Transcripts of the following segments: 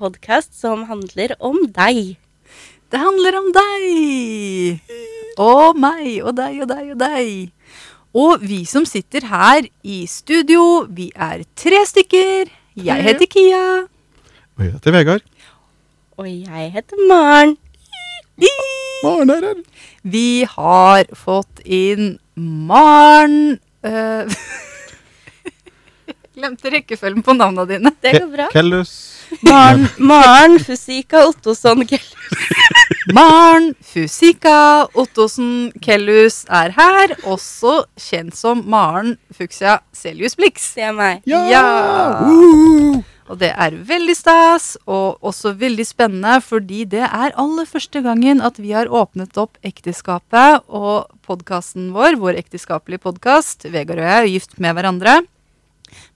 podkast som handler om deg. Det handler om deg! Og meg og deg og deg og deg. Og vi som sitter her i studio, vi er tre stykker. Jeg heter Kia. Og jeg heter Vegard. Og jeg heter Maren. Maren er her. Vi har fått inn Maren øh, Glemte rekkefølgen på navnene dine. Det går bra. Kellus. Maren, Maren Fusika Ottosson Kellus. Maren Fusika Ottosen Kellus er her, også kjent som Maren Fuxia Celius Blix. Det er meg. Ja! Ja! Uh! Og det er veldig stas, og også veldig spennende, fordi det er aller første gangen at vi har åpnet opp ekteskapet og podkasten vår, vår ekteskapelige podkast. Vegard og jeg er gift med hverandre.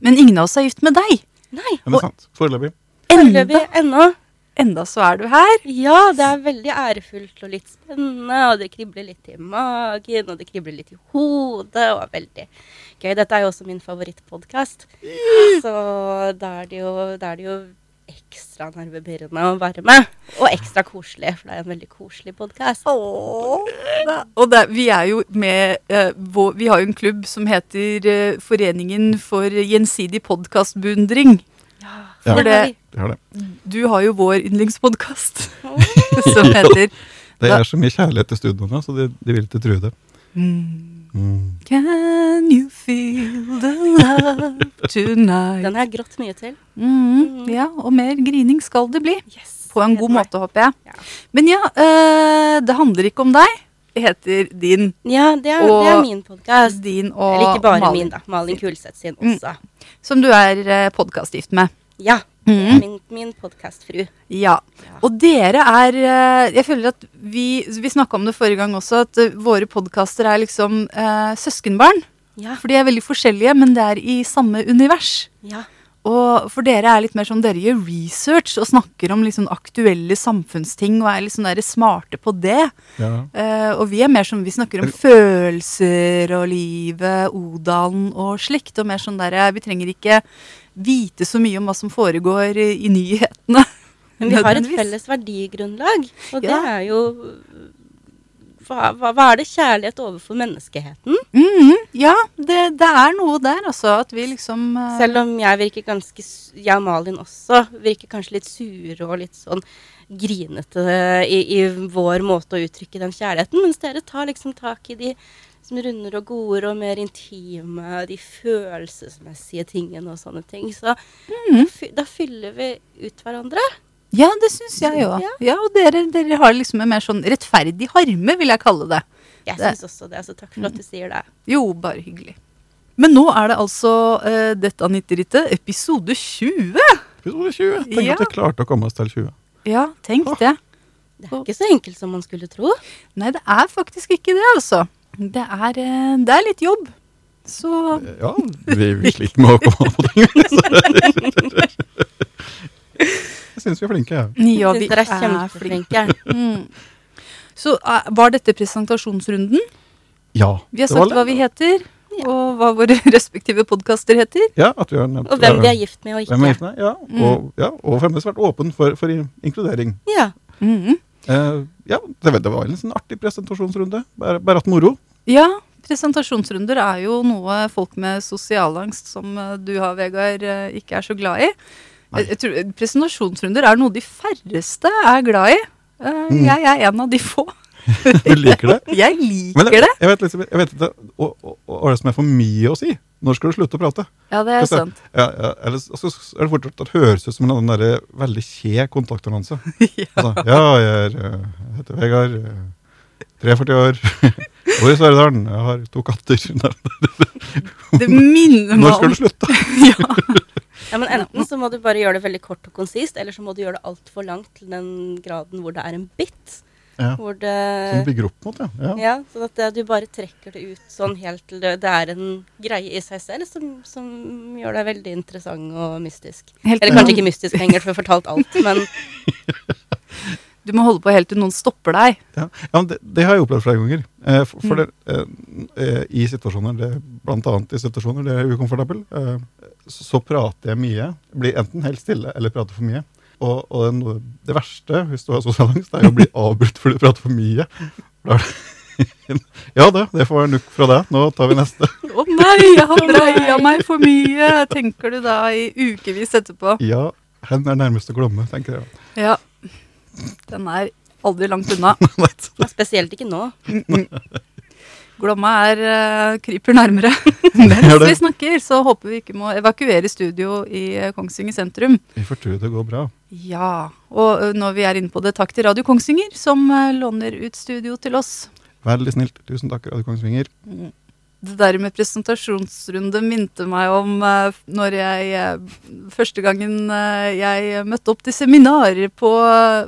Men ingen av oss er gift med deg. Nei, Men det er sant. Foreløpig. Foreløpig ennå. enda så er du her. Ja, det er veldig ærefullt og litt spennende, og det kribler litt i magen, og det kribler litt i hodet, og er veldig gøy. Dette er jo også min favorittpodkast, så da er, det jo, da er det jo ekstra nervepirrende å være med. Og ekstra koselig, for det er en veldig koselig podkast. Og det, vi er jo med eh, vår, Vi har jo en klubb som heter eh, Foreningen for gjensidig podkastbeundring. Ja. For det, Det det. du har jo vår yndlingspodkast som heter Det er så mye kjærlighet i studioene, så de, de vil ikke tro det. Mm. Can you feel the love tonight? Den har jeg grått mye til. Mm, ja, og mer grining skal det bli. Yes. På en god måte, håper jeg. Ja. Men ja, øh, det handler ikke om deg. Heter din, Ja, det er, det er min podkast. din og Eller ikke bare Malin, min, da. Malin Kulseth sin Mm. også. Som du er uh, podkastgift med. Ja. det er Mhm. Min, min podkastfru. Ja. Ja. Og dere er eh, Jeg føler at vi Vi snakka om det forrige gang også, at eh, våre podkaster er liksom eh, søskenbarn. Ja. For de er veldig forskjellige, men det er i samme univers. ja. Og for dere er litt mer sånn Dere gjør research og snakker om sånn aktuelle samfunnsting og er litt sånn der smarte på det. Ja. Uh, og vi er mer sånn Vi snakker om følelser og livet, Odalen og slikt. Og mer sånn der Vi trenger ikke vite så mye om hva som foregår i, i nyhetene. Men vi har et felles verdigrunnlag, og det er jo hva, hva, hva er det kjærlighet overfor menneskeheten? Mm, ja, det, det er noe der, altså. At vi liksom uh... Selv om jeg virker ganske Jeg og Malin også virker kanskje litt sure og litt sånn grinete i, i vår måte å uttrykke den kjærligheten, mens dere tar liksom tak i de som runder og gode og mer intime, de følelsesmessige tingene og sånne ting. Så da, da fyller vi ut hverandre. Ja, det syns jeg òg. Ja. Ja. og dere, dere har liksom en mer sånn rettferdig harme, vil jeg kalle det. Jeg syns også det, så takk for at du sier det. Jo, bare hyggelig. Men nå er det altså uh, dette Anitterittet, episode 20. Episode 20. Tenk Ja. at vi klarte å komme oss til 20. Ja, tenk det. Det er ikke så enkelt som man skulle tro. Nei, det er faktisk ikke det, altså. Det er, uh, det er litt jobb. Så Ja, vi, vi sliter med å komme på ting. Jeg syns vi er flinke. Ja. vi er flinke. kjempeflinke. Mm. Så eh, var dette presentasjonsrunden? ja Vi har sagt hva vi heter, Ja. og hva våre respektive podkaster heter. Ja, at vi har nevnt Og hvem vi er gift med og Hvem er ikke. gift med, ja. Og, ja, og fremdeles vært åpen for, for inkludering. Ja. Eh, ja, det, var- det var en sånn artig presentasjonsrunde. Bare, bare hatt moro. Ja, presentasjonsrunder er jo noe folk med sosialangst, som eh, du har, Vegard, ikke er så glad i. Jeg, tror, presentasjonsrunder er noe de færreste er glad i. Eh, Mm. Jeg er en av de få. Du liker det? Jeg liker Men det. jeg vet liksom, jeg vet ikke hva er det som er for mye å si. Når skal du slutte å prate? Ja, det er sant. Ja, ja, eller så er det fortsatt at det høres ut som en der veldig kje kontaktannonse. Ja. Altså, ja, jeg, er, eh, jeg heter Vegard, eh, 43 år, bor i Sør-Dalen, jeg har to katter. Det minner meg Når skal du slutte? ja. Ja, men enten så må du bare gjøre det veldig kort og konsist, eller så må du gjøre det altfor langt til den graden hvor det er en bit. Ja. Hvor Som det bygger opp mot, ja. ja. Ja, sånn at det, du bare trekker det ut sånn helt til det, det er en greie i seg selv som, som gjør deg veldig interessant og mystisk. Helt Eller kanskje ikke mystisk lenger, for jeg har fortalt alt, men Du må holde på helt til noen stopper deg. Ja, ja men det, det har jeg opplevd flere ganger. Eh, for for det, eh, eh, I situasjoner, det, blant annet i situasjoner det er ukomfortabel, eh, så, så prater jeg mye. Blir enten helt stille eller prater for mye. Og, og det, det verste hvis du har sosial angst, er å bli avbrutt fordi du prater for mye. Da ja, det, det får være nok fra deg. Nå tar vi neste. Å nei, jeg har dreia meg for mye, tenker du da i ukevis etterpå. Ja, hen er nærmest å glemme, tenker jeg. Ja. Den er aldri langt unna. Spesielt ikke nå. Glomma er uh, kryper nærmere. Mens vi snakker, så håper vi ikke må evakuere studio i eh, Kongsvinger sentrum. Vi får tro det går bra. Ja, og ø, når vi er inne på det, takk til Radio Kongsvinger, som låner ut studio til oss. Veldig snilt. Tusen takk, Radio Kongsvinger. Det der med presentasjonsrunde minte meg om uh, når jeg eh, Første gangen eh, jeg møtte opp til seminar på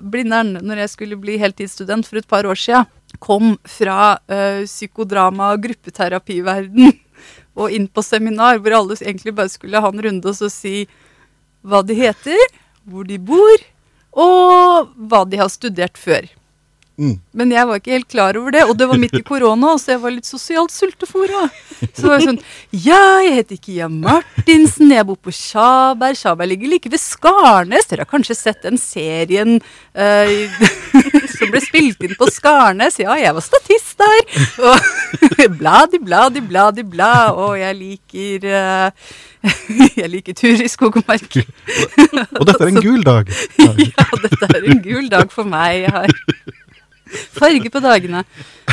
Blindern når jeg skulle bli heltidsstudent for et par år sia. Kom fra uh, psykodrama- og gruppeterapiverden og inn på seminar hvor alle egentlig bare skulle ha en runde og så si hva de heter, hvor de bor, og hva de har studert før. Mm. Men jeg var ikke helt klar over det, og det var midt i korona, så jeg var litt sosialt sultefòra. Så var jeg sånn Ja, jeg heter Kia Martinsen, jeg bor på Tjaberg. Tjaberg ligger like ved Skarnes. Dere har kanskje sett den serien uh, som ble spilt inn på Skarnes? Ja, jeg var statist der. Og bladi, bladi, bladi, bla. Og jeg liker uh, Jeg liker tur i skog og mark. Og dette er en gul dag. Ja, dette er en gul dag for meg. Jeg har farge på dagene.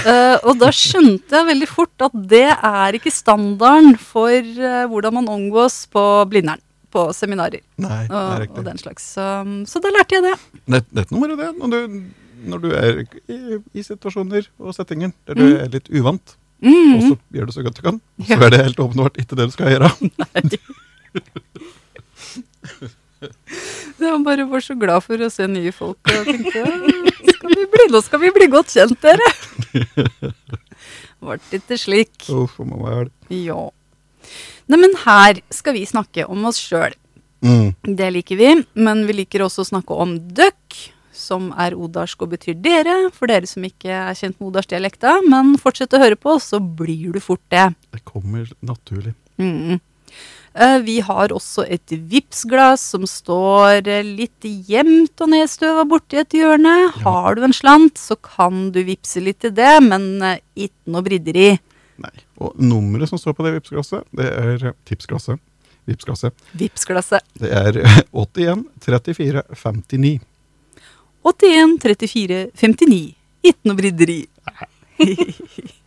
Uh, og da skjønte jeg veldig fort at det er ikke standarden for uh, hvordan man omgås på Blindern. På seminarer Nei, og, og den slags. Så, så da lærte jeg det. Er noe med det når du, når du er i, i situasjoner og settinger der du Mm. er litt uvant, og Mhm. så gjør du så godt du kan, og så Ja. er det helt åpenbart ikke det du skal gjøre. Jeg bare var så glad for å se nye folk og tenkte skal vi bli, nå skal vi bli godt kjent, dere. Ble ikke slik. Uff, for meg. Ja. Neimen, her skal vi snakke om oss sjøl. Mm. Det liker vi, men vi liker også å snakke om døkk, som er odarsk og betyr dere, for dere som ikke er kjent med odarsdialekta. Men fortsett å høre på, så blir du fort det. Det kommer naturlig. Mm. Eh, Vi har også et Vipps-glass som står eh, litt gjemt og nedstøva borti et hjørne. Har du en slant, så kan du vippse litt til det, men eh, ikke noe bridderi. Nei. Og nummeret som står på det Vipps-glasset, det er tipsglasset. Vipps-glasset. Vipps-glasset. Det er eh, 81 34 59. 81 34 59. Ikke noe bryderi.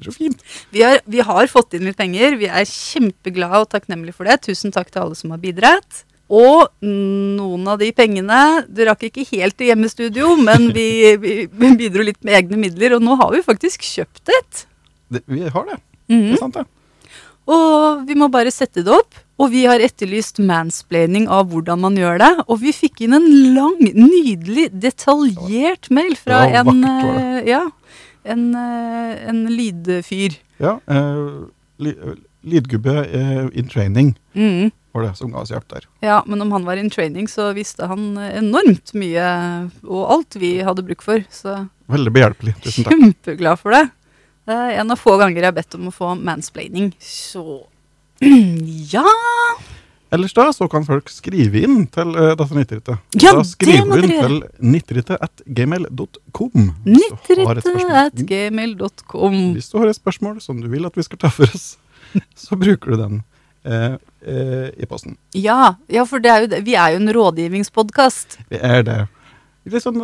Det er så fint. Vi har, vi har fått inn litt penger. Vi er kjempeglade og takknemlige for det. Tusen takk til alle som har bidratt. Og noen av de pengene Du rakk ikke helt til hjemmestudio, men vi, vi, bidro litt med egne midler, og nå har vi faktisk kjøpt et. Det, vi har det. Mhm. Det er sant, det. Og vi må bare sette det opp. Og vi har etterlyst mansplaining av hvordan man gjør det. Og vi fikk inn en lang, nydelig, detaljert mail fra var en, vakkert, eh, ja, en, eh, en lydfyr. Ja, eh, Lydgubbe eh, in training mm. var det som ga oss hjelp der. Ja, men om han var in training, så visste han enormt mye, og alt vi hadde bruk for. Så Veldig behjelpelig. Tusen takk. kjempeglad for det. Det er en av få ganger jeg har bedt om å få mansplaining. Så ja Ellers da så kan folk skrive inn til uh, dette Nitteritet. Ja, da skriver du inn til nitteritet.gmail.com. at gmail.com har et spørsmål. Mm. Hvis du har et spørsmål som du vil at vi skal ta for oss, så bruker du den uh, uh, i posten. Ja, ja, for det er jo vi er jo en rådgivningspodkast. Vi er det. Litt sånn,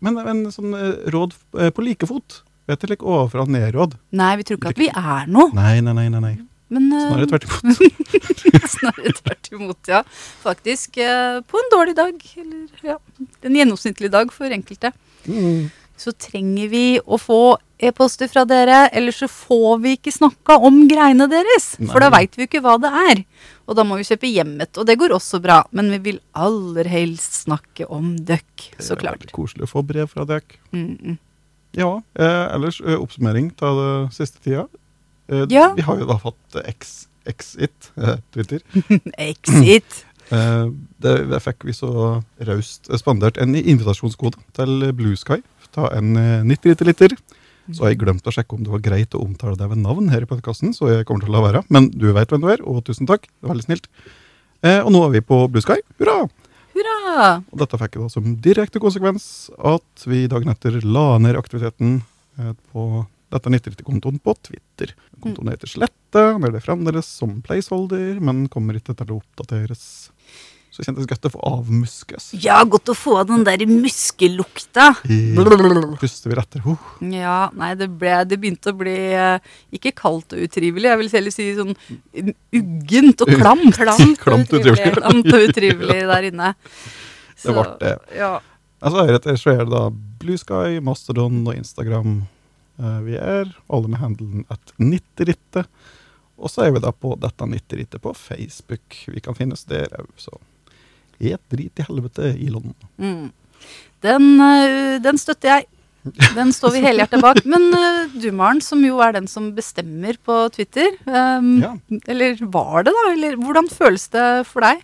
men, men sånn råd på like fot. Vet du, like ovenfra og ned-råd. Nei, vi tror ikke at vi er noe. Nei, nei, nei. nei, nei. Men eh, Snarere tvert imot. Snarere tvert imot, ja. Faktisk eh, på en dårlig dag, eller ja, en gjennomsnittlig dag for enkelte, Mm. så trenger vi å få e-poster fra dere, ellers så får vi ikke snakka om greiene deres. For da Nei. veit vi jo ikke hva det er. Og da må vi kjøpe hjemmet, og det går også bra. Men vi vil aller helst snakke om døkk, så Det er klart. Koselig å få brev fra døkk. Mm -mm. Ja, eh, ellers eh, oppsummering av det siste tida. Eh, Ja. Vi har jo da fått eh, X, X-it, eh, Twitter. Exit. Det, fikk vi så raust spandert en invitasjonskode til Blue Sky. Ta en eh, 90 liter. Så har jeg glemt å sjekke om det var greit å omtale deg ved navn her i podkasten, så jeg kommer til å la være. Men du vet hvem du er, og tusen takk. Det var veldig snilt. Eh, og nå er vi på Blue Sky. Hurra! Hurra! Og dette fikk da som direkte konsekvens at vi dagen etter la ned aktiviteten eh, på dette 90-kontoen på Twitter. Kontoen heter Slette, den er det fremdeles som placeholder, men kommer ikke til å oppdateres. Så det kjentes godt å få avmuskes. Ja, godt å få den der muskellukta. Puster vi etter. Oh. Ja, nei, det, ble, det begynte å bli eh, ikke kaldt og utrivelig, jeg vil heller si sånn uggent og klamt. Klamt, Klamt og utrivelig. Klamt og utrivelig der inne. Det ble det. Ja. Altså, heretter så er det da Blue Sky, Mastodon og Instagram vi er. Alle med handelen at 90rittet. Og så er vi da på dette 90rittet på Facebook. Vi kan finnes der òg, så et drit i helvete, Elon. Mm. Den, eh, den støtter jeg. Den står vi helhjertet bak. Men uh, du, Maren, som jo er den som bestemmer på Twitter. Um, Ja. Eller var det, da? Eller hvordan føles det for deg?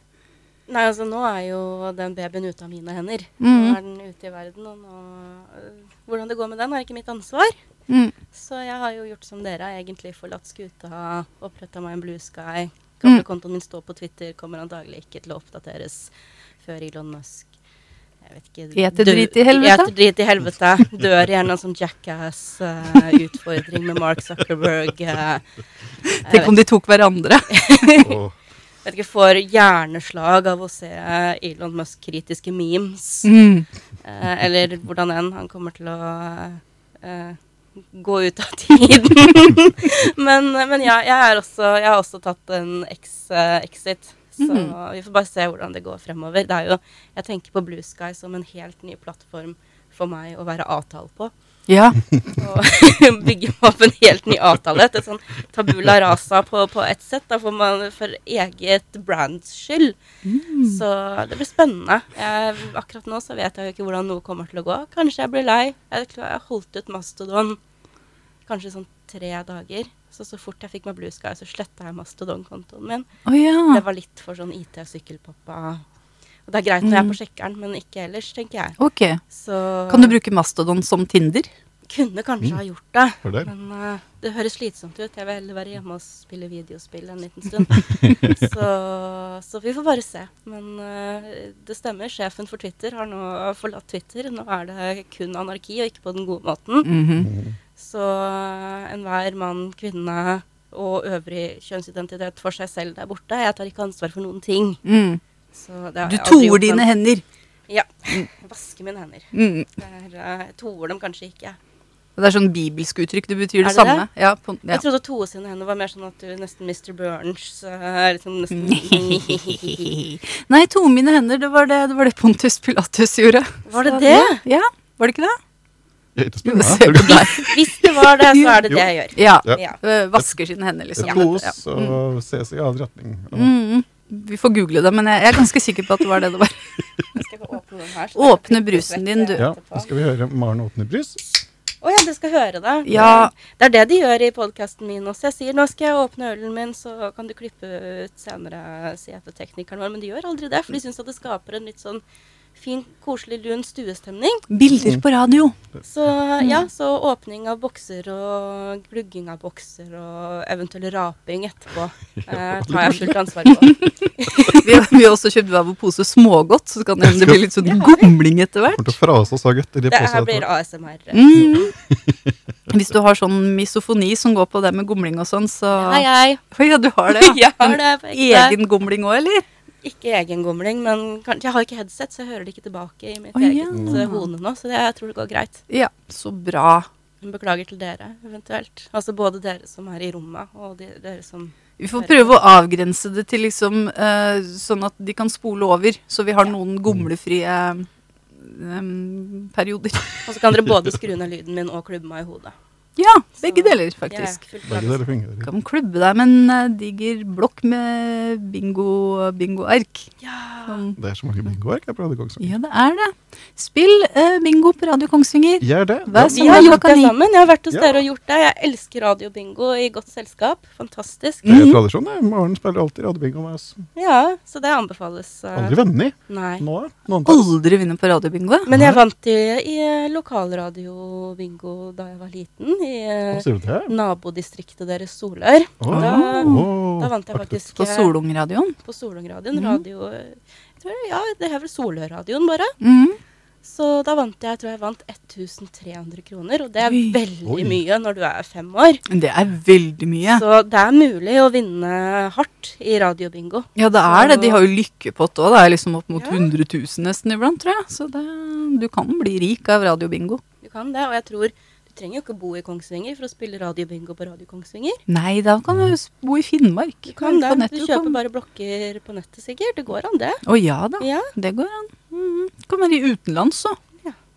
Nei, altså nå er jo den babyen ute av mine hender. Mm. Nå er den ute i verden, og nå Hvordan det går med den, er ikke mitt ansvar. Mm. Så jeg har jo gjort som dere, jeg har egentlig forlatt skuta, oppretta meg en Blue Sky. Kontoen min står på Twitter, kommer antagelig ikke til å oppdateres før Elon Musk jeg vet ikke, Eter drit i helvete? Eter drit i helvete. Dør gjerne en sånn jackass-utfordring med Mark Zuckerberg. Uh, Tenk om de tok hverandre. Jeg vet ikke, får hjerneslag av å se Elon Musk-kritiske memes. Mm. Eh, eller hvordan enn. Han kommer til å eh, gå ut av tiden. men, men ja, jeg, også, jeg har også tatt en ex, eh, exit. Så Mhm. vi får bare se hvordan det går fremover. Det er jo, jeg tenker på Blue Sky som en helt ny plattform for meg å være avtale på. Ja. Og bygge opp en helt ny avtale. Et sånn tabula rasa på, på ett sett. Da får man for eget brands skyld. Mm. Så det blir spennende. Jeg, akkurat nå så vet jeg jo ikke hvordan noe kommer til å gå. Kanskje jeg blir lei. Jeg, jeg holdt ut Mastodon kanskje sånn tre dager. Så så fort jeg fikk meg Blue Sky, så sletta jeg Mastodon-kontoen min. Oh, ja. Det var litt for sånn IT-sykkelpappa. Og det er greit når jeg er på sjekkeren, men ikke ellers, tenker jeg. Ok. Så Kan du bruke Mastodon som Tinder? kunne kanskje ha gjort det. Fordel. Men uh, det høres slitsomt ut. Jeg vil heller være hjemme og spille videospill en liten stund. så, så vi får bare se. Men uh, det stemmer. Sjefen for Twitter har nå forlatt Twitter. Nå er det kun anarki, og ikke på den gode måten. Mhm. Så eh, enhver mann, kvinne og øvrig kjønnsidentitet for seg selv der borte. Jeg tar ikke ansvar for noen ting. Mm. Så det har Du toer dine men- hender. Ja. Vaske mine hender. Mm. Det eh, Jeg toer dem kanskje ikke. Det er sånn bibelsk uttrykk. Det betyr det, det samme. Ja, på, ja. Jeg trodde å toe sine hender var mer sånn at du nesten Mr. Burns eh, liksom nesten Nei, to mine hender, det var det, det var det Pontus Pilatus gjorde. Var det Så det? Ja, var det ikke det? Hvis det var det, så er det det jeg gjør. Ja. Ja. Ja. øh, Vasker sine hender, liksom. Kos og ses i annen retning. Mm. Vi får google det, men jeg jeg er ganske sikker på at det var det det var. Skal åpne her. Åpne brusen din, du. Ja, nå skal vi høre Maren åpne brus. Å ja, dere skal høre det. Ja. Det er det de gjør i podkasten min også. Jeg sier nå skal jeg åpne ølen min, så kan du klippe ut senere, sier jeg til teknikeren vår. Men de gjør aldri det, for de syns at det skaper en litt sånn fin, koselig, lun stuestemning. Bilder på radio. Så ja, så åpning av bokser og glugging av bokser og eventuell raping etterpå eh, tar jeg fullt ansvar på. Vi, vi har også kjøpt hver vår pose smågodt, så kan det hende det blir litt sånn gomling etter hvert. Det her blir. ASMR. Mm. Hvis du har sånn misofoni som går på det med gomling og sånn, så Hei, hei. Ja, du har det, Jeg har det. Egen gomling òg, eller? Ikke egen gomling, men jeg har ikke headset, så jeg hører det ikke tilbake i mitt oh, eget ja. hode nå. Så det, jeg tror det går greit. Ja, så bra. Beklager til dere, eventuelt. Altså både dere som er i rommet, og de, dere som Vi får prøve å avgrense det til liksom uh, sånn at de kan spole over, så vi har noen gomlefrie um, perioder. Og så kan dere både skru ned lyden min og klubbe meg i hodet. Ja, begge Så deler, er faktisk. Ja, Begge deler fungerer. Kan klubbe deg med en eh, diger blokk med bingo, bingoark. Ja. Det er så mange bingoark her på Radio Kongsvinger. Ja, det er det. Spill eh, bingo på Radio Kongsvinger. Gjør det. Hver Ja, Vi har gjort det sammen. Jeg har vært hos Ja. dere og gjort det. Jeg elsker radiobingo i godt selskap. Fantastisk. Det er Mhm. tradisjon. det. Maren spiller alltid radiobingo med oss. Ja, så det anbefales. Uh, Aldri vunnet Nei. nå. Noen. Aldri vunnet på radiobingo. Men jeg vant i, i eh, lokalradio-bingo da jeg var liten. I til? nabodistriktet deres Solør. Oh. Da, oh. da vant jeg faktisk. På eh, Solungradioen. på Solungradioen. Mhm. Radio jeg tror, Ja, det er vel Solørradioen, bare. Mm. Så da vant jeg, jeg tror jeg vant 1300 kroner. Og det er Oi. veldig Oi. mye når du er fem år. Det er veldig mye. Så det er mulig å vinne hardt i radiobingo. Ja, det er det. De har jo lykkepott òg. Det er liksom opp mot Ja. 100 000 nesten iblant, tror jeg. Så det, du kan bli rik av radiobingo. Du kan det, og jeg tror trenger jo ikke bo i Kongsvinger for å spille radiobingo på Radio Kongsvinger. Nei, da kan du bo i Finnmark. Du kan det. På Du kjøper bare blokker på nettet, sikkert. Det går an, det. Å ja da, Ja. det går an. Mm Kan være i utenlands òg.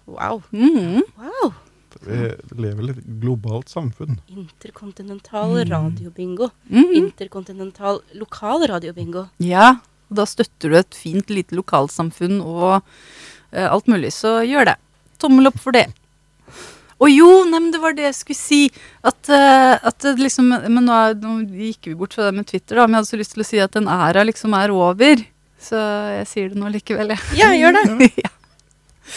Wow. Mhm. wow. Vi lever i et globalt samfunn. Interkontinental Mm. radiobingo. Mm. Interkontinental lokal radiobingo. Ja, og da støtter du et fint lite lokalsamfunn og uh, alt mulig, så gjør det. Tommel opp for det. Å jo, nei, men det var det jeg skulle si. At, eh, at det liksom Men nå, er, nå gikk vi bort fra det med Twitter, da, men jeg hadde så lyst til å si at den æra liksom er over. Så jeg sier det nå likevel, jeg. Ja, gjør det. ja.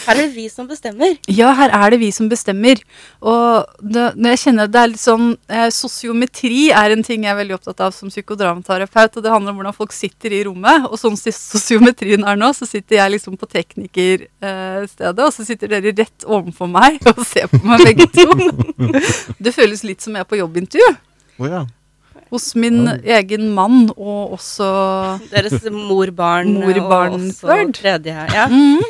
Her er det vi som bestemmer. Ja, her er det vi som bestemmer. Og det, når jeg kjenner at det er litt sånn eh, Sosiometri er en ting jeg er veldig opptatt av som psykodramaterapeut. Og det handler om hvordan folk sitter i rommet. Og sånn som sosiometrien er nå, så sitter jeg liksom på teknikerstedet, og så sitter dere rett overfor meg og ser på meg begge to. det føles litt som jeg er på jobbintervju. Oh, ja. Hos min egen mann, og også Deres mor-barn Mor-barn og også Third. tredje. Ja. mm.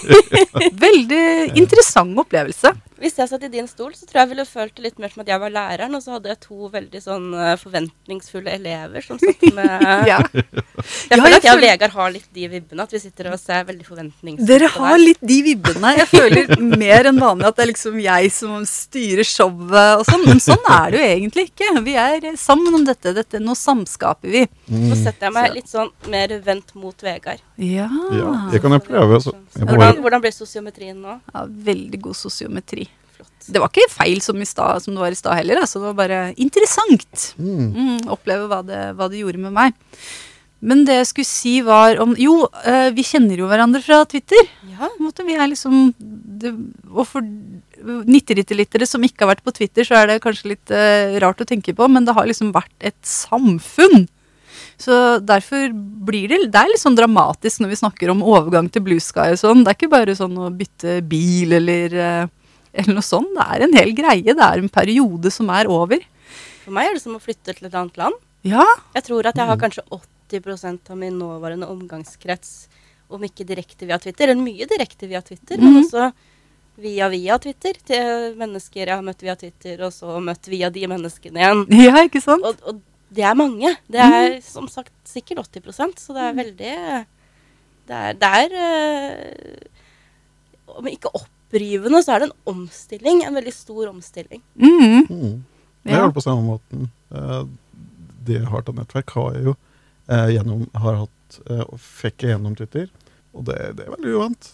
Veldig interessant opplevelse. Hvis jeg satt i din stol, så tror jeg jeg ville følt det litt mer som at jeg var læreren, og så hadde jeg to veldig sånn eh, forventningsfulle elever som satt med Ja. Jeg Ja, føler jeg at jeg og Vegard har litt de vibbene, at vi sitter og ser veldig forventningsfulle Dere har litt de vibbene. Jeg føler mer enn vanlig at det er liksom jeg som styrer showet og sånn. Men sånn er det jo egentlig ikke. Vi er sammen om dette. dette nå samskaper vi. Nå setter jeg meg litt sånn mer vendt mot Vegard. Ja. ja. Det kan jeg prøve. Altså. Jeg Hvordan, hvordan ble sosiometrien nå? ja veldig god sosiometri. Det var ikke feil som, i stad, som det var i stad heller. Altså. Det var bare interessant. mm. Mm, oppleve hva det, hva det gjorde med meg. Men det jeg skulle si var om Jo, eh, vi kjenner jo hverandre fra Twitter. Ja. på en måte. Vi er liksom det, Og for nitterittelittere som ikke har vært på Twitter, så er det kanskje litt eh, rart å tenke på, men det har liksom vært et samfunn. Så derfor blir det Det er litt sånn dramatisk når vi snakker om overgang til Blue Sky og sånn. Det er ikke bare sånn å bytte bil eller, eh, eller noe sånt. Det er en hel greie. Det er en periode som er over. For meg er det som å flytte til et annet land. Ja. Jeg tror at jeg har kanskje 80% av min nåværende omgangskrets, om ikke direkte via Twitter, eller mye direkte via Twitter, men Mhm. også via via Twitter, til mennesker jeg har møtt via Twitter, og så møtt via de menneskene igjen. Ja, ikke sant? Og, og det er mange. Det er som sagt sikkert 80% så det er veldig Det er, det er øh, Om ikke opprivende, så er det en omstilling. En veldig stor omstilling. Mm. Mm. Jeg Ja. gjør det på samme måten. Eh, Det jeg har av nettverk, har jeg jo eh, gjennom, har hatt og fikk jeg gjennom Twitter. Og det, det er veldig uvant.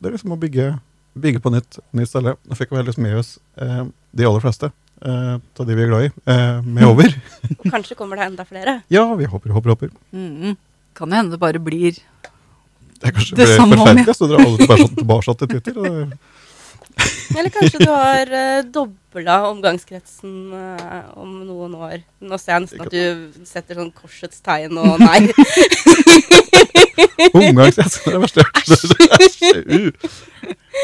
Det er liksom å bygge, bygge på nytt, nytt sted. Nå fikk vi heldigvis med oss eh, de aller fleste eh, av de vi er glad i, eh, med over. Og kanskje kommer det enda flere. Ja, vi håper, håper, håper. Mhm. Kan jo hende det bare blir Det Det blir samme om, forferdelig, så drar alle tilbake, tilbake til Twitter. Og Eller kanskje du har uh, dobla omgangskretsen uh, om noen år. Nå ser jeg nesten at du setter sånn korsets tegn og nei. omgangskrets, det er det verste jeg har hørt.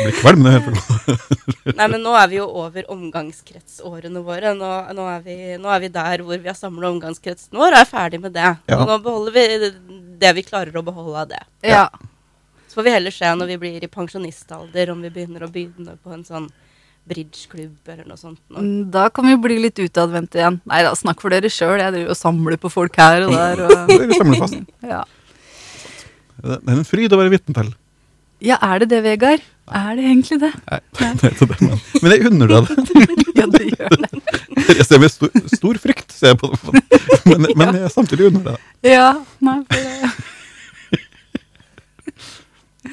Blir kvalm når jeg hører på nei, men nå er vi jo over omgangskretsårene våre. Nå, nå, er vi, nå er vi der hvor vi har samla omgangskretsen vår og er ferdig med det. Ja. Og nå beholder vi det vi klarer å beholde av det. Ja. Så får vi heller se når vi blir i pensjonistalder, om vi begynner å begynne på en sånn bridgeklubb eller noe sånt. Nå. Mm, Da kan vi bli litt utadvendte igjen. Nei da, snakk for dere sjøl. Jeg driver og samler på folk her og der. Og, Det er samlefast. ja. Det er en fryd å være vitne til. Ja, er det det, Vegard? Er det egentlig det? Nei, det er det, men, men jeg unner deg det. Ja, det gjør det. Jeg ser med stor, stor frykt ser jeg på det, men, men jeg samtidig unner deg det. Ja, nei, for det.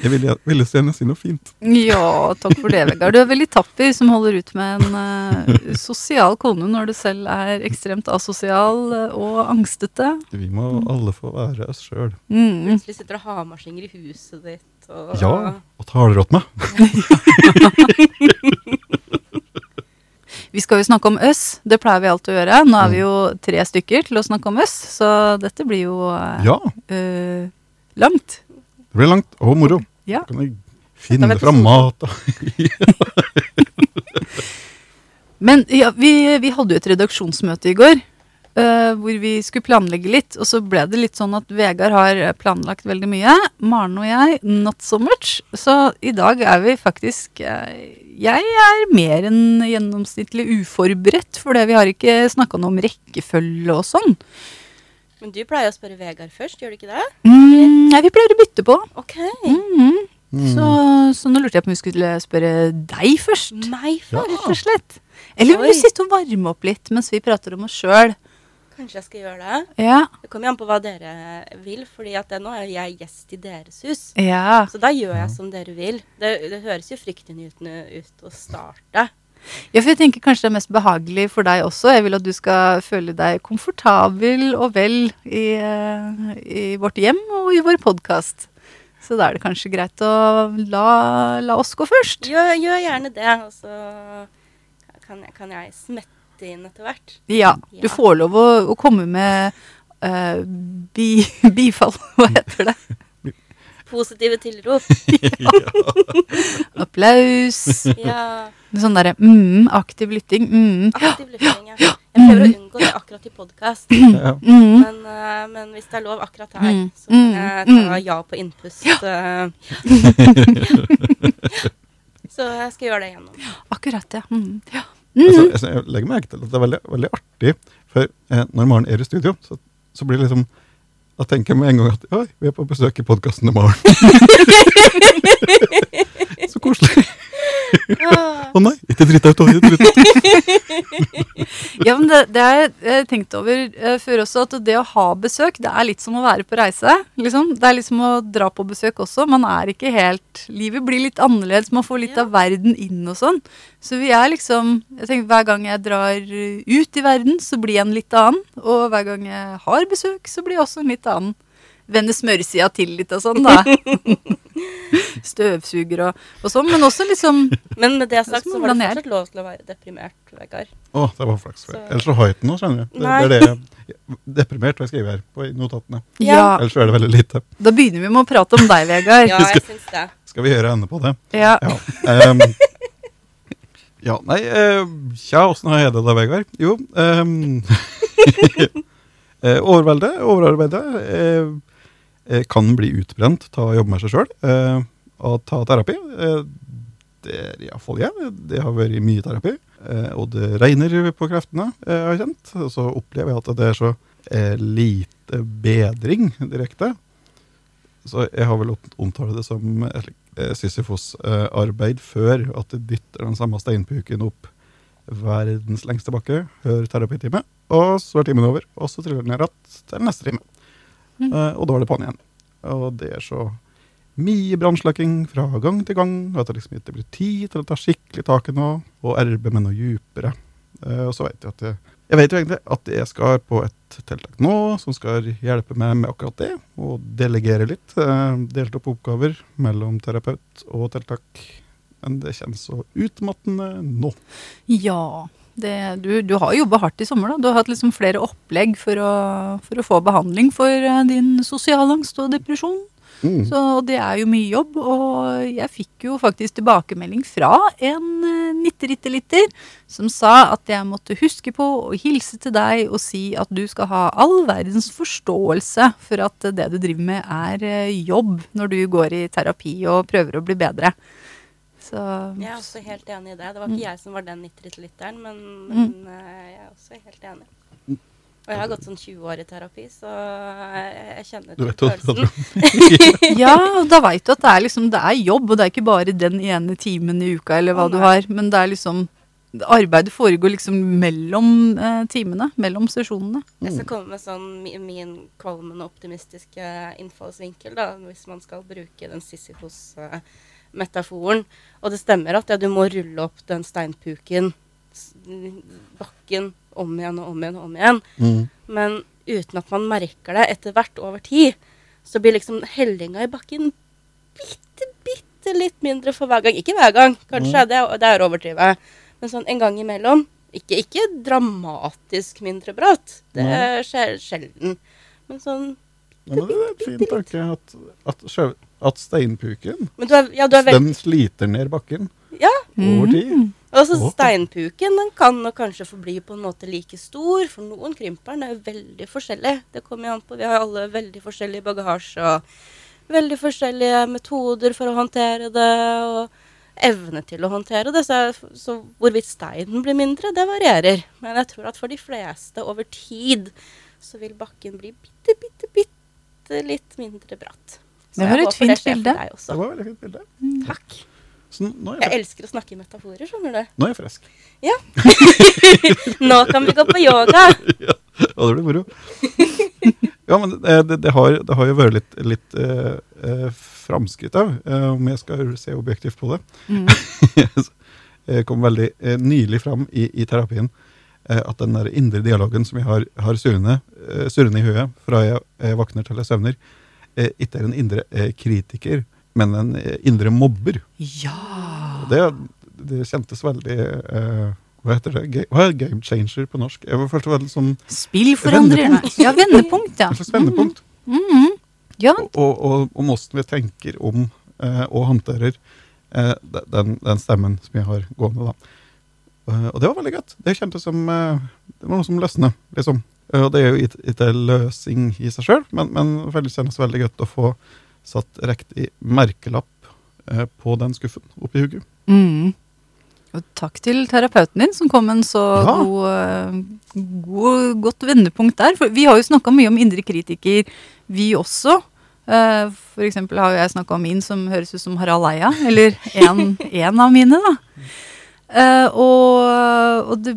Jeg ville, ville så gjerne si noe fint. Ja, takk for det, Vegard. Du er veldig tapper som holder ut med en uh, sosial kone når du selv er ekstremt asosial eh, og angstete. Vi må alle få være oss sjøl. Mm. Plutselig sitter og hamarsinger i huset ditt. Og, Ja, og taler åt meg. Vi skal jo snakke om øss, det pleier vi alltid å gjøre. Nå er vi jo tre stykker til å snakke om øss, så dette blir jo eh, Ja, eh, langt. Det blir langt og moro. Ja. Kan jeg finne fram mat Men ja, vi, vi hadde jo et redaksjonsmøte i går. Uh, hvor vi skulle planlegge litt. Og så ble det litt sånn at Vegard har planlagt veldig mye. Maren og jeg not so much. Så i dag er vi faktisk uh, Jeg er mer enn gjennomsnittlig uforberedt, for vi har ikke snakka noe om rekkefølge og sånn. Men du pleier å spørre Vegard først, gjør du ikke det? Mm, nei, vi pleier å bytte på. Ok. Mhm. Mm. Så, så nå lurte jeg på om vi skulle spørre deg først. Meg først. Rett og slett. Eller vil du sitte og varme opp litt mens vi prater om oss sjøl? Kanskje jeg skal gjøre det? Ja. Det kommer an på hva dere vil, fordi at nå er jeg gjest i deres hus. ja. Så da gjør jeg som dere vil. Det, det høres jo fryktinngytende ut å starte. Ja, for jeg tenker kanskje det er mest behagelig for deg også. Jeg vil at du skal føle deg komfortabel og vel i, eh, i vårt hjem og i vår podkast. Så da er det kanskje greit å la, la oss gå først. Gjør, gjør gjerne det, og så kan jeg, kan jeg smette inn etter hvert. Ja, du får lov å, å komme med uh, bi, bifall, hva heter det? Positive tilrop. Applaus. Ja. Sånn derre mm, aktiv lytting. Mm, Aktiv lytting, ja. Jeg prøver å unngå det akkurat i podkast. Ja. mm. Men, uh, men hvis det er lov akkurat her, Mm, så kan mm, jeg ta mm. ja på innpust. Ja. så jeg skal gjøre det igjennom. Akkurat, ja. Mm. ja. Altså, Mm. jeg, jeg legger merke til at det er veldig, veldig artig, for eh, når Maren er i studio, så, så blir det liksom Da tenker jeg med en gang at oi, vi er på besøk i podkasten i morgen. så koselig. Å nei, ikke dritt ut. Ikke dritt. Ja, men det, det har jeg tenkt over uh, før også, at det å ha besøk, det er litt som å være på reise. Liksom. Det er liksom å dra på besøk også. Man er ikke helt Livet blir litt annerledes, man får litt Ja. av verden inn og sånn. Så vi er liksom jeg tenker Hver gang jeg drar ut i verden, så blir jeg en litt annen. Og hver gang jeg har besøk, så blir jeg også en litt annen. Vender smørsida til litt og sånn, da. Støvsuger og, og sånn. Men også liksom Men med det sagt, så var det fortsatt lov til å være deprimert, Vegard. Å, det var flaks. Så- Ellers så har jeg ikke noe, skjønner du. Det, det er det jeg deprimert hva jeg skriver her på notatene. Ja. Ja. Ellers så er det veldig lite. Da begynner vi med å prate om deg, Vegard. Ja, jeg syns det. Skal vi gjøre ende på det? Ja. Ja. Um, ja, nei uh, Tja, åssen har jeg det da, Vegard? Jo um, Overveldet, overarbeidet, eh, eh, kan bli utbrent av å jobbe med seg sjøl og ta terapi. Eh, det er iallfall jeg. Det har vært mye terapi. eh, og det regner på kreftene, eh, har kjent. Og så opplever jeg at det er så eh, lite bedring direkte. Så jeg har vel omtalt det som eh, Sisyfos-arbeid før at det dytter den samme steinpuken opp verdens lengste bakke, hør terapitime, og så er timen over, og så triller den ned igjen til neste time. Mm. Eh, og da er det på'n igjen. Og det er så mye brannslukking fra gang til gang, at det liksom ikke blir tid til å ta skikkelig tak i noe, og erbe med noe djupere. Uh, og så vet jeg at jeg, jeg vet jo egentlig at jeg skal på et tiltak nå som skal hjelpe meg med akkurat det, og delegere litt. Uh, delt opp oppgaver mellom terapeut og tiltak. Men det kjennes så utmattende nå. Ja. Det, du, du har jobba hardt i sommer. da. Du har hatt liksom flere opplegg for å, for å få behandling for din sosiale angst og depresjon. Mm. Så det er jo mye jobb. Og jeg fikk jo faktisk tilbakemelding fra en eh, nitteritteliter som sa at jeg måtte huske på å hilse til deg og si at du skal ha all verdens forståelse for at det du driver med er eh, jobb når du går i terapi og prøver å bli bedre. Så Jeg er også helt enig i det. Det var ikke jeg som var den nittrittelytteren, men, Mm. men eh, jeg er også helt enig. Og jeg har gått sånn 20 år i terapi, så jeg, jeg kjenner Du til følelsen. Ja, og da veit du at det er liksom Det er jobb, og det er ikke bare den ene timen i uka eller hva oh, du har, men det er liksom Arbeidet foregår liksom mellom eh, timene, mellom sesjonene. Jeg skal komme med sånn mi- min kvalmende optimistiske innfallsvinkel, da, hvis man skal bruke den Sisyfos-metaforen. Og det stemmer at ja, du må rulle opp den steinpuken, bakken, om igjen og om igjen og om igjen. Mm. Men uten at man merker det etter hvert over tid, så blir liksom hellinga i bakken bitte, bitte litt mindre for hver gang. Ikke hver gang, kanskje, det, er- det er å overdrive. Men sånn en gang imellom. Ikke, ikke dramatisk mindre bratt. Det skjer sjelden. Men sånn Ja, men det er en fin tanke at, at, sjø- at steinpuken Men du er, ja, du er den sliter ned bakken Ja. over tid. Og så steinpuken den kan nok kanskje forbli på en måte like stor. For noen krymper den er jo veldig forskjellig. Det kommer jo an på. Vi har alle veldig forskjellig bagasje og veldig forskjellige metoder for å håndtere det. Og evne til å håndtere det. Så, så hvorvidt steinen blir mindre, det varierer. Men jeg tror at for de fleste over tid så vil bakken bli bitte, bitte, bitte litt mindre bratt. Så Det var et fint bilde. Det var veldig fint bilde. Takk. Så nå er Jeg jeg, elsker å snakke i metaforer, skjønner du. nå er jeg frisk. Nå kan vi gå på yoga. ja, det blir moro. Ja, men det, det, det, har, det har jo vært litt, litt eh, eh, framskritt av, eh, om jeg skal se objektivt på det. Mm. Jeg kom veldig eh, nylig fram i, i terapien eh, at den der indre dialogen som jeg har, har surrende, surrende i hodet fra jeg, jeg våkner til jeg søvner, ikke er en indre eh, kritiker, men en eh, indre mobber. Ja. Det, det kjentes veldig eh, Hva heter det? Hva er game changer på norsk? Jeg var først veldig som Spillforandrer. Vendepunkt. Ja, vendepunkt, ja. En slags vendepunkt. Mhm. Ja, Og, og, og om hvordan vi tenker om eh, og håndterer eh, den, den stemmen som jeg har gående. da. Eh, og det var veldig godt. Det kjentes som eh, det var noe som løsner, liksom. Eh, og det er jo ikke en løsing i seg sjøl, men, men det kjennes veldig godt å få satt riktig merkelapp eh, på den skuffen oppi hugget. Mm. Og takk til terapeuten din som kom med en så Ja. god, eh, god, godt vendepunkt der. For vi har jo snakka mye om indre kritiker, vi også. For eksempel har jeg snakka om min som høres ut som Harald Eia. Eller en, en av mine, da. Eh, og og det,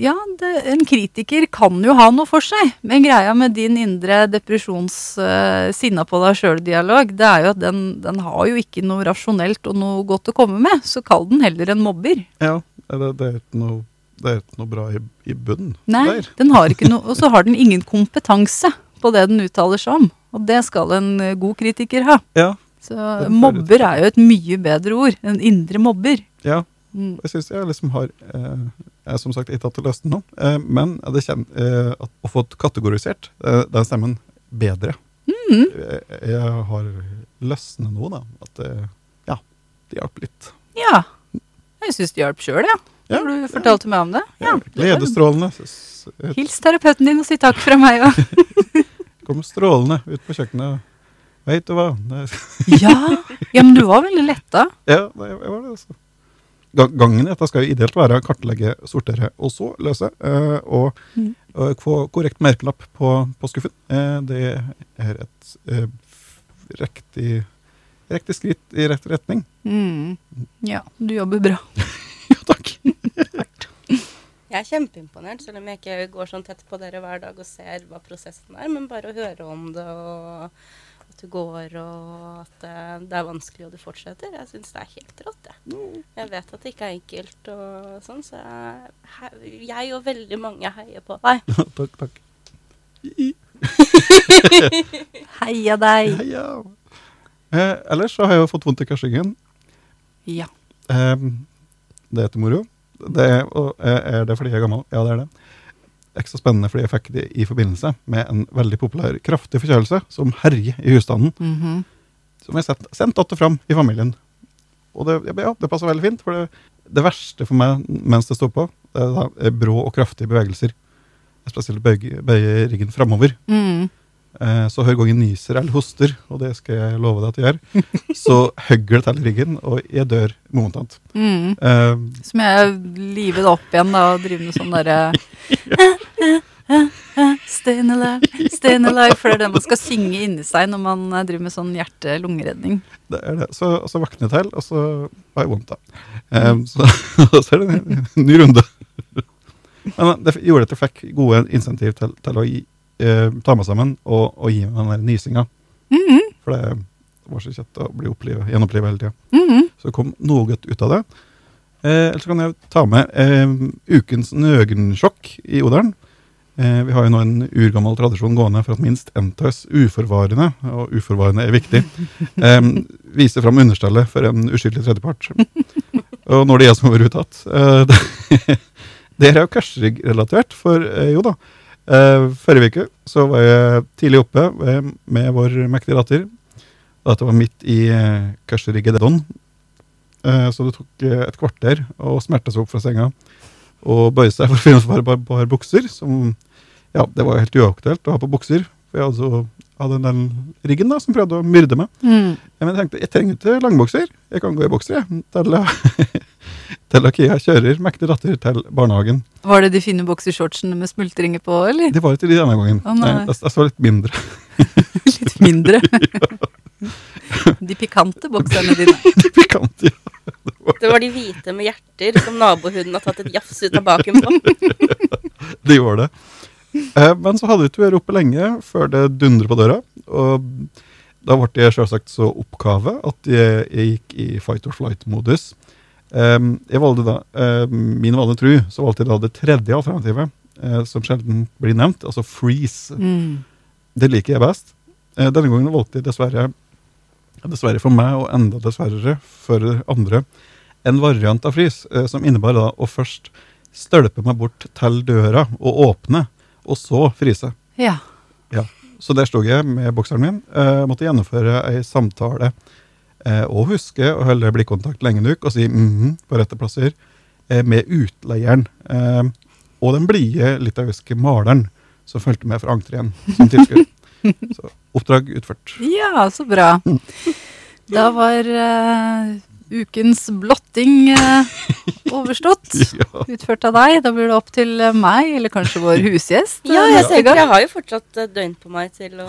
ja, det, en kritiker kan jo ha noe for seg. Men greia med din indre depresjons uh, sinna på deg sjøl-dialog, det er jo at den, den har jo ikke noe rasjonelt og noe godt å komme med. Så kall den heller en mobber. Ja, det, det er ikke noe, det er ikke noe bra i, i bunnen Nei, der. den har ikke noe, og så har den ingen kompetanse på det den uttaler seg om. Og det skal en eh, god kritiker ha. Ja, Så mobber er jo et mye bedre ord. En indre mobber. ja. Mm. Jeg syns jeg liksom har eh, Jeg som sagt ikke hatt løst ennå, eh, men det kjen, eh, å få kategorisert eh, den stemmen bedre Mm. jeg, jeg har løsnet nå, da. At det, ja, det hjalp litt. Ja. Jeg syns det hjalp sjøl, ja. Ja, Når du fortalte meg om det. Ja, Gledesstrålende. Hils terapeuten din og si takk fra meg òg. Kom strålende ut på kjøkkenet. Veit du hva? Ja. ja, men du var veldig letta. ja, jeg var det, altså. Ga- Gangen i dette skal jo ideelt være å kartlegge, sortere og så løse. eh, og, Mm. få korrekt merkelapp på, på skuffen. Eh, det er et eh, riktig, riktig skritt i rett retning. Mm. Ja, du jobber bra. Jo, takk. Jeg er kjempeimponert, selv om jeg ikke går sånn tett på dere hver dag og ser hva prosessen er. Men bare å høre om det, og at du går, og at eh, det er vanskelig og du fortsetter. Jeg syns det er helt rått. Jeg. jeg vet at det ikke er enkelt, og sånn, så jeg, jeg og veldig mange heier på deg. takk, takk. Heia deg. Heia. Eh, ellers så har jeg jo fått vondt i karsingen. Ja. Eh, det heter moro. Det er, og er er det fordi jeg er gammel? Ja, det er det. Ekstra spennende fordi jeg fikk det i forbindelse med en veldig populær kraftig forkjølelse som herjer i husstanden. Mhm. Som jeg sendte sendt att fram i familien. Og det, ja, det passer veldig fint, for det, det verste for meg mens det står på, det er da eh, brå og kraftige bevegelser. Jeg spesielt bøye, bøye ryggen framover. Mm. Eh, så hver gang jeg nyser eller hoster, og det skal jeg love deg at jeg gjør, så hugger det til i ryggen, og jeg dør momentant. Mm. Eh, Så må jeg live det opp igjen da, og drive med sånn derre Stayin' alive, stayin' alive. For det er det man skal synge inni seg når man eh, driver med sånn hjerte-lungeredning. Det er det. Så, så våkner jeg til, og så har jeg vondt, da. Um, så, så er det en, ny, ny runde. Men det gjorde at jeg fikk gode insentiv til, til å gi, eh, ta meg sammen og, og gi meg den der nysinga. Mhm, For det var så kjett å bli opplivet, gjenopplivet hele tida. mhm. Så det kom noe godt ut av det. Eh, Eller så kan jeg ta med eh, ukens nøgensjokk i Odalen. Eh, vi har jo nå en urgammel tradisjon gående for at minst av oss uforvarende, og uforvarende er viktig, viser fram understellet for en uskyldig tredjepart. Og når det er jeg som har vært uttatt. Eh, det, det er jo Kersrygg-relatert, for eh, jo da. Eh, forrige uke så var jeg tidlig oppe med vår mektige datter. Dette var midt i eh, Kersryggeddon. Eh, så det tok et kvarter å smerte seg opp fra senga og bøye seg for å finne et par, par, bukser. Som, ja, det var helt uaktuelt å ha på bukser. For jeg hadde, så, hadde den riggen da, som prøvde å myrde meg. Mm. Men jeg tenkte jeg trenger ikke langbukser. Jeg kan gå i bokser jeg. Til, til Akia kjører mektig datter til barnehagen. Var det de fine boksershortsene med smultringer på, eller? Det var ikke de denne gangen. Nei. Jeg, jeg var litt mindre. Litt mindre. De pikante bokserne dine. De pikante, ja. Det var de hvite med hjerter som nabohunden har tatt et jafs ut av baken på. Det gjorde det. Eh, men så hadde vi ikke vært oppe lenge før det dundret på døra. Og da ble jeg selvsagt så oppkave at jeg, jeg gikk i fight or flight-modus. Eh, jeg valgte da, eh, Min vane tru, så valgte jeg da det tredje alternativet, eh, som sjelden blir nevnt, altså freeze. Mm. Det liker jeg best. Eh, denne gangen valgte jeg dessverre, dessverre for meg, og enda dessverre for andre, en variant av frys, eh, som innebar da å først stølpe meg bort til døra og åpne, og så fryse. Ja. Så der stod jeg med bokseren min. Måtte gjennomføre ei samtale og huske å holde blikkontakt lenge nok og si mhm på rette plasser eh, med utleieren. Eh, og den blide litauiske maleren som fulgte med fra entreen som tilskuer. Så oppdrag utført. ja, så bra. Da var eh, ukens blotting eh, overstått. Ja. Utført av deg. Da blir det opp til eh, meg, eller kanskje vår husgjest. Ja, eh, jeg neste tenker jeg har jo fortsatt døgn på meg til å,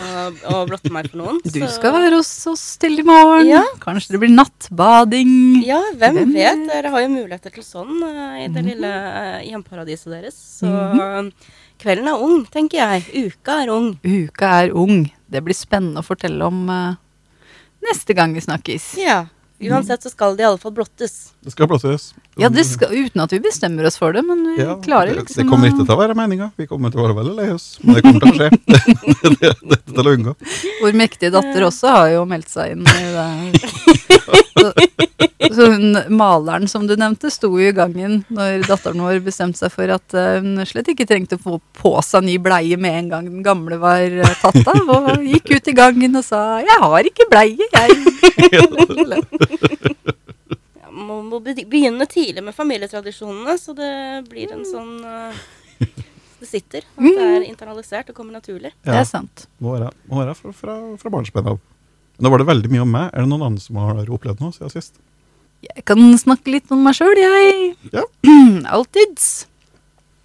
å blotte meg for noen. Du så- skal være hos oss til i morgen. Ja. Kanskje det blir nattbading. Ja, hvem, Hvem vet? Dere har jo muligheter til sånn eh, i det lille eh, hjemparadiset deres. Så mm. kvelden er ung, tenker jeg. Uka er ung. Uka er ung. Det blir spennende å fortelle om uh, neste gang vi snakkes. Ja. Uansett så skal det i alle fall blottes. Det skal plasseres. Ja, det skal, Uten at vi bestemmer oss for det, men vi Ja, klarer det, liksom det kommer ikke til å være meninga. Vi kommer til å være veldig lei oss. Men det kommer til å skje. det, det, det til å unngå. Vår mektige datter også har jo meldt seg inn i det. Så, så hun maleren som du nevnte, sto jo i gangen når datteren vår bestemte seg for at eh, hun slett ikke trengte å få på seg ny bleie med en gang den gamle var eh, tatt av, og gikk ut i gangen og sa 'jeg har ikke bleie, jeg'. Ja, må, begynne tidlig med familietradisjonene, så det blir en sånn eh, Det sitter. At det er internalisert og kommer naturlig. Det er sant. Må være, må være fra, fra, fra barnsben av. Nå var det veldig mye om meg. Er det noen andre som har opplevd noe siden sist? Jeg kan snakke litt om meg sjøl, jeg. Ja. Alltids.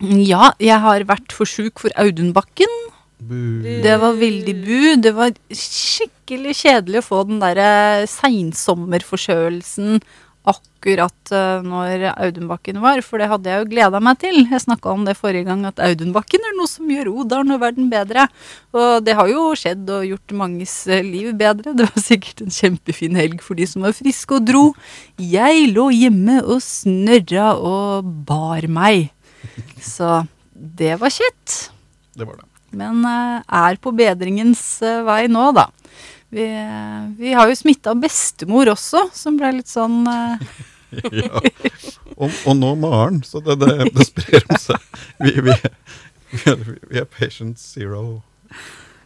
Ja, jeg har vært for sjuk for Audunbakken. Bu. Det var veldig bu. Det var skikkelig kjedelig å få den derre seinsommerforkjølelsen akkurat eh, når Audunbakken var, for det hadde jeg jo gleda meg til. Jeg snakka om det forrige gang, at Audunbakken er noe som gjør Odalen og verden bedre. Og det har jo skjedd og gjort manges eh, liv bedre. Det var sikkert en kjempefin helg for de som var friske og dro. Jeg lå hjemme og snørra og bar meg. Så det var kjett. Det var det. Men eh, er på bedringens vei nå, da. Vi, eh, vi har jo smitta bestemor også, som ble litt sånn eh, Ja. Og, og nå Maren, så det, det, det sprer om seg. Vi, vi, vi, er, patient zero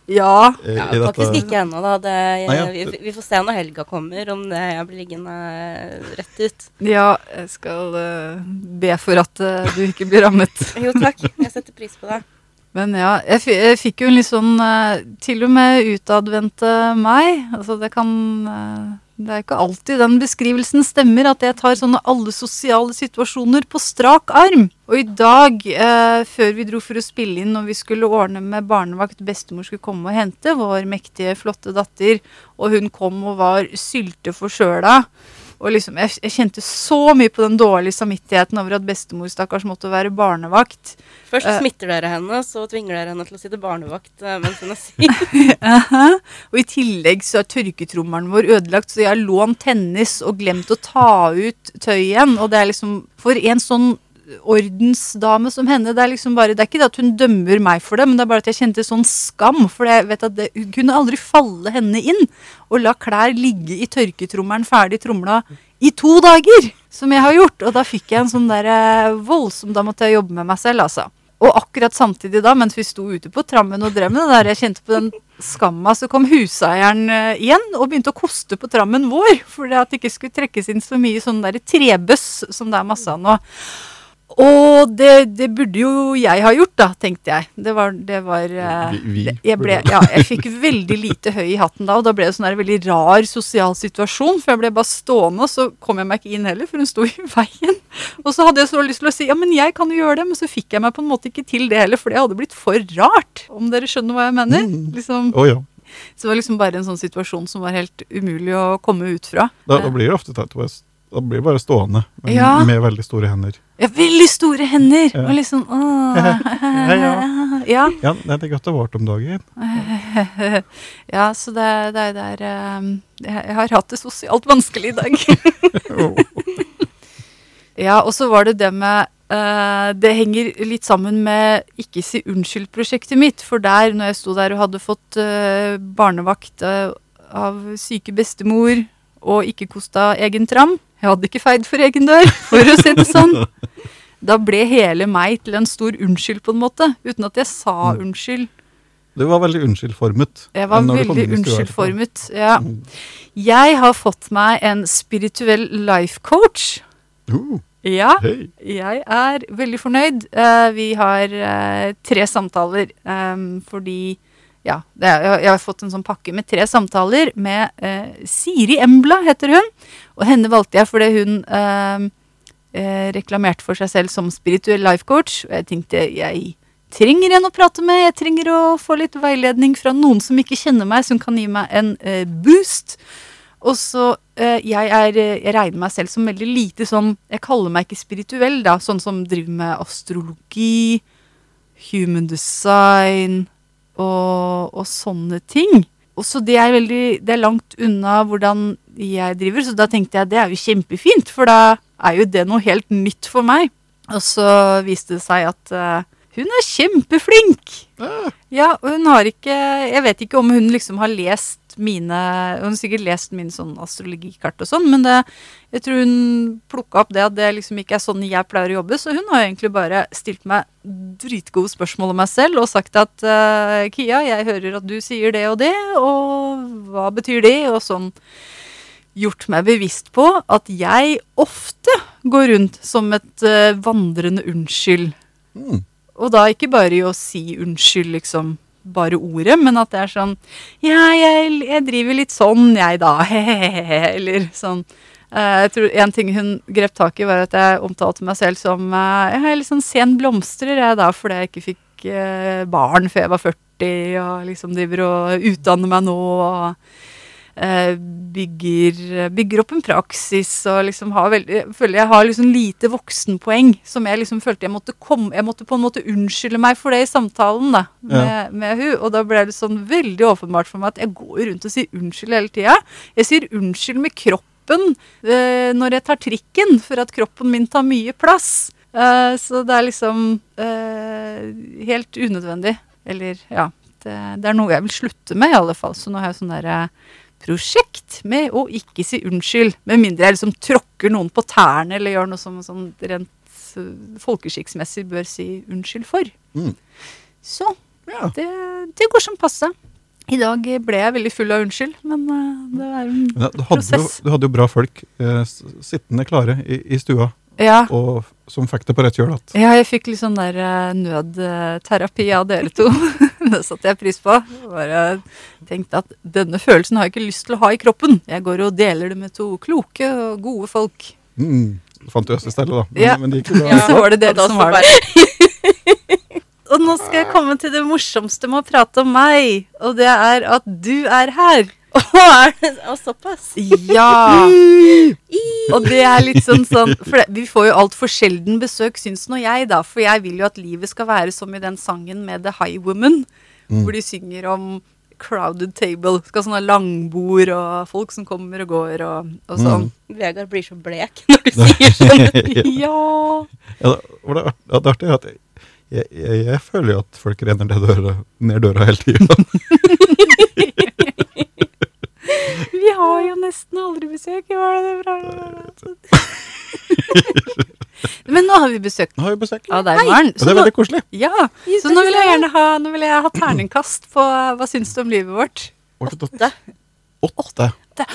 Ja. i, Ja, i dette. faktisk ikke ennå, da. Det, Nei, ja. vi, vi får se når helga kommer, om det jeg blir liggende rett ut. Ja, jeg skal uh, be for at uh, du ikke blir rammet. Jo takk, jeg setter pris på det. Men ja, jeg, jeg fikk jo en litt sånn eh, Til og med utadvendte meg. Altså, det kan eh, Det er ikke alltid den beskrivelsen stemmer, at jeg tar sånne alle sosiale situasjoner på strak arm. Og i dag, eh, før vi dro for å spille inn og vi skulle ordne med barnevakt, bestemor skulle komme og hente vår mektige, flotte datter, og hun kom og var sylte forkjøla. Og liksom, jeg, jeg kjente så mye på den dårlige samvittigheten over at bestemor stakkars måtte være barnevakt. Først uh, smitter dere henne, så tvinger dere henne til å sitte barnevakt uh, mens hun er syk. Og i tillegg så er tørketrommelen vår ødelagt, så jeg har lånt tennis og glemt å ta ut tøy igjen. Og det er liksom For en sånn ordensdame som henne, det er liksom bare Det er ikke det at hun dømmer meg for det, men det er bare at jeg kjente sånn skam. For jeg vet at det hun kunne aldri falle henne inn og la klær ligge i tørketrommelen ferdig tromla i to dager, som jeg har gjort. Og da fikk jeg en sånn der eh, voldsom Da måtte jeg jobbe med meg selv, altså. Og akkurat samtidig da, mens vi sto ute på trammen og drev med det der, jeg kjente på den skamma, så kom huseieren eh, igjen og begynte å koste på trammen vår. For at det ikke skulle trekkes inn så mye sånn der trebøss som det er masse av nå. Og det, det burde jo jeg ha gjort, da, tenkte jeg. Det var, det var eh, Vi- vi jeg, ble, ja, jeg fikk veldig lite høy i hatten da, og da ble det sånn en veldig rar sosial situasjon. For jeg ble bare stående, og så kom jeg meg ikke inn heller, for hun sto i veien. Og så hadde jeg så lyst til å si ja, men jeg kan jo gjøre det, men så fikk jeg meg på en måte ikke til det heller, for det hadde blitt for rart. Om dere skjønner hva jeg mener? Mm. Liksom, Oh, ja. så det var liksom bare en sånn situasjon som var helt umulig å komme ut fra. Da, da blir det ofte tatt Da blir bare stående, men Ja. med veldig store hender. Ja, veldig store hender! Ja. Og liksom åh. ja. ja. Det er godt har vart om dagen. ja, så det, det, er eh, Jeg jeg har hatt det sosialt vanskelig i dag. ja, og så var det det med eh, Det henger litt sammen med Ikke si unnskyld-prosjektet mitt. For der, når jeg sto der og hadde fått eh, barnevakt eh, av syke bestemor og ikke kosta egen tram Jeg hadde ikke feid for egen dør, for å si det sånn. Da ble hele meg til en stor unnskyld, på en måte. Uten at jeg sa unnskyld. Du var veldig unnskyldformet. Jeg var veldig unnskyldformet. Ja. Mm. Jeg har fått meg en spirituell life coach. Uh, Ja, hey. jeg er veldig fornøyd. Uh, vi har uh, tre samtaler um, fordi ja, er, jeg, har fått en sånn pakke med tre samtaler med eh, Siri Embla, heter hun. Og henne valgte jeg fordi hun ehm, eh, reklamerte for seg selv som spirituell life coach. Og jeg tenkte jeg trenger en å prate med. Jeg trenger å få litt veiledning fra noen som ikke kjenner meg, som kan gi meg en eh, boost. Og så eh, jeg, er, eh, jeg regner meg selv som veldig lite sånn Jeg kaller meg ikke spirituell, da. Sånn som driver med astrologi, human design og, og sånne ting. Og så det er veldig Det er langt unna hvordan jeg driver, så da tenkte jeg det er jo kjempefint, for da er jo det noe helt nytt for meg. Og så viste det seg at uh, hun er kjempeflink! Ja, og hun har ikke Jeg vet ikke om hun liksom har lest mine Hun har sikkert lest mine sånn astrologikart og sånn, men det, jeg tror hun plukka opp det at det liksom ikke er sånn jeg pleier å jobbe, så hun har egentlig bare stilt meg dritgode spørsmål om meg selv og sagt at uh, Kia, jeg hører at du sier det og det, og hva betyr det, og sånn gjort meg bevisst på at jeg ofte går rundt som et uh, vandrende unnskyld. Mm. Og da ikke bare i å si unnskyld, liksom, bare ordet, men at det er sånn Ja, jeg, jeg driver litt sånn, jeg, da. Hehehe. Eller sånn. Eh, jeg tror En ting hun grep tak i, var at jeg omtalte meg selv som eh, Jeg er litt sånn sen blomstrer, jeg, da, fordi jeg ikke fikk eh, barn før jeg var 40, og liksom driver og utdanner meg nå. og bygger, bygger opp en praksis og liksom har veldig, jeg føler jeg har liksom lite voksenpoeng som jeg liksom følte jeg måtte komme Jeg måtte på en måte unnskylde meg for det i samtalen da med, med hun, og da ble det sånn veldig åpenbart for meg at jeg går rundt og sier unnskyld hele tida. Jeg sier unnskyld med kroppen øh, når jeg tar trikken, for at kroppen min tar mye plass. Uh, så det er liksom uh, helt unødvendig. Eller ja. Det, det er noe jeg vil slutte med, i alle fall. Så nå har jeg sånn derre prosjekt med å ikke si unnskyld. Med mindre jeg liksom tråkker noen på tærne eller gjør noe som sånn rent uh, folkeskikksmessig bør si unnskyld for. Mm. Så Ja. det, det går som passe. I dag ble jeg veldig full av unnskyld, men uh, det er en Men du, hadde jo, Prosess. du hadde jo bra folk eh, sittende klare i, i stua, Ja. og som fikk det på rett kjøl igjen. Ja, jeg fikk litt sånn der eh, nødterapi av dere to. det satte jeg pris på. Bare tenkte at denne følelsen har jeg ikke lyst til å ha i kroppen. Jeg går og deler det med to kloke og gode folk. Mm. Fant du Østestellet, da. Men, Ja. men det gikk jo bra. Ja, så var det dere da som var det. Og nå skal jeg komme til det morsomste med å prate om meg, og det er at du er her. Er det såpass? Ja. Og det er litt sånn sånn For det, vi får jo altfor sjelden besøk, syns nå jeg, da. For jeg vil jo at livet skal være som i den sangen med The High Woman, Mm. hvor de synger om crowded table. Skal sånne langbord og folk som kommer og går og, og sånn. Vegard blir så blek når du sier sånn. Ja. Ja, det, er artig er at jeg, jeg, jeg, jeg føler jo at folk renner ned døra, ned døra hele tida. Vi har jo nesten aldri besøk. Var det bra? Men nå har vi besøk Nå har vi besøk. av deg, Maren. Og det er veldig koselig. Ja, så nå vil jeg gjerne ha, nå vil jeg ha terningkast på hva syns du om livet vårt. Åtte. Åtte.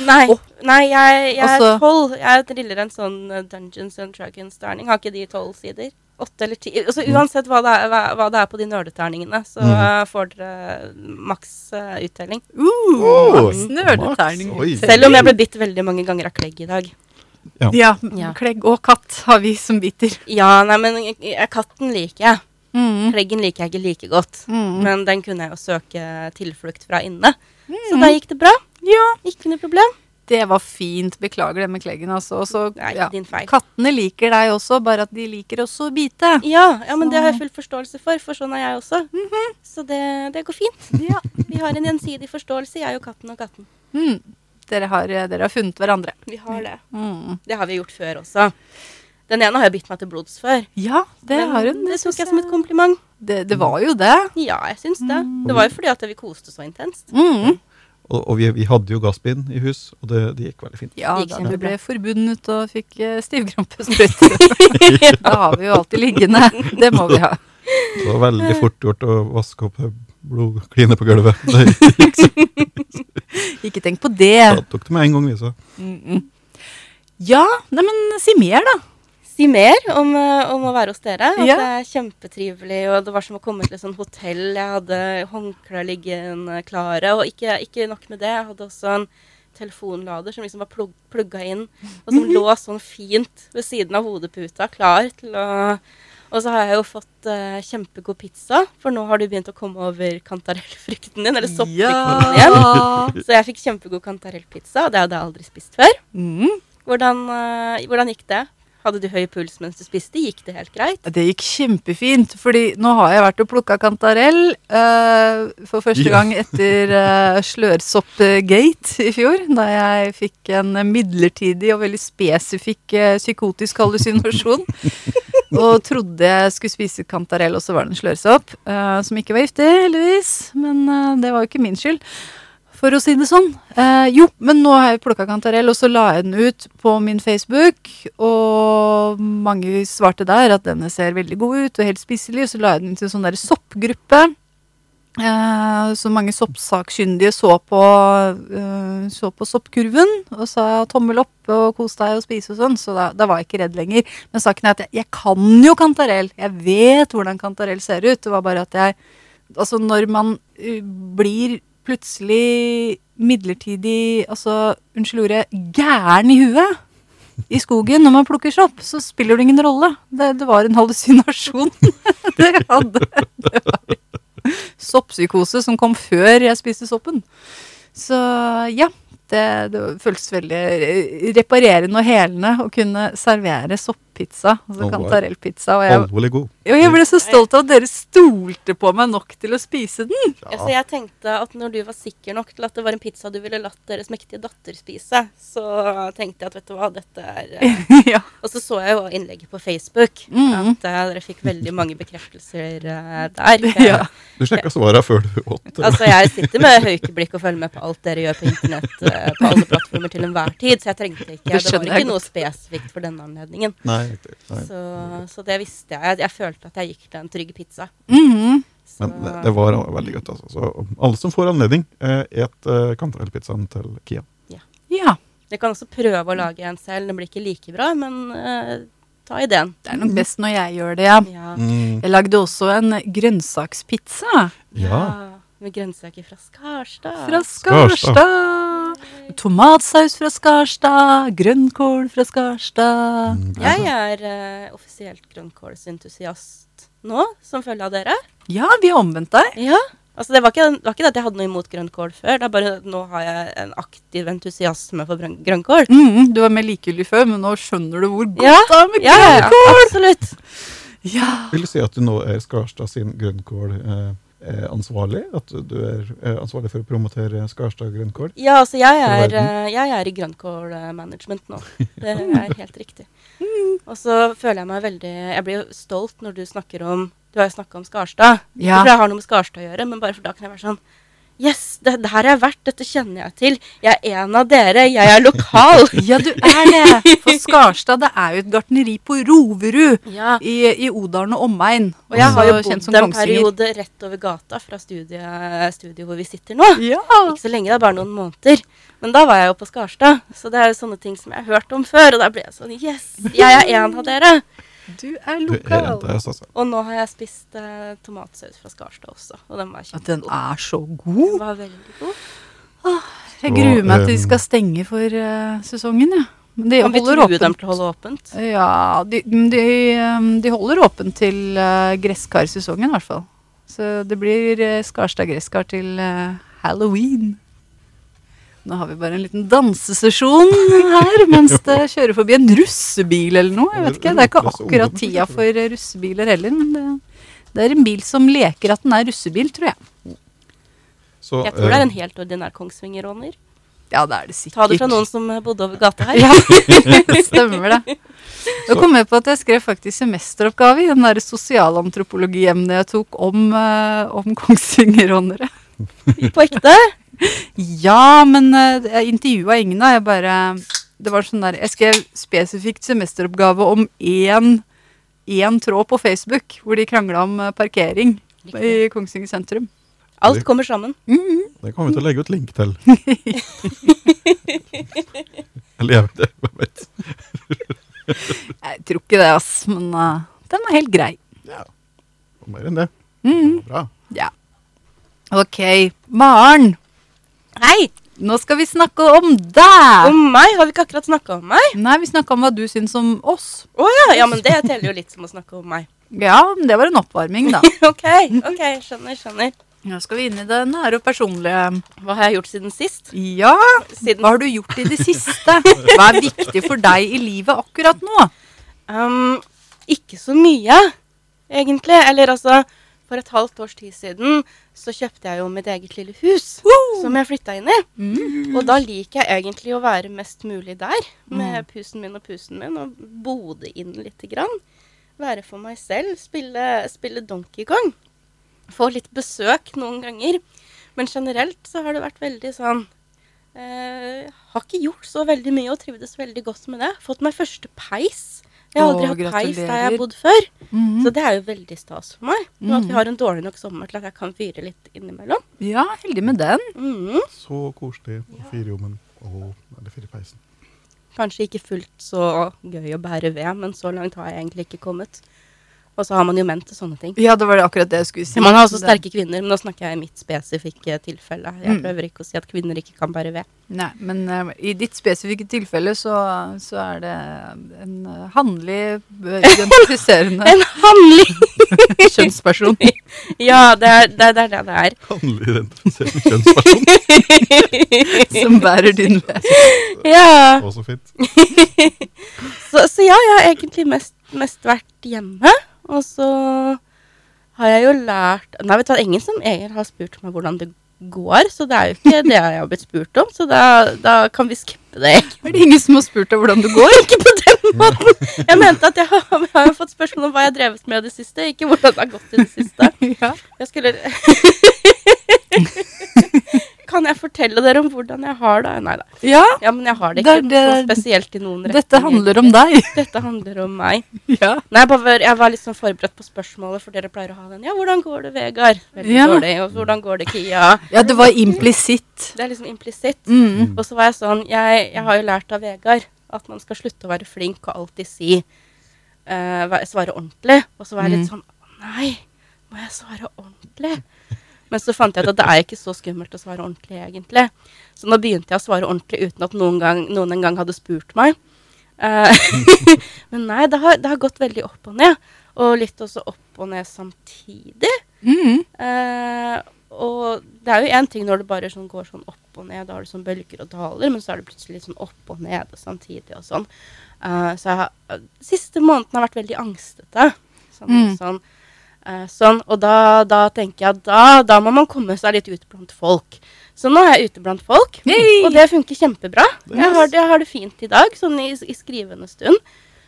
Nei, nei jeg, jeg er Altså- tolv. Jeg driller en sånn eh, Dungeons and Dragons-terning. Har ikke de tolv sider? Åtte eller ti? Altså, uansett hva det, er, hva, hva det er på de nerdeterningene, så Mm. eh, får dere maks eh, uttelling. Uh, Oh, Max nerdeterning. Oi. Selv om jeg ble bitt veldig mange ganger av klegg i dag. Ja, Ja. klegg og katt har vi som biter. Ja, nei, men eh, katten liker jeg. Mm. Kleggen liker jeg ikke like godt. Mm. Men den kunne jeg jo søke tilflukt fra inne. Så da gikk det bra. Ja, Ikke noe problem. det var fint. Beklager det med kleggen, altså. Og så, Det er ja. din feil. Kattene liker deg også, bare at de liker også å bite. Ja, ja, men det har jeg full forståelse for, for sånn er jeg også. Så det, det går fint. Ja. Vi har en gjensidig forståelse, jeg og katten og katten. Mm. Dere, har, dere har funnet hverandre. Vi har det. Mm. Det har vi gjort før også. Den ene har jo bitt meg til blods før. Ja, det har hun. Det tok jeg som et kompliment. Det, det var jo det. Ja, jeg syns det. Det var jo fordi at vi koste så intenst. Mm. Og, og vi, vi hadde jo gassbind i hus, og det, det gikk veldig fint. Ja, da du ble forbundet og fikk uh, stivkrampesprøyte. da har vi jo alltid liggende. Det må vi ha. Det var veldig fort gjort å vaske opp blodkline på gulvet. Det gikk så Ikke tenk på det. da tok det med en gang, vi så. Mm -mm. Ja, neimen si mer, da. Si mer om, eh, om å være hos dere. At Ja. det er kjempetrivelig, og det var som å komme til et sånt hotell. Jeg hadde håndklær liggende klare, og ikke, ikke nok med det. Jeg hadde også en telefonlader som liksom var plugg, plugga inn, og som lå sånn fint ved siden av hodeputa, klar til å Og så har jeg jo fått uh, kjempegod pizza, for nå har du begynt å komme over kantarellfrukten din, eller soppfrukten din. Ja. Så jeg fikk kjempegod kantarellpizza, og det hadde jeg aldri spist før. Mm. Hvordan, uh, hvordan gikk det? Hadde du høy puls mens du spiste? Gikk det helt greit? Det gikk kjempefint, fordi nå har jeg vært og plukka kantarell uh, for første gang etter uh, Slørsoppgate i fjor, da jeg fikk en midlertidig og veldig spesifikk psykotisk hallusinasjon. og trodde jeg skulle spise kantarell, og så var det en slørsopp, Uh, som ikke var giftig, heldigvis. Men uh, det var jo ikke min skyld. For å si det sånn. Uh, jo, men nå har jeg plukka kantarell, og så la jeg den ut på min Facebook. Og mange svarte der at denne ser veldig god ut og helt spiselig. Og så la jeg den til en sånn der soppgruppe. Eh, så mange soppsakkyndige så på, eh, så på soppkurven og sa tommel opp og kos deg og spise og sånn. Så da, da var jeg ikke redd lenger. Men saken er at jeg, jeg kan jo kantarell. Jeg vet hvordan kantarell ser ut. Det var bare at jeg Altså, når man uh, blir plutselig midlertidig Altså, unnskyld ordet, gæren i huet i skogen når man plukker sopp, så spiller det ingen rolle. Det, det var en hallusinasjon. det hadde det var soppsykose som kom før jeg spiste soppen. Så ja, det, det føltes veldig reparerende og helende å kunne servere soppizza, altså oh, kantarellpizza. Og jeg, Alvorlig god. og jeg ble så stolt av at dere stolte på meg nok til å spise den. Ja. Altså, jeg tenkte at når du var sikker nok til at det var en pizza du ville latt deres mektige datter spise, så tenkte jeg at vet du hva, dette er eh, ja. Og så så jeg jo innlegget på Facebook, mm. at uh, dere fikk veldig mange bekreftelser uh, der. Ja. Du sjekka svarene før du åt. Altså, jeg sitter med høykeblikk og følger med på alt dere gjør på internett uh, på alle plattformer til enhver tid, så jeg trengte ikke Det Det var jeg ikke noe spesifikt for denne anledningen. Nei, riktig. Nei. Så, så det visste jeg. jeg. Jeg følte at jeg gikk til en trygg pizza. Mhm. Så, Men det, det var veldig godt. Altså. Så alle som får anledning, eh, et eh, kantarellpizzaen til Kia. ja. Jeg kan også prøve å lage en selv. Den blir ikke like bra, men eh, ta ideen. Det er nok best når jeg gjør det, ja. Ja. Mm. Jeg lagde også en grønnsakspizza. Ja. med grønnsaker fra Skarstad. Fra Skarstad. Tomatsaus fra Skarstad. Grønnkål fra Skarstad. Mm, Jeg er uh, offisielt grønnkålsentusiast nå, som følge av dere. Ja, vi har omvendt deg. Ja. Altså, det var ikke, det var ikke det at jeg hadde noe imot grønnkål før. Det er bare nå har jeg en aktiv entusiasme for grønn- grønnkål. Mm, du var mer likegyldig før, men nå skjønner du hvor godt Ja, det er med grønnkål! ja, ja, absolutt. Ja. Vil du si at du nå er Skarstad sin grønnkål eh, ansvarlig? At du er eh, ansvarlig for å promotere Skarstad grønnkål? Ja, altså jeg er, eh, jeg er i grønnkålmanagement nå. Det er helt riktig. Og så føler jeg meg veldig Jeg blir jo stolt når du snakker om Du har jo snakka om Skarstad. Ikke Ja. fordi jeg har noe med Skarstad å gjøre, men bare for da kan jeg være sånn Yes, det, det her har jeg vært. Dette kjenner jeg til. Jeg er en av dere. Jeg er lokal. ja, du er det. For Skarstad det er jo et gartneri på Roverud ja. i, i Odalen og omegn. Og jeg har jo kjent bodd en periode rett over gata fra studiet, studiet hvor vi sitter nå. Ja. Ikke så lenge, det er bare noen måneder. Men da var jeg jo på Skarstad, så det er jo sånne ting som jeg har hørt om før. Og da ble jeg sånn Yes, jeg er en av dere. Du er Du er lokal. oss, altså. Og nå har jeg spist eh, tomatsaus fra Skarstad også, og den var At den er så god! Den var veldig god. Jeg gruer meg til de um, skal stenge for uh, sesongen, ja. Men de holder åpent. dem til å holde åpent? Ja, de, de, um, de holder åpent til uh, gresskarsesongen i hvert fall. Så det blir uh, Skarstad gresskar til uh, halloween. Nå har vi bare en liten dansesesjon her mens det kjører forbi en russebil eller noe. Jeg vet ikke, Det er ikke akkurat tida for eh, russebiler heller, men det, det er en bil som leker at den er russebil, tror jeg. Så, Jeg tror det er eh, en helt ordinær Kongsvinger-råner. Ja, det er det sikkert. Ta det fra noen som eh, bodde over gata her. Ja, stemmer det. Nå kom jeg på at jeg skrev faktisk semesteroppgave i den der sosialantropologiemnet jeg tok om, uh, om Kongsvinger-rånere. På ekte. Ja, men uh, jeg intervjua ingen da. Jeg bare Det var sånn der Jeg skrev spesifikt semesteroppgave om én, én tråd på Facebook hvor de krangla om parkering parkering i Kongsvinger sentrum. Alt kommer sammen. Det kommer vi til å legge ut link til. Eller jeg vet det. Jeg tror ikke det, ass. Men uh, den var helt grei. Ja. Og mer enn det. Mm. Bra. Ja. Ok. Maren, Hei! nå skal vi snakke om deg. Om meg? Har vi ikke akkurat snakka om meg? Nei, vi snakka om hva du syns om oss. Å ja. Ja, men det teller jo litt som å snakke om meg. Ja, det var en oppvarming, da. OK, ok, skjønner, skjønner. Nå skal vi inn i det nære og personlige. Hva har jeg gjort siden sist? Ja, Siden hva har du gjort i det siste? Hva er viktig for deg i livet akkurat nå? Um, ikke så mye, egentlig. Eller altså, for et halvt års tid siden så kjøpte jeg jo mitt eget lille hus. Som jeg flytta inn i. Mm. Og da liker jeg egentlig å være mest mulig der. Med pusen min og pusen min, og bode inn lite grann. Være for meg selv. Spille, spille Donkey Kong. Få litt besøk noen ganger. Men generelt så har det vært veldig sånn eh, Har ikke gjort så veldig mye og trivdes veldig godt med det. Fått meg første peis. Jeg har aldri hatt peis der jeg har bodd før. Mhm. Så det er jo veldig stas for meg. Og at Mhm. vi har en dårlig nok sommer til at jeg kan fyre litt innimellom. Ja, heldig med den. Mhm. Så koselig. å Og firehjommen. Å, eller firepeisen. Kanskje ikke fullt så gøy å bære ved, men så langt har jeg egentlig ikke kommet. Og så har man jo menn til sånne ting. Ja, det var det akkurat det jeg skulle si. Man har også sterke kvinner, men nå snakker jeg i mitt spesifikke tilfelle. Jeg Mm. prøver ikke å si at kvinner ikke kan bære ved. Nei, men uh, i ditt spesifikke tilfelle så, så er det en uh, handlig, eh, identifiserende En hannlig kjønnsperson. Ja, det er det er det, er det det er. Hannlig identifiserende kjønnsperson. som bærer din ved. Ja. Å, så fint. Så, så ja, jeg har egentlig mest, mest vært hjemme. Og så har jeg jo lært Nei, vet du hva, ingen som egentlig har spurt meg hvordan det går, så det er jo ikke det jeg har blitt spurt om. Så da, da kan vi skippe det. Er det ingen som har spurt deg hvordan det går? Ikke på den måten. Jeg mente at jeg har, jeg har fått spørsmål om hva jeg har drevet med i det siste, ikke hvordan det har gått i det siste. Ja. Jeg skulle Kan jeg fortelle dere om hvordan jeg har det? Nei da. ja, Ja, men jeg har det Det ikke så det- spesielt i noen dette handler om deg. Dette handler om meg. Ja. Nei, jeg, bare, jeg var litt sånn forberedt på spørsmålet, for dere pleier å ha den. Ja, hvordan går det, Vegard? Veldig Ja. dårlig. Og hvordan går det, Kia? ja, det var implisitt. Det er liksom implisitt. Mm. Og så var jeg sånn jeg, jeg har jo lært av Vegard at man skal slutte å være flink og alltid si uh, Svare ordentlig. Og så var jeg litt Mm. sånn nei, må jeg svare ordentlig? Men så fant jeg ut at det er ikke så skummelt å svare ordentlig, egentlig. Så nå begynte jeg å svare ordentlig uten at noen, gang, noen en gang hadde spurt meg. Uh, men nei, det har, det har gått veldig opp og ned. Og litt også opp og ned samtidig. Mm. Uh, og det er jo én ting når det bare sånn går sånn opp og ned, da har du sånn bølger og daler, men så er det plutselig sånn opp og ned samtidig og sånn. Uh, så jeg siste måneden har vært veldig angstete. Sånn, Mm. sånn, sånn, og da, da tenker jeg at da, da må man komme seg litt ut blant folk. Så nå er jeg ute blant folk, Yay! og det funker kjempebra. Jeg har, har, jeg har det fint i dag, sånn i, i skrivende stund.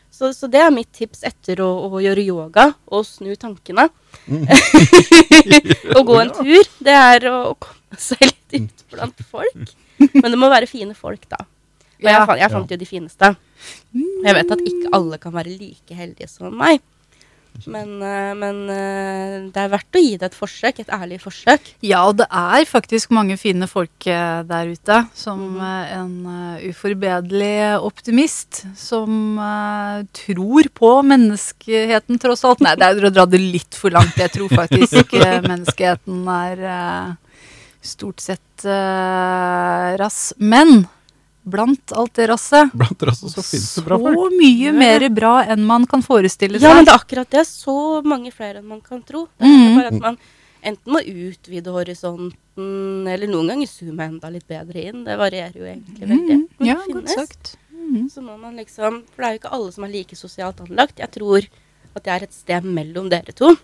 Så, så det er mitt tips etter å, å gjøre yoga og snu tankene. å gå en tur, det er å, komme seg litt ut blant folk. Men det må være fine folk, da. Og jeg, jeg fant jo de fineste. Og Jeg vet at ikke alle kan være like heldige som meg. Men, eh, men eh, det er verdt å gi det et forsøk, et ærlig forsøk. Ja, og det er faktisk mange fine folk eh, der ute. Som mm. en uforbederlig optimist som uh, tror på menneskeheten, tross alt. Nei, det er å dra det litt for langt. Jeg tror faktisk eh, menneskeheten er uh, stort sett uh, rass. Men blant alt det rasset Blant rasset så finnes det bra så mye Ja. mer bra enn man kan forestille seg. Ja, men det er akkurat det. Så mange flere enn man kan tro. Det er mm. bare at man enten må utvide horisonten, eller noen ganger zoome enda litt bedre inn. Det varierer jo egentlig veldig. Mm. Ja, godt sagt. Mm. Så må man liksom For det er jo ikke alle som er like sosialt anlagt. Jeg tror at jeg er et sted mellom dere to.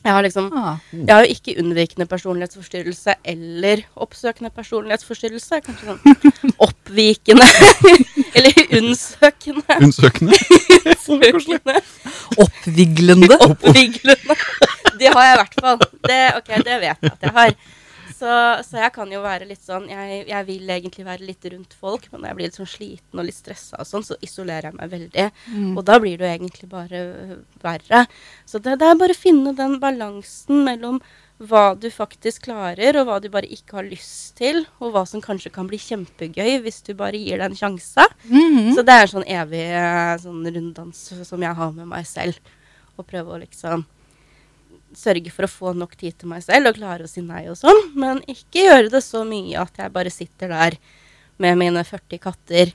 Jeg har liksom Ah. Jeg har jo ikke unnvikende personlighetsforstyrrelse eller oppsøkende personlighetsforstyrrelse. Er Kanskje sånn oppvikende eller unnsøkende. Unnsøkende. unnsøkende. Oppviglende. Oppviglende. Det har jeg i hvert fall. Det, ok, det vet jeg at jeg har. Så, så jeg kan jo være litt sånn jeg, jeg vil egentlig være litt rundt folk, men når jeg blir litt sånn sliten og litt stressa og sånn, så isolerer jeg meg veldig. Mm. Og da blir det jo egentlig bare verre. Så det, det er bare å finne den balansen mellom hva du faktisk klarer, og hva du bare ikke har lyst til, og hva som kanskje kan bli kjempegøy hvis du bare gir det en sjanse. Mhm. Så det er en sånn evig eh, sånn runddans som jeg har med meg selv. Å prøve å liksom sørge for å få nok tid til meg selv og klare å si nei og sånn. Men ikke gjøre det så mye at jeg bare sitter der med mine 40 katter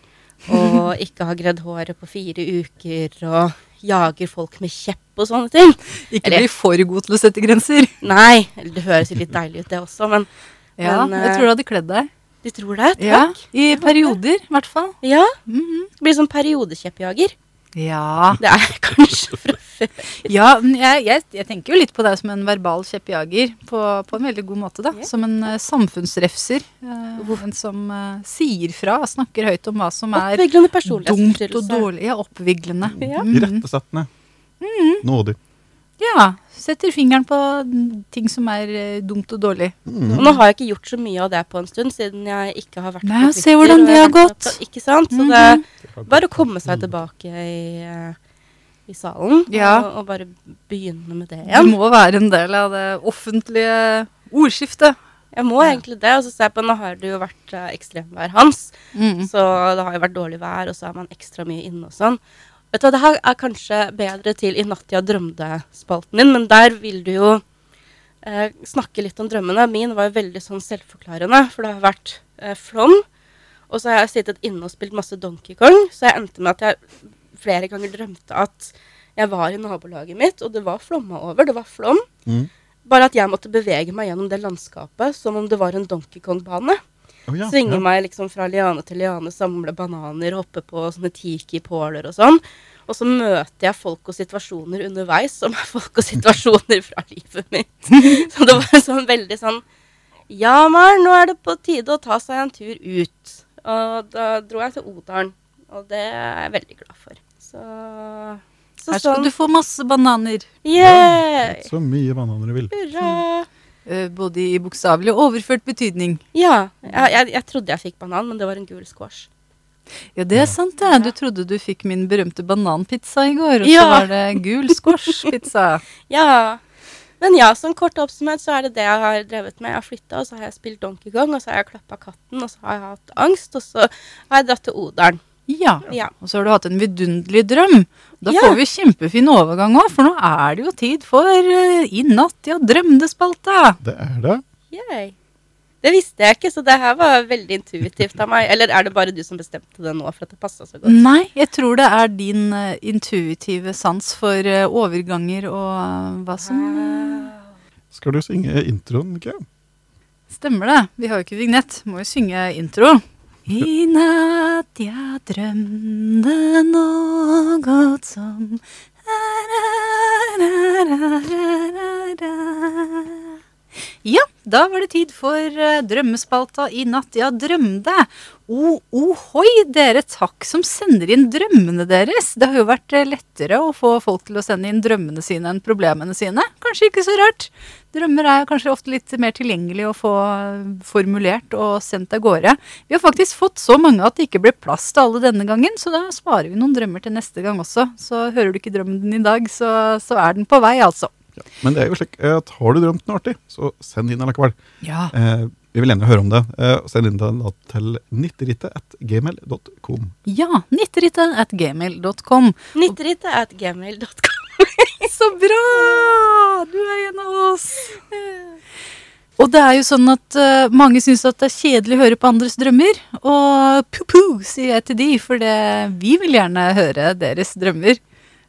og ikke har gredd håret på fire uker og jager folk med kjepp og sånne ting. Ikke bli for god til å sette grenser. Nei, det høres litt deilig ut det også, men Ja, Men, jeg eh, tror du hadde kledd deg. du tror det? Ja, Takk. I perioder, i hvert fall. Ja, Mm det blir sånn periodekjeppjager. Ja. Det er jeg kanskje fra før. ja men jeg, jeg, jeg tenker jo litt på deg som en verbal kjeppjager, på, på en veldig god måte. da. Yeah. Som en uh, samfunnsrefser. Uh, en som uh, sier fra, snakker høyt om hva som er dumt og dårlig. Ja, oppviglende. Ja. Mhm. Irettesettende. Nådig. Ja. Setter fingeren på ting som er uh, dumt og dårlig. Og nå har jeg ikke gjort så mye av det på en stund, siden jeg ikke har vært Nei, på Twitter. se hvordan det har gått. på- Ikke sant? Så Mhm. det er bare å komme seg tilbake i, eh, i salen Ja. og, og bare begynne med det Du igjen. må være en del av det offentlige ordskiftet. Jeg må Ja. egentlig det. Og så ser jeg på, nå har det jo vært uh, ekstremvær hans, Mm. så det har jo vært dårlig vær, og så er man ekstra mye inne og sånn. Vet du hva, Det her er kanskje bedre til i Natt jeg drømte-spalten din, men der vil du jo eh, snakke litt om drømmene. Min var jo veldig sånn selvforklarende, for det har vært eh, flom. Og så har jeg sittet inne og spilt masse Donkey Kong, så jeg endte med at jeg flere ganger drømte at jeg var i nabolaget mitt, og det var flomma over. Det var flom. Mm. Bare at jeg måtte bevege meg gjennom det landskapet som om det var en Donkey Kong-bane. Oh, ja, Svinge ja. meg liksom fra liane til liane, samle bananer, hoppe på sånne tiki-påler og sånn. Og så møter jeg folk og situasjoner underveis som er folk og situasjoner fra livet mitt. Så det var sånn veldig sånn Ja, Maren, nå er det på tide å ta seg en tur ut. Og da dro jeg til Odalen, og det er jeg veldig glad for. Så, så Her skal sånn du få masse bananer. Yeah! Så mye bananer du vil. Hurra! Eh, Både i bokstavelig og overført betydning. Ja. Jeg, jeg, jeg trodde jeg fikk banan, men det var en gul squash. Ja, det er sant det. Du trodde du fikk min berømte bananpizza i går, og så Ja. var det gul squash-pizza. Ja. Men ja, sånn kort oppsummert så er det det jeg har drevet med. Jeg har flytta, og så har jeg spilt Donkey Kong, og så har jeg klappa katten, og så har jeg hatt angst, og så har jeg dratt til Odalen. Ja. Ja. Og så har du hatt en vidunderlig drøm. Da Ja. får vi kjempefin overgang òg, for nå er det jo tid for uh, I natt, ja, drømdespalta. Det er det. Yay. Det visste jeg ikke, så det her var veldig intuitivt av meg. Eller er det bare du som bestemte det nå for at det passa så godt? Nei, jeg tror det er din uh, intuitive sans for uh, overganger og uh, hva som. Skal du synge introen, Mikke? Stemmer det. Vi har jo ikke vignett. Må jo synge intro. I natt jeg drømte noe som Ja, da var det tid for eh, drømmespalta i natt. Ja, drømde. O, ohoi, dere, takk som sender inn drømmene deres. Det har jo vært eh, lettere å få folk til å sende inn drømmene sine enn problemene sine. Kanskje ikke så rart. Drømmer er kanskje ofte litt mer tilgjengelig å få eh, formulert og sendt av gårde. Vi har faktisk fått så mange at det ikke ble plass til alle denne gangen, så da sparer vi noen drømmer til neste gang også. Så hører du ikke drømmen din i dag, så, så er den på vei, altså. Ja. Men det er jo slik at har du drømt noe artig, så send inn allikevel. Ja. Eh, vi vil gjerne høre om det. Eh, send inn den da til nitterittet.gmail.com. Ja, nitterittet.gmail.com. at gmail.com. Nitterittet at gmail.com. Så bra! Du er en av oss. Og det er jo sånn at uh, mange syns at det er kjedelig å høre på andres drømmer. Og pu-pu, sier jeg til de, for det, vi vil gjerne høre deres drømmer.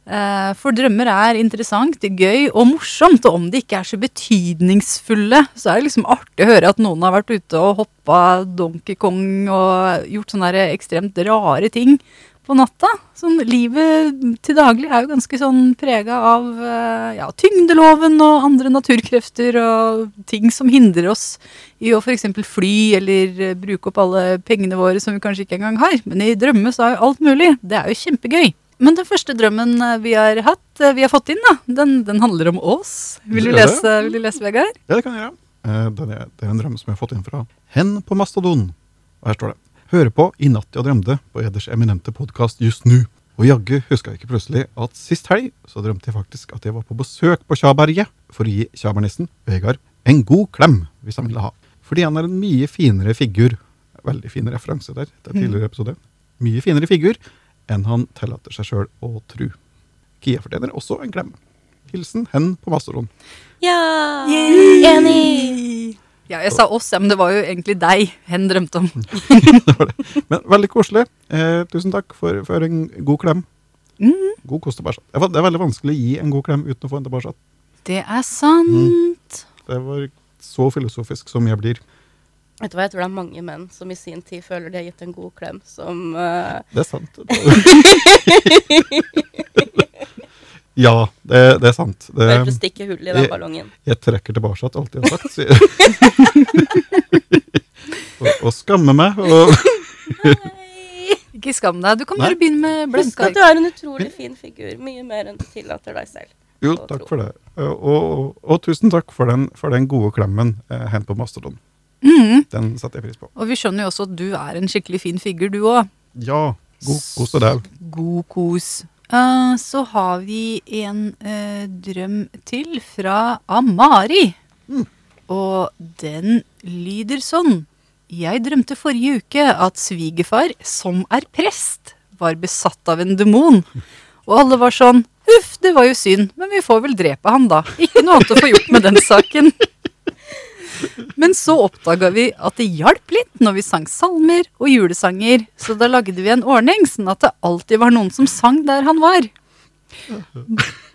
Eh, for drømmer er interessant, gøy og morsomt. Og om de ikke er så betydningsfulle, så er det liksom artig å høre at noen har vært ute og hoppa Donkey Kong og gjort sånne ekstremt rare ting på natta. Sånn, livet til daglig er jo ganske sånn prega av eh, ja, tyngdeloven og andre naturkrefter og ting som hindrer oss i å f.eks. fly eller eh, bruke opp alle pengene våre som vi kanskje ikke engang har. Men i drømme så er jo alt mulig. Det er jo kjempegøy. Men den første drømmen eh, vi har hatt, eh, vi har fått inn, da, den, den handler om oss. Vil du lese, vil du lese Vegard? Ja, det kan jeg gjøre. Eh, det, er, det er en drøm som jeg har fått inn fra Hen på Mastodon. Og her står det. Hører på I natt jeg drømte på eders eminente podkast just nu. Og jaggu huska jeg ikke plutselig at sist helg så drømte jeg faktisk at jeg var på besøk på Tjaberget for å gi tjabernissen, Vegard, en god klem, hvis han ville ha. Fordi han er en mye finere figur. Veldig fin referanse der til tidligere episode. Mye finere figur enn han tillater seg sjøl å tru. Kia fortjener også en klem. Hilsen Hen på Mastodon. Ja! Enig! Ja, jeg sa oss, ja, men det var jo egentlig deg hen drømte om. det var det. Men veldig koselig. Eh, tusen takk for, for en god klem. Mm. God kost og bæsj. Det er veldig vanskelig å gi en god klem uten å få en tilbake. Det er sant. Det var så filosofisk som jeg blir. Vet du hva, jeg tror det er mange menn som i sin tid føler de har gitt en god klem, som uh... Det er sant. ja, det, det er sant. Det, bare for å stikke hull i den jeg- ballongen. jeg trekker tilbake alt jeg har sagt. og, og skammer meg. Og, Ikke skam deg. Du kan Nei. bare begynne med Husk blanke at du er en utrolig fin figur. Mye mer enn du tillater deg selv. jo, takk tro. for det. Og, og, og tusen takk for den, for den gode klemmen eh, hen på Mastodon. Mm. Den satte jeg pris på. Og vi skjønner jo også at du er en skikkelig fin figur, du òg. Ja, god kos og deg. God kos. Uh, så har vi en uh, drøm til fra Amari. Mm. Og den lyder sånn. Jeg drømte forrige uke at svigerfar, som er prest, var besatt av en demon. Og alle var sånn Huff, det var jo synd, men vi får vel drepe han da. Ikke noe annet å få gjort med den saken. Men så oppdaga vi at det hjalp litt når vi sang salmer og julesanger, så da lagde vi en ordning sånn at det alltid var noen som sang der han var.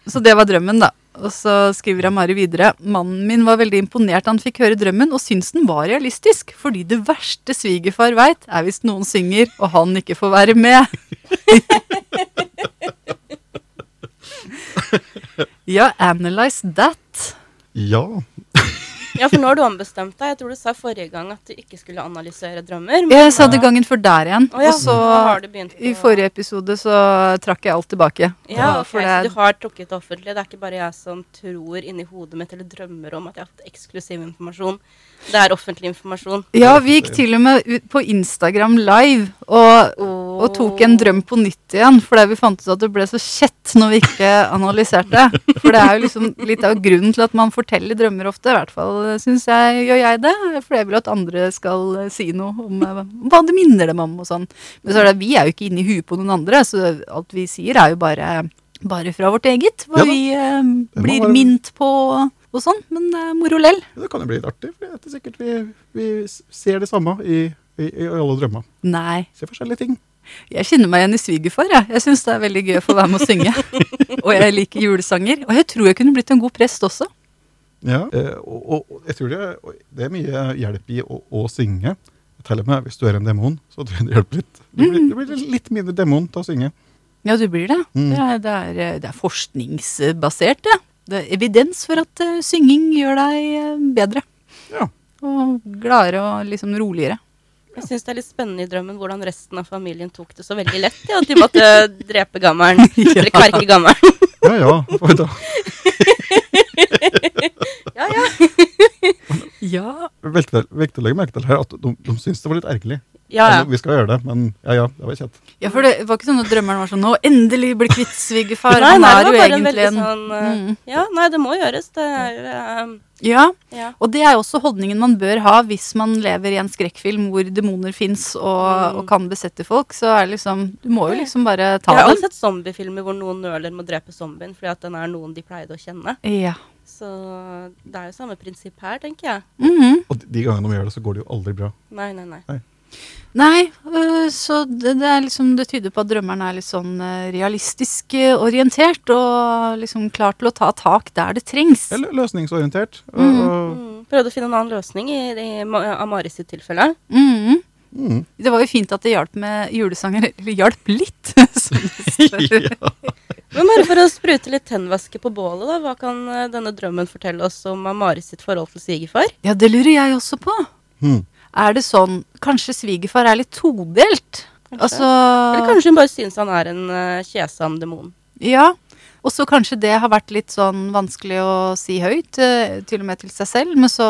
Så det var drømmen, da. Og så skriver Amari videre. Mannen min var veldig imponert da han fikk høre drømmen, og syntes den var realistisk, fordi det verste svigerfar veit, er hvis noen synger og han ikke får være med. ja, analyze that. Ja. Ja, for nå har du ombestemt deg. Jeg tror du sa forrige gang at du ikke skulle analysere drømmer. men- Jeg sa det gangen før der igjen, Oh, ja, og så nå har du begynt i forrige episode så trakk jeg alt tilbake. Ja, ok, for Så du har trukket det offentlig. Det er ikke bare jeg som tror inni hodet mitt eller drømmer om at jeg har hatt eksklusiv informasjon. Det er offentlig informasjon. ja, vi gikk til og med ut på Instagram live, og Oh. Og tok en drøm på nytt igjen, fordi vi fant ut at det ble så kjett når vi ikke analyserte. For det er jo liksom litt av grunnen til at man forteller drømmer ofte. I hvert fall syns jeg gjør jeg det. For jeg vil at andre skal eh, si noe om eh, hva det minner dem om og sånn. Men så er det, vi er jo ikke inne i huet på noen andre, så alt vi sier er jo bare, bare fra vårt eget. Hva Ja vi eh, blir være- minnet på og sånn. Men er moro lell. Det kan jo bli litt artig, for det er sikkert vi, vi ser det samme i, i, i alle drømmer. Nei. Ser forskjellige ting. Jeg kjenner meg igjen i svigerfar. Jeg, jeg syns det er veldig gøy å få være med å synge. og jeg liker julesanger. Og jeg tror jeg kunne blitt en god prest også. Ja, eh, og, og, jeg tror det, det er mye hjelp i å, å synge. Til og med hvis du er en demon, så tror jeg det hjelper litt. Du blir, du blir litt mindre demon til å synge. Ja, du blir det. Mm. Det, er, det, er, det er forskningsbasert, det. Det er evidens for at uh, synging gjør deg eh, bedre. Ja. Og gladere og liksom roligere. Jeg syns det er litt spennende i drømmen hvordan resten av familien tok det så veldig lett. Ja, at de måtte drepe gammelen. Eller kverke gammelen. Ja ja. Oi da. Ja, ja. Ja. Viktig viktig å legge merke til her at de, de syns det var litt ergerlig. Ja, ja. vi skal gjøre det, men ja ja, det var kjent. ja, for det var ikke sånn at drømmeren var sånn Nå endelig bli kvitt svigerfar. Nei, nei, det var bare en veldig en sånn eh, Mm. Ja, nei, det må gjøres. Det er eh, Ja. Ja. Og det er også holdningen man bør ha hvis man lever i en skrekkfilm hvor demoner fins og, Mm. og kan besette folk. Så er det liksom Du må jo liksom bare ta Jeg har dem. også sett zombiefilmer hvor noen nøler med å drepe zombien fordi at den er noen de pleide å kjenne. Ja. Så det er jo samme prinsipp her, tenker jeg. Mhm. Og de- de gangene de gjør det, så går det jo aldri bra. Nei, nei, nei. Nei, øh, så det, det er liksom Det tyder på at drømmeren er litt sånn øh, realistisk øh, orientert og liksom klar til å ta tak der det trengs. Eller løsningsorientert. Mm. Mm. Prøvde å finne en annen løsning i, i Amaris sitt tilfelle. Mm. mm. Det var jo fint at det hjalp med julesanger. Eller hjalp litt. som det står. ja. Men bare for å sprute litt tennvæske på bålet, da. Hva kan denne drømmen fortelle oss om Amaris sitt forhold til svigerfar? ja, det lurer jeg også på. Mm. Er det sånn Kanskje svigerfar er litt todelt? Altså Eller kanskje hun bare syns han er en uh, kjesam demon. Ja. Og så kanskje det har vært litt sånn vanskelig å si høyt, uh, til og med til seg selv. Men så,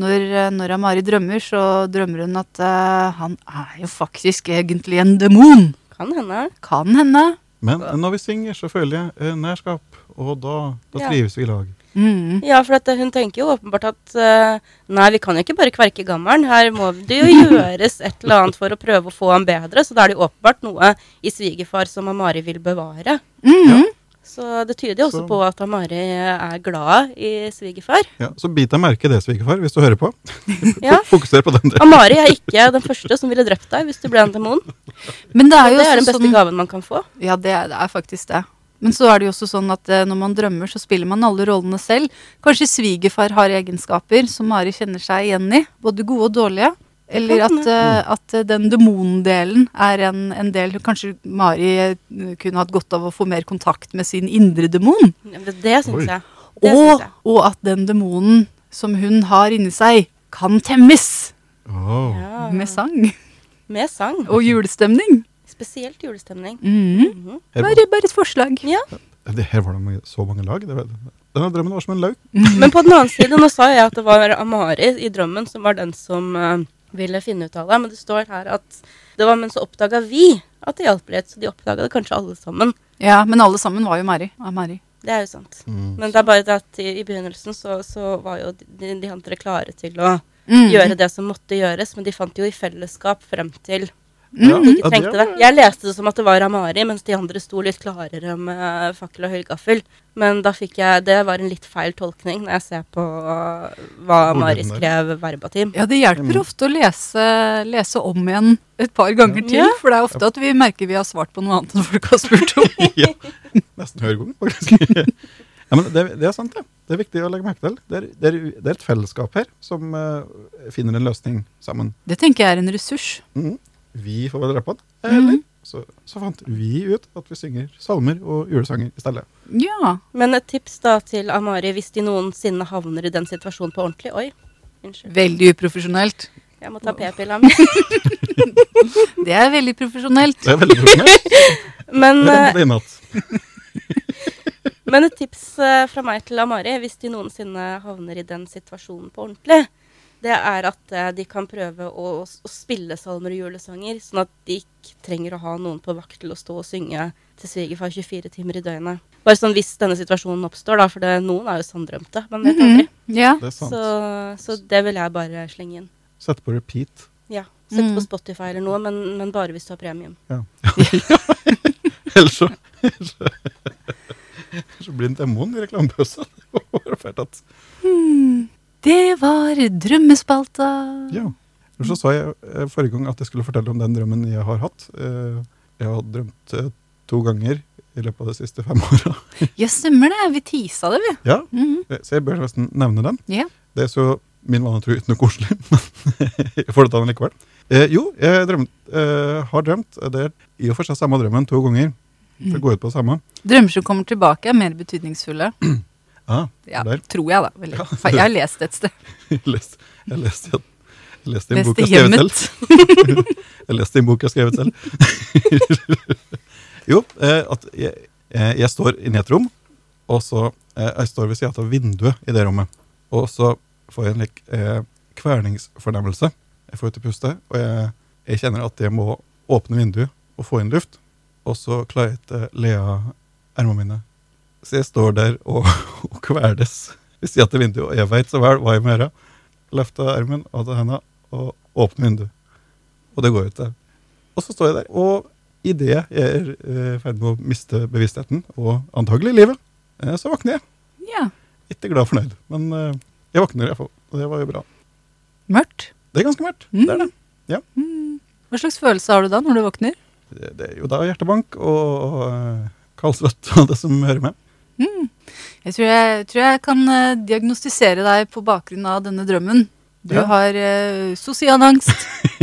når, eh, når Amari drømmer, så drømmer hun at uh, han er jo faktisk egentlig en demon. Kan hende. Kan hende. Men når vi synger, så føler jeg nærskap, og da, da Ja. trives vi i lag. Mm. Ja, for at eh, hun tenker jo åpenbart at uh, nei, vi kan jo ikke bare kverke gammelen. Her må det jo gjøres et eller annet for å prøve å få ham bedre. Så da er det jo åpenbart noe i svigerfar som Amari vil bevare. Mm. Så det tyder jo også Så- på at Amari er glad i svigerfar. Ja, så bit deg merke i det, svigerfar, hvis du hører på. Ja. Fokuser på den delen. Amari er ikke den første som ville drept deg hvis du ble en demon. Men det er jo Det er den beste sånn gaven man kan få. Ja, det er, det er faktisk det. Men så er det jo også sånn at eh, når man drømmer, så spiller man alle rollene selv. Kanskje svigerfar har egenskaper som Mari kjenner seg igjen i, både gode og dårlige. Eller at, eh, at eh, den demondelen er en, en del Kanskje Mari kunne hatt godt av å få mer kontakt med sin indre demon. Ja, Det, det syns jeg. Det Og, syns jeg. og at den demonen som hun har inni seg, kan temmes Oh. Ja. med sang Med sang. og julestemning. Spesielt julestemning. Mm. Mm -hmm. Bare, bare et forslag. Ja. det, her var det mange- så mange lag. Det, denne drømmen var som en lauk. Men på den annen side, nå sa jeg at det var Amari i drømmen som var den som uh, ville finne ut av det, men det står her at det var men så oppdaga vi at det hjalp litt, så de oppdaga det kanskje alle sammen. Ja, men alle sammen var jo Mari. Amari. Det er jo sant. Mm. Men det er bare det at i, i begynnelsen så, så var jo de, de andre klare til å Mm. gjøre det som måtte gjøres, men de fant jo i fellesskap frem til Ja, at de ikke trengte det. Jeg leste det som at det var Amari, mens de andre sto litt klarere med fakkel og høygaffel. Men da fikk jeg Det var en litt feil tolkning når jeg ser på uh, hva Amari skrev verbatim. Ja, det hjelper Mm. ofte å lese, lese om igjen et par ganger til. Ja. For det er ofte at vi merker vi har svart på noe annet enn folk har spurt om. ja, nesten hver gang, faktisk. ja, men det, det er sant, det. Det er viktig å legge merke til. Det er, det er, det er et fellesskap her som uh, finner en løsning sammen. Det tenker jeg er en ressurs. Mhm. Vi får være på den. Eller så, så fant vi ut at vi synger salmer og julesanger i stedet. Ja. Men et tips da til Amari hvis de noensinne havner i den situasjonen på ordentlig. Oi, unnskyld. Veldig uprofesjonelt. Jeg må ta p-pilla mi. Det er veldig profesjonelt. Det er veldig profesjonelt. Men, Det eh, er det men et tips eh, fra meg til Amari hvis de noensinne havner i den situasjonen på ordentlig, det er at eh, de kan prøve å, å spille salmer og julesanger, sånn at de ikke trenger å ha noen på vakt til å stå og synge til svigerfar 24 timer i døgnet. Bare sånn hvis denne situasjonen oppstår, da, for det, noen er jo sanndrømte. Man vet aldri. Mhm. Ja. Det er. Så, så det vil jeg bare slenge inn. Sett på repeat. Ja. Sett Mm. på Spotify eller noe, men, men bare hvis du har premium. Ja. Ellers så så- blir det en demon i reklamepausen. Det var fælt at Det var drømmespalta. Ja. Så sa jeg eh, forrige gang at jeg skulle fortelle om den drømmen jeg har hatt. Eh, Jeg har drømt eh, to ganger i løpet av de siste fem åra. Ja, stemmer det. Vi tisa det, vi. Ja, mm -hmm. så jeg bør nesten nevne den. Ja. Det er så min vane tro ikke noe koselig, men jeg får det den likevel. Jo, jeg drømt, har drømt. Det er i og for seg samme drømmen to ganger. Det går ut på det samme. Drømmer som kommer tilbake, er mer betydningsfulle. Ah, Ja, der. tror jeg, da. For Jeg har lest et sted. Jeg leste, jeg leste, jeg leste en bok jeg har skrevet selv. Jeg leste en bok jeg har skrevet selv. jo, eh, at jeg, jeg, jeg står inne i et rom, og så eh, jeg står ved siden av vinduet i det rommet. Og så får jeg en lik eh, kverningsfornemmelse. Jeg får ut i puste, og jeg, jeg kjenner at jeg må åpne vinduet og få inn luft. Og så klarer jeg ikke le av ermene mine. Så jeg står der og, og kveles ved siden til vinduet, og jeg veit så vel hva jeg må gjøre. Løfte armen ta henda og åpne vinduet. Og det går ut der. Og så står jeg der, og idet jeg er eh, i ferd med å miste bevisstheten, og antagelig livet, eh, så våkner jeg. Ja. Ikke glad og fornøyd, men eh, jeg våkner i hvert fall. Og det var jo bra. Mørkt. Det er ganske mørkt. Mm. Det er det. Mm. Hva slags følelse har du da når du våkner? det. Det er jo da hjertebank og og kaldsvett og det som hører med. Mm. Jeg, tror jeg tror jeg kan eh, diagnostisere deg på bakgrunn av denne drømmen. Du Ja. har uh, sosial angst,